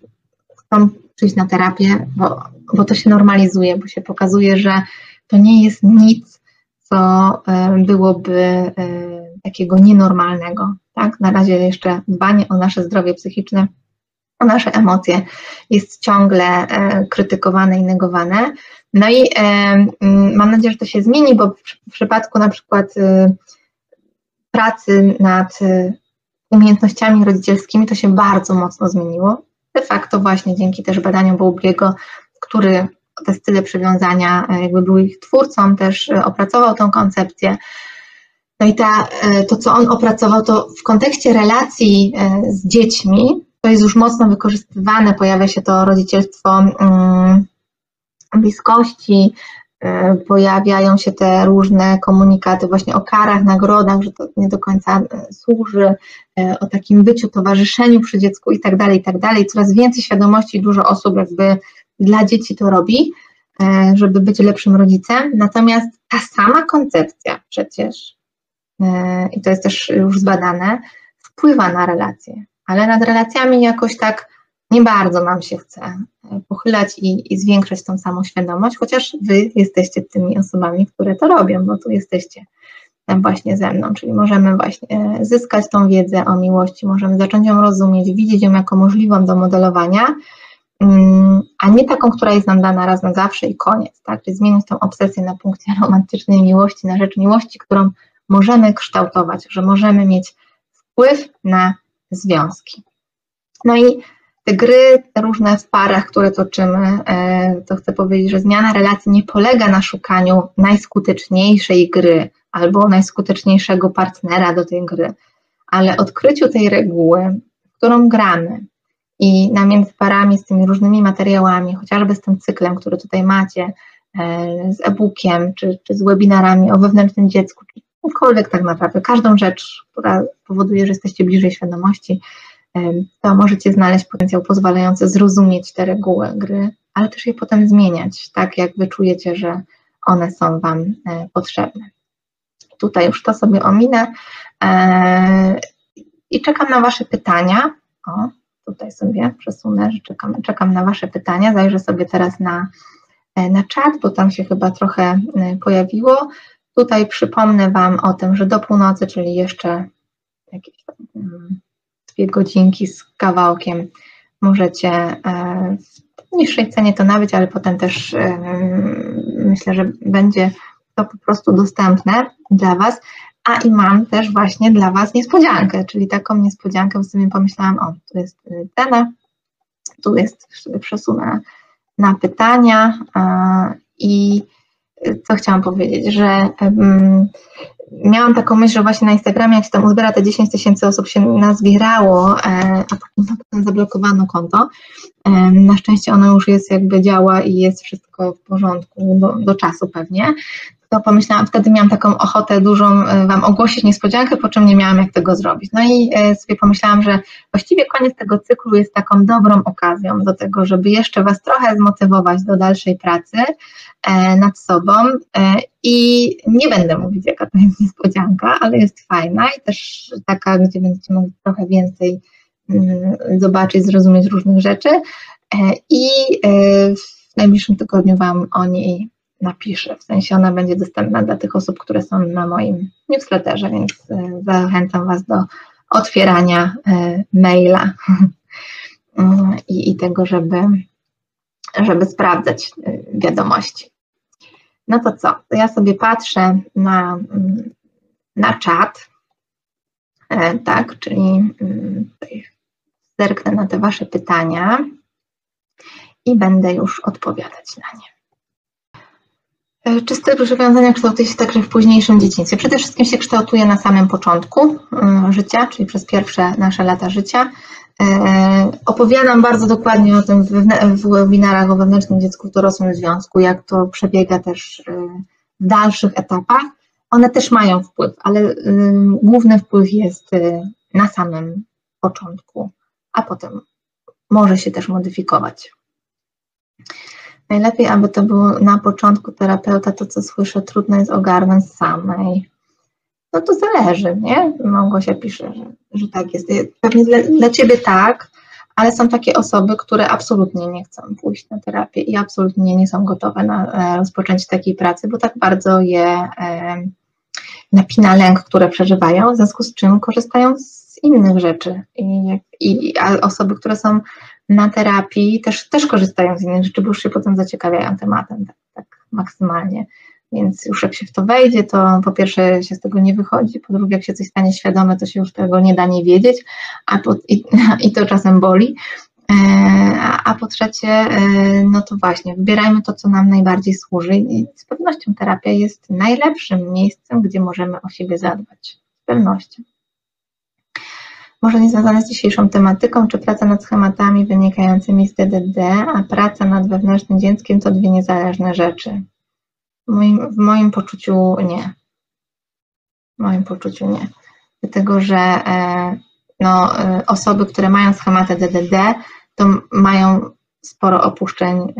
chcą przyjść na terapię, bo, bo to się normalizuje, bo się pokazuje, że to nie jest nic, co byłoby takiego nienormalnego. Tak? Na razie jeszcze dbanie o nasze zdrowie psychiczne, o nasze emocje jest ciągle krytykowane i negowane. No i mam nadzieję, że to się zmieni, bo w przypadku na przykład pracy nad umiejętnościami rodzicielskimi to się bardzo mocno zmieniło. De facto właśnie dzięki też badaniom Bowlbiego, który te style przywiązania e, jakby był ich twórcą, też e, opracował tą koncepcję. No i ta, e, to, co on opracował, to w kontekście relacji z dziećmi, to jest już mocno wykorzystywane, pojawia się to rodzicielstwo mm, bliskości, E, pojawiają się te różne komunikaty właśnie o karach, nagrodach, że to nie do końca e, służy, e, o takim byciu, towarzyszeniu przy dziecku i tak dalej, i tak dalej. Coraz więcej świadomości, dużo osób jakby dla dzieci to robi, żeby być lepszym rodzicem. Natomiast ta sama koncepcja przecież, i to jest też już zbadane, wpływa na relacje, ale nad relacjami jakoś tak nie bardzo nam się chce e, pochylać i, i zwiększać tą samą świadomość, chociaż Wy jesteście tymi osobami, które to robią, bo tu jesteście właśnie ze mną, czyli możemy właśnie e, zyskać tą wiedzę o miłości, możemy zacząć ją rozumieć, widzieć ją jako możliwą do modelowania, mm, a nie taką, która jest nam dana raz na zawsze i koniec, tak? Czyli zmienić tą obsesję na punkcie romantycznej miłości, na rzecz miłości, którą możemy kształtować, że możemy mieć wpływ na związki. No i te gry różne w parach, które toczymy, e, to chcę powiedzieć, że zmiana relacji nie polega na szukaniu najskuteczniejszej gry albo najskuteczniejszego partnera do tej gry, ale odkryciu tej reguły, którą gramy i namiędzy parami z tymi różnymi materiałami, chociażby z tym cyklem, który tutaj macie, e, z e-bookiem, czy, czy z webinarami o wewnętrznym dziecku, czy cokolwiek tak naprawdę, każdą rzecz, która powoduje, że jesteście bliżej świadomości, to możecie znaleźć potencjał pozwalający zrozumieć te reguły gry, ale też je potem zmieniać, tak jak wyczujecie, że one są Wam e, potrzebne. Tutaj już to sobie ominę e, i czekam na Wasze pytania. O, tutaj sobie przesunę, że czekam, czekam na Wasze pytania. Zajrzę sobie teraz na, e, na czat, bo tam się chyba trochę pojawiło. Tutaj przypomnę Wam o tym, że do północy, czyli jeszcze jakieś mm, dwie godzinki z kawałkiem możecie e, w niższej cenie to nabyć, ale potem też e, myślę, że będzie to po prostu dostępne dla Was. A i mam też właśnie dla Was niespodziankę, czyli taką niespodziankę, bo sobie pomyślałam, o, tu jest cena, tu jest, przesunę na pytania i co chciałam powiedzieć, że miałam taką myśl, że właśnie na Instagramie, jak się tam uzbiera te 10 tysięcy osób się nazbierało, e, a potem zablokowano konto. E, na szczęście ono już jest jakby działa i jest wszystko w porządku do, do czasu pewnie to pomyślałam, wtedy miałam taką ochotę dużą e, Wam ogłosić niespodziankę, po czym nie miałam jak tego zrobić. No i e, sobie pomyślałam, że właściwie koniec tego cyklu jest taką dobrą okazją do tego, żeby jeszcze Was trochę zmotywować do dalszej pracy e, nad sobą i nie będę mówić, jaka to jest niespodzianka, ale jest fajna i też taka, gdzie będziecie mogli trochę więcej mm, zobaczyć, zrozumieć różnych rzeczy i w najbliższym tygodniu Wam o niej napiszę. W sensie ona będzie dostępna dla tych osób, które są na moim newsletterze, więc e, zachęcam Was do otwierania e, maila mm, i, i tego, żeby, żeby sprawdzać e, wiadomości. No to co? Ja sobie patrzę na, mm, na czat, tak, czyli mm, zerknę na te Wasze pytania i będę już odpowiadać na nie. E, czy styl przywiązania kształtuje się także w późniejszym dzieciństwie? Przede wszystkim się kształtuje na samym początku e, życia, czyli przez pierwsze nasze lata życia. E, opowiadam bardzo dokładnie o tym w webinarach o wewnętrznym dziecku w dorosłym związku, jak to przebiega też w dalszych etapach. One też mają wpływ, ale główny wpływ jest na samym początku, a potem może się też modyfikować. Najlepiej, aby to było na początku terapeuta, to co słyszę, trudno jest ogarnąć samej. No to zależy, nie? Małgosia pisze, że, że tak jest. Pewnie dla, dla Ciebie tak, ale są takie osoby, które absolutnie nie chcą pójść na terapię i absolutnie nie są gotowe na e, rozpoczęcie takiej pracy, bo tak bardzo je e, napina lęk, które przeżywają, w związku z czym korzystają z innych rzeczy. I, i a osoby, które są na terapii, też, też korzystają z innych rzeczy, bo już się potem zaciekawiają tematem tak, tak maksymalnie. Więc już jak się w to wejdzie, to po pierwsze się z tego nie wychodzi, po drugie jak się coś stanie świadome, to się już tego nie da nie wiedzieć, a po, i, i to czasem boli. E, a, a po trzecie, e, no to właśnie, wybierajmy to, co nam najbardziej służy i z pewnością terapia jest najlepszym miejscem, gdzie możemy o siebie zadbać. Z pewnością. Może nie związane z dzisiejszą tematyką, czy praca nad schematami wynikającymi z DDD, a praca nad wewnętrznym dzieckiem to dwie niezależne rzeczy. W moim, w moim poczuciu nie. W moim poczuciu nie. Dlatego, że e, no, e, osoby, które mają schematy DDD, to mają sporo opuszczeń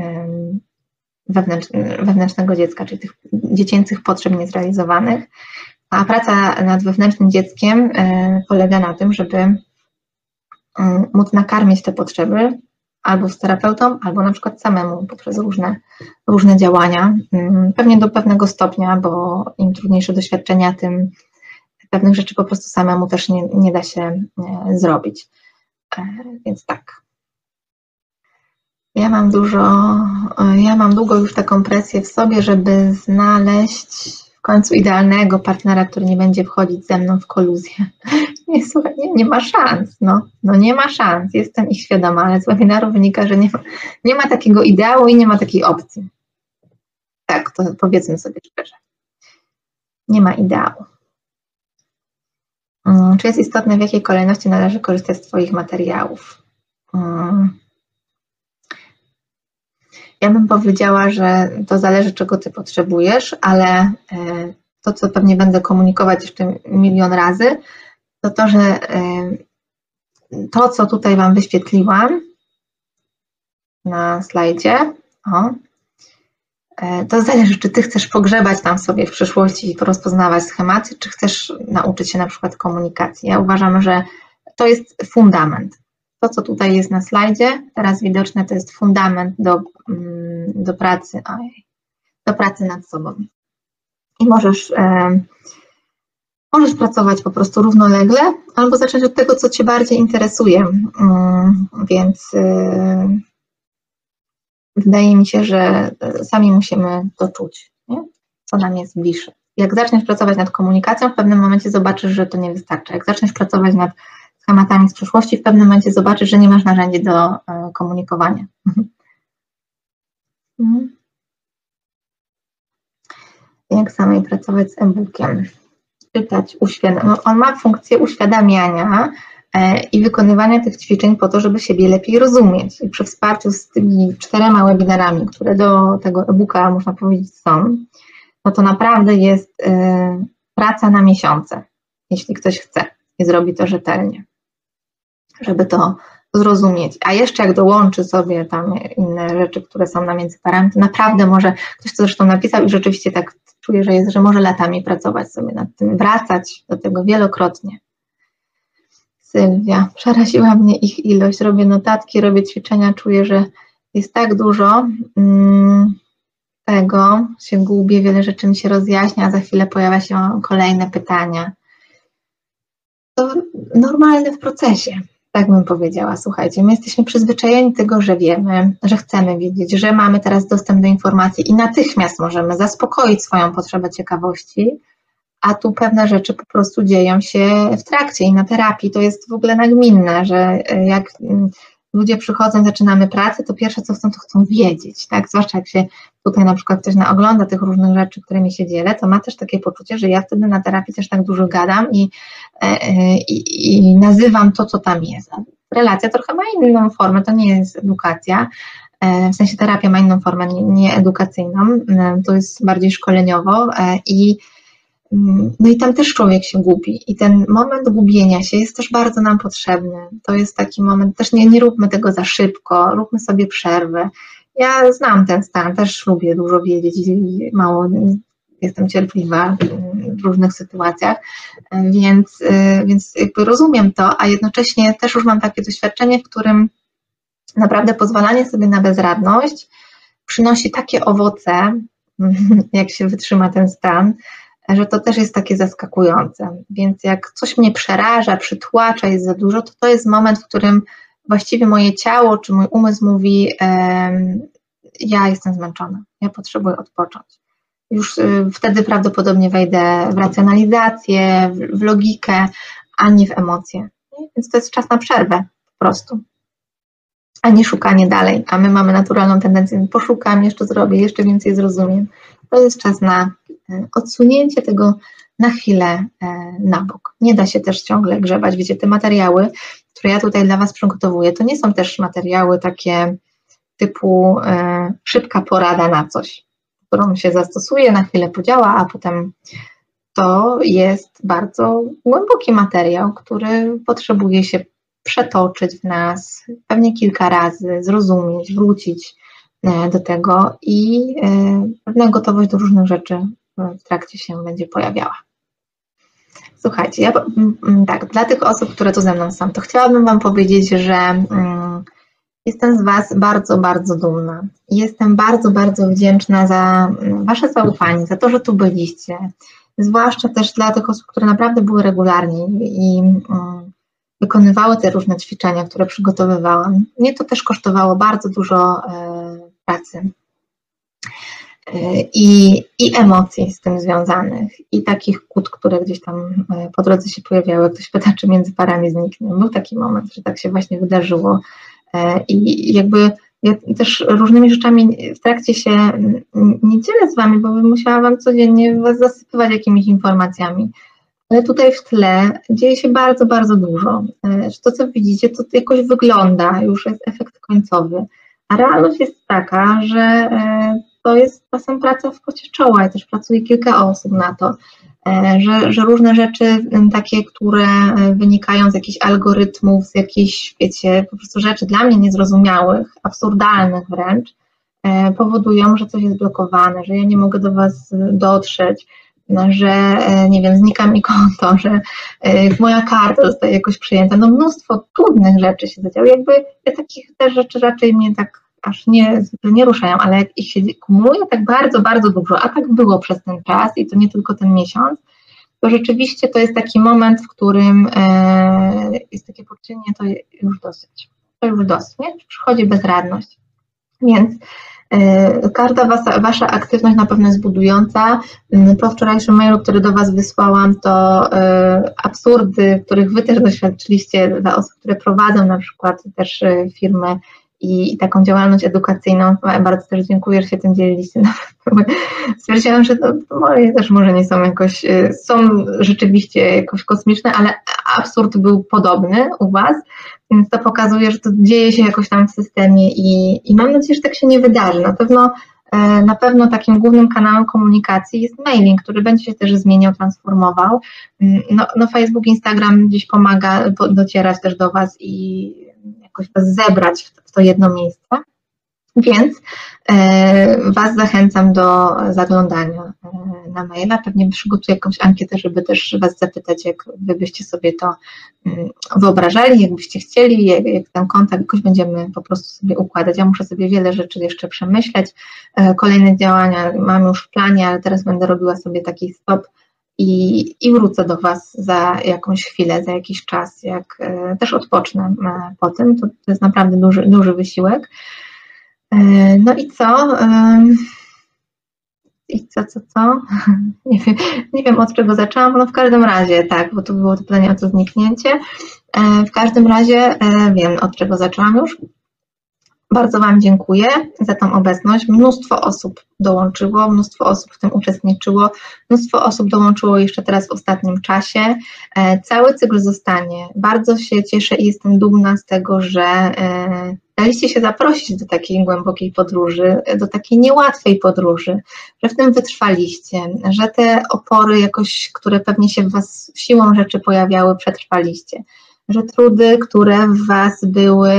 wewnętrznego dziecka, czyli tych dziecięcych potrzeb niezrealizowanych. A praca nad wewnętrznym dzieckiem e, polega na tym, żeby móc nakarmić te potrzeby albo z terapeutą, albo na przykład samemu poprzez różne, różne działania. Mm, pewnie do pewnego stopnia, bo im trudniejsze doświadczenia, tym pewnych rzeczy po prostu samemu też nie, nie da się e, zrobić. E, więc tak. Ja mam dużo, e, ja mam długo już taką presję w sobie, żeby znaleźć końcu idealnego partnera, który nie będzie wchodzić ze mną w koluzję. Nie, słuchaj, nie, nie ma szans, no, no nie ma szans, jestem ich świadoma, ale z webinaru wynika, że nie ma, nie ma takiego ideału i nie ma takiej opcji. Tak, to powiedzmy sobie szczerze. Nie ma ideału. Hmm, czy jest istotne, w jakiej kolejności należy korzystać z Twoich materiałów? Hmm. Ja bym powiedziała, że to zależy, czego ty potrzebujesz, ale e, to, co pewnie będę komunikować jeszcze milion razy, to to, że e, to, co tutaj Wam wyświetliłam na slajdzie, o, e, to zależy, czy Ty chcesz pogrzebać tam sobie w przyszłości i rozpoznawać schematy, czy chcesz nauczyć się na przykład komunikacji. Ja uważam, że to jest fundament to, co tutaj jest na slajdzie, teraz widoczne, to jest fundament do, mm, do pracy, ojej, do pracy nad sobą. I możesz, e, możesz pracować po prostu równolegle, albo zacząć od tego, co Cię bardziej interesuje. Mm, więc e, wydaje mi się, że sami musimy to czuć, nie? co nam jest bliższe. Jak zaczniesz pracować nad komunikacją, w pewnym momencie zobaczysz, że to nie wystarcza. Jak zaczniesz pracować nad schematami z przeszłości, w pewnym momencie zobaczysz, że nie masz narzędzi do e, komunikowania. Mhm. Mhm. Jak samej pracować z e-bookiem? Czytać, uświadamiać. No, on ma funkcję uświadamiania e, i wykonywania tych ćwiczeń po to, żeby siebie lepiej rozumieć. I przy wsparciu z tymi czterema webinarami, które do tego e-booka, można powiedzieć, są, no to naprawdę jest e, praca na miesiące, jeśli ktoś chce i zrobi to rzetelnie żeby to zrozumieć. A jeszcze jak dołączy sobie tam inne rzeczy, które są na międzyparami, to naprawdę może, ktoś to zresztą napisał i rzeczywiście tak czuję, że jest, że może latami pracować sobie nad tym, wracać do tego wielokrotnie. Sylwia, przeraziła mnie ich ilość, robię notatki, robię ćwiczenia, czuję, że jest tak dużo mm, tego, się gubię, wiele rzeczy mi się rozjaśnia, a za chwilę pojawia się kolejne pytania. To normalne w procesie tak bym powiedziała, słuchajcie, my jesteśmy przyzwyczajeni tego, że wiemy, że chcemy wiedzieć, że mamy teraz dostęp do informacji i natychmiast możemy zaspokoić swoją potrzebę ciekawości, a tu pewne rzeczy po prostu dzieją się w trakcie i na terapii. To jest w ogóle nagminne, że e, jak mm, ludzie przychodzą, zaczynamy pracę, to pierwsze co chcą, to chcą wiedzieć, tak? Zwłaszcza jak się tutaj na przykład ktoś ogląda tych różnych rzeczy, którymi się dzielę, to ma też takie poczucie, że ja wtedy na terapii też tak dużo gadam i, e, e, i, i nazywam to, co tam jest. Relacja trochę ma inną formę, to nie jest edukacja, e, w sensie terapia ma inną formę, nie, edukacyjną, to jest bardziej szkoleniowo i no i tam też człowiek się gubi i ten moment gubienia się jest też bardzo nam potrzebny. To jest taki moment, też nie, nie róbmy tego za szybko, róbmy sobie przerwy. Ja znam ten stan, też lubię dużo wiedzieć i mało jestem cierpliwa w różnych sytuacjach, więc, więc jakby rozumiem to, a jednocześnie też już mam takie doświadczenie, w którym naprawdę pozwalanie sobie na bezradność przynosi takie owoce, jak się wytrzyma ten stan, że to też jest takie zaskakujące. Więc jak coś mnie przeraża, przytłacza, jest za dużo, to to jest moment, w którym właściwie moje ciało czy mój umysł mówi: Ja jestem zmęczona, ja potrzebuję odpocząć. Już y, wtedy prawdopodobnie wejdę w racjonalizację, w, logikę, a nie w emocje. Więc to jest czas na przerwę po prostu a nie szukanie dalej. A my mamy naturalną tendencję, poszukam, jeszcze zrobię, jeszcze więcej zrozumiem. To jest czas na odsunięcie tego na chwilę e, na bok. Nie da się też ciągle grzebać. Wiecie, te materiały, które ja tutaj dla Was przygotowuję, to nie są też materiały takie typu e, szybka porada na coś, którą się zastosuje, na chwilę podziała, a potem to jest bardzo głęboki materiał, który potrzebuje się przetoczyć w nas pewnie kilka razy, zrozumieć, wrócić e, do tego i e, pewna gotowość do różnych rzeczy w trakcie się będzie pojawiała. Słuchajcie, ja tak, dla tych osób, które tu ze mną są, to chciałabym Wam powiedzieć, że mm, jestem z Was bardzo, bardzo dumna. Jestem bardzo, bardzo wdzięczna za mm, Wasze zaufanie, za to, że tu byliście. Zwłaszcza też dla tych osób, które naprawdę były regularnie i mm, wykonywały te różne ćwiczenia, które przygotowywałam. Mnie to też kosztowało bardzo dużo e, pracy. E, I, I emocji z tym związanych, i takich kłód, które gdzieś tam e, po drodze się pojawiały. Ktoś pyta, czy między parami zniknie. Był taki moment, że tak się właśnie wydarzyło. I jakby ja też różnymi rzeczami w trakcie się nie dzielę z Wami, bo bym musiała Wam codziennie Was zasypywać jakimiś informacjami ale tutaj w tle dzieje się bardzo, bardzo dużo. E, to, co widzicie, to jakoś wygląda, już jest efekt końcowy, a realność jest taka, że e, to jest czasem praca w kocie czoła. Ja też pracuje kilka osób na to, e, że, że różne rzeczy takie, które wynikają z jakichś algorytmów, z jakichś, wiecie, po prostu rzeczy dla mnie niezrozumiałych, absurdalnych wręcz, powodują, że coś jest blokowane, że ja nie mogę do Was dotrzeć, że e, nie wiem, znika mi konto, że e, moja karta zostaje jakoś przyjęta. No mnóstwo trudnych rzeczy się zadziało. Jakby ja takich też rzeczy raczej mnie tak aż nie, nie ruszają, ale jak ich się kumuluje tak bardzo, bardzo dużo, a tak było przez ten czas i to nie tylko ten miesiąc, to rzeczywiście to jest taki moment, w którym e, jest takie poczucie, to już dosyć, to już dosyć, nie? Przychodzi bezradność. Więc E, każda wasza, wasza aktywność na pewno jest budująca. Mm, po wczorajszym mailu, który do Was wysłałam, to e, absurdy, których Wy też doświadczyliście dla osób, które prowadzą na przykład też e, firmy i, taką działalność edukacyjną. Bardzo też dziękuję, że się tym dzieliliście. Stwierdziłam, że to, moje też może nie są jakoś, są rzeczywiście jakoś kosmiczne, ale absurd był podobny u Was. Więc to pokazuje, że to dzieje się jakoś tam w systemie i, i mam nadzieję, że tak się nie wydarzy. Na pewno, e, na pewno takim głównym kanałem komunikacji jest mailing, który będzie się też zmieniał, transformował. Mm, no, no Facebook, Instagram gdzieś pomaga docierać też do Was i jakoś Was zebrać w to jedno miejsce. Więc e, Was zachęcam do zaglądania e, na maila. Pewnie przygotuję jakąś ankietę, żeby też Was zapytać, jak Wy byście sobie to mm, wyobrażali, jakbyście chcieli, jak, jak ten kontakt jakoś będziemy po prostu sobie układać. Ja muszę sobie wiele rzeczy jeszcze przemyśleć. E, kolejne działania mam już w planie, ale teraz będę robiła sobie taki stop i, i wrócę do Was za jakąś chwilę, za jakiś czas, jak też odpocznę po tym. To, to jest naprawdę duży, duży wysiłek. E, no i co? I co, co, co? Nie wiem, nie wiem od czego zaczęłam, no w każdym razie, tak, bo tu było to pytanie o to zniknięcie. E, w każdym razie e, wiem, od czego zaczęłam już. Bardzo Wam dziękuję za tą obecność. Mnóstwo osób dołączyło, mnóstwo osób w tym uczestniczyło, mnóstwo osób dołączyło jeszcze teraz w ostatnim czasie. Cały cykl zostanie. Bardzo się cieszę i jestem dumna z tego, że daliście się zaprosić do takiej głębokiej podróży, do takiej niełatwej podróży, że w tym wytrwaliście, że te opory jakoś, które pewnie się w Was siłą rzeczy pojawiały, przetrwaliście, że trudy, które w Was były,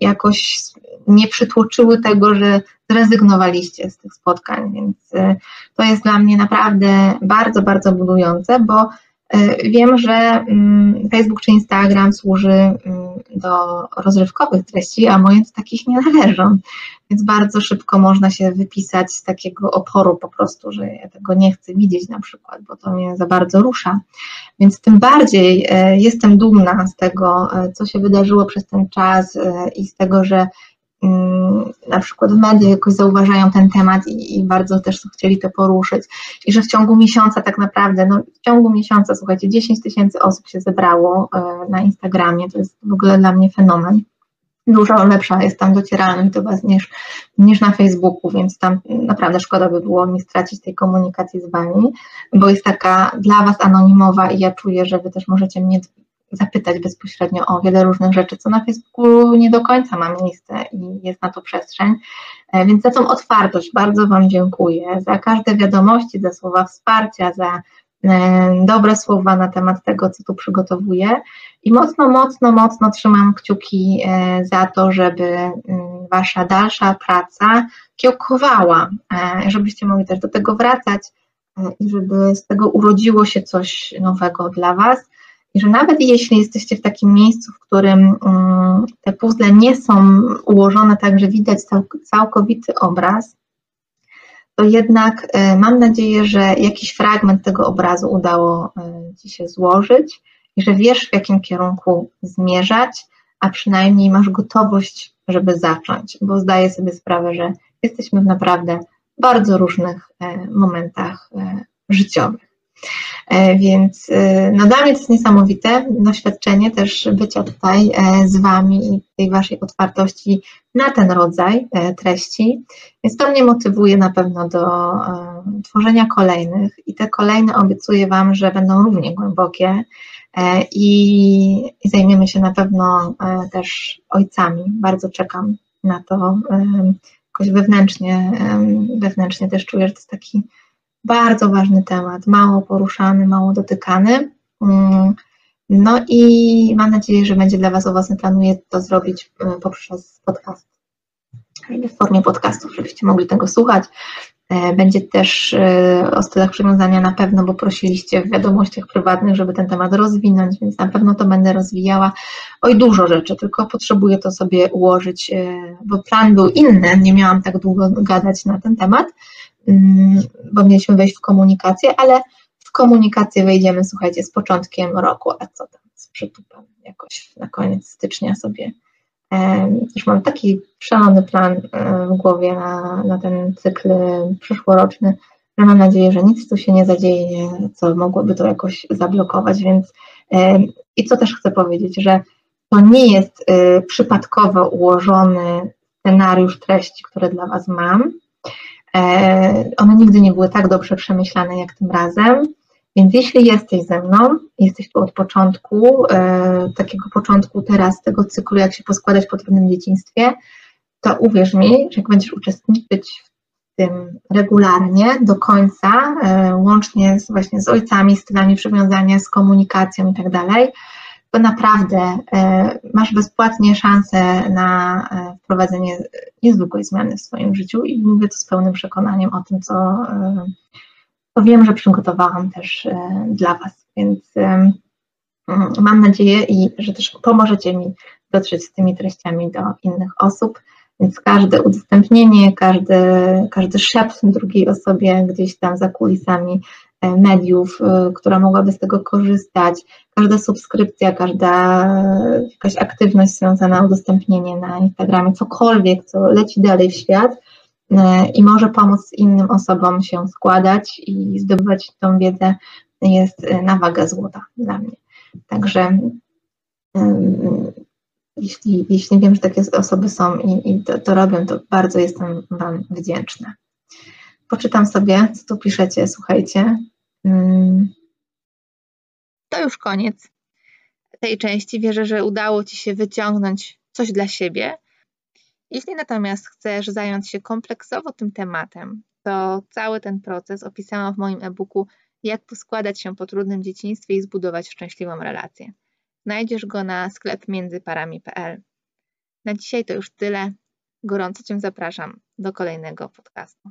jakoś nie przytłoczyły tego, że zrezygnowaliście z tych spotkań, więc e, to jest dla mnie naprawdę bardzo, bardzo budujące, bo wiem, że mm, Facebook czy Instagram służy mm, do rozrywkowych treści, a moje do takich nie należą. Więc bardzo szybko można się wypisać z takiego oporu po prostu, że ja tego nie chcę widzieć na przykład, bo to mnie za bardzo rusza. Więc tym bardziej e, jestem dumna z tego, e, co się wydarzyło przez ten czas i z tego, że na przykład w mediach jakoś zauważają ten temat i, i, bardzo też chcieli to poruszyć. I że w ciągu miesiąca tak naprawdę, no w ciągu miesiąca, słuchajcie, 10 tysięcy osób się zebrało e, na Instagramie, to jest w ogóle dla mnie fenomen. Dużo lepsza jest tam docieralność do Was niż, niż na Facebooku, więc tam naprawdę szkoda by było mi stracić tej komunikacji z Wami, bo jest taka dla Was anonimowa i ja czuję, że Wy też możecie mnie zapytać bezpośrednio o wiele różnych rzeczy, co na Facebooku nie do końca ma miejsce i jest na to przestrzeń. E, więc za tą otwartość bardzo Wam dziękuję, za każde wiadomości, za słowa wsparcia, za e, dobre słowa na temat tego, co tu przygotowuję i mocno, mocno, mocno trzymam kciuki e, za to, żeby mm, Wasza dalsza praca kiełkowała, żebyście mogli też do tego wracać i żeby z tego urodziło się coś nowego dla Was i że nawet jeśli jesteście w takim miejscu, w którym mm, te puzzle nie są ułożone tak, że widać całkowity obraz, to jednak e, mam nadzieję, że jakiś fragment tego obrazu udało e, Ci się złożyć i że wiesz, w jakim kierunku zmierzać, a przynajmniej masz gotowość, żeby zacząć, bo zdaję sobie sprawę, że jesteśmy w naprawdę bardzo różnych e, momentach życiowych. E, więc e, no dla mnie to jest niesamowite doświadczenie też bycia tutaj e, z Wami i tej Waszej otwartości na ten rodzaj treści. Więc to mnie motywuje na pewno do tworzenia kolejnych i te kolejne obiecuję Wam, że będą równie głębokie i, zajmiemy się na pewno też ojcami. Bardzo czekam na to. Jakoś wewnętrznie, wewnętrznie też czuję, że to jest taki bardzo ważny temat, mało poruszany, mało dotykany. Mm, no i mam nadzieję, że będzie dla Was owocne. Planuję to zrobić e, poprzez podcast, w formie podcastów, żebyście mogli tego słuchać. E, będzie też e, o stylach przywiązania na pewno, bo prosiliście w wiadomościach prywatnych, żeby ten temat rozwinąć, więc na pewno to będę rozwijała. Oj, dużo rzeczy, tylko potrzebuję to sobie ułożyć, bo plan był inny, nie miałam tak długo gadać na ten temat, bo mieliśmy wejść w komunikację, ale w komunikację wejdziemy, słuchajcie, z początkiem roku, a co tam z przytupem, jakoś na koniec stycznia sobie. Już mam taki szalony plan w głowie na, na ten cykl przyszłoroczny, że mam nadzieję, że nic tu się nie zadzieje, co mogłoby to jakoś zablokować, więc i co też chcę powiedzieć, że to nie jest e, przypadkowo ułożony scenariusz treści, które dla Was mam, one nigdy nie były tak dobrze przemyślane jak tym razem. Więc jeśli jesteś ze mną, jesteś tu od początku, e, takiego początku teraz tego cyklu, jak się poskładać po trudnym dzieciństwie, to uwierz mi, że jak będziesz uczestniczyć w tym regularnie do końca, e, łącznie z, właśnie z ojcami, stylami przywiązania, z komunikacją i tak dalej, to naprawdę e, masz bezpłatnie szansę na e, wprowadzenie niezwykłej zmiany w swoim życiu i mówię to z pełnym przekonaniem o tym, co, co wiem, że przygotowałam też e, dla Was, więc mam nadzieję, i że też pomożecie mi dotrzeć z tymi treściami do innych osób. Więc każde udostępnienie, każdy, każdy szept drugiej osobie gdzieś tam za kulisami E, mediów, e, która mogłaby z tego korzystać. Każda subskrypcja, każda jakaś aktywność związana, udostępnienie na Instagramie, cokolwiek, co leci dalej w świat e, i może pomóc innym osobom się składać i zdobywać tą wiedzę, jest na wagę złota dla mnie. Także jeśli, jeśli wiem, że takie osoby są i, i to, to robią, to bardzo jestem Wam wdzięczna. Poczytam sobie, co tu piszecie, słuchajcie. Mm. To już koniec tej części. Wierzę, że udało Ci się wyciągnąć coś dla siebie. Jeśli natomiast chcesz zająć się kompleksowo tym tematem, to cały ten proces opisałam w moim e-booku Jak poskładać się po trudnym dzieciństwie i zbudować szczęśliwą relację. Znajdziesz go na sklep międzyparami.pl. Na dzisiaj to już tyle. Gorąco Cię zapraszam do kolejnego podcastu.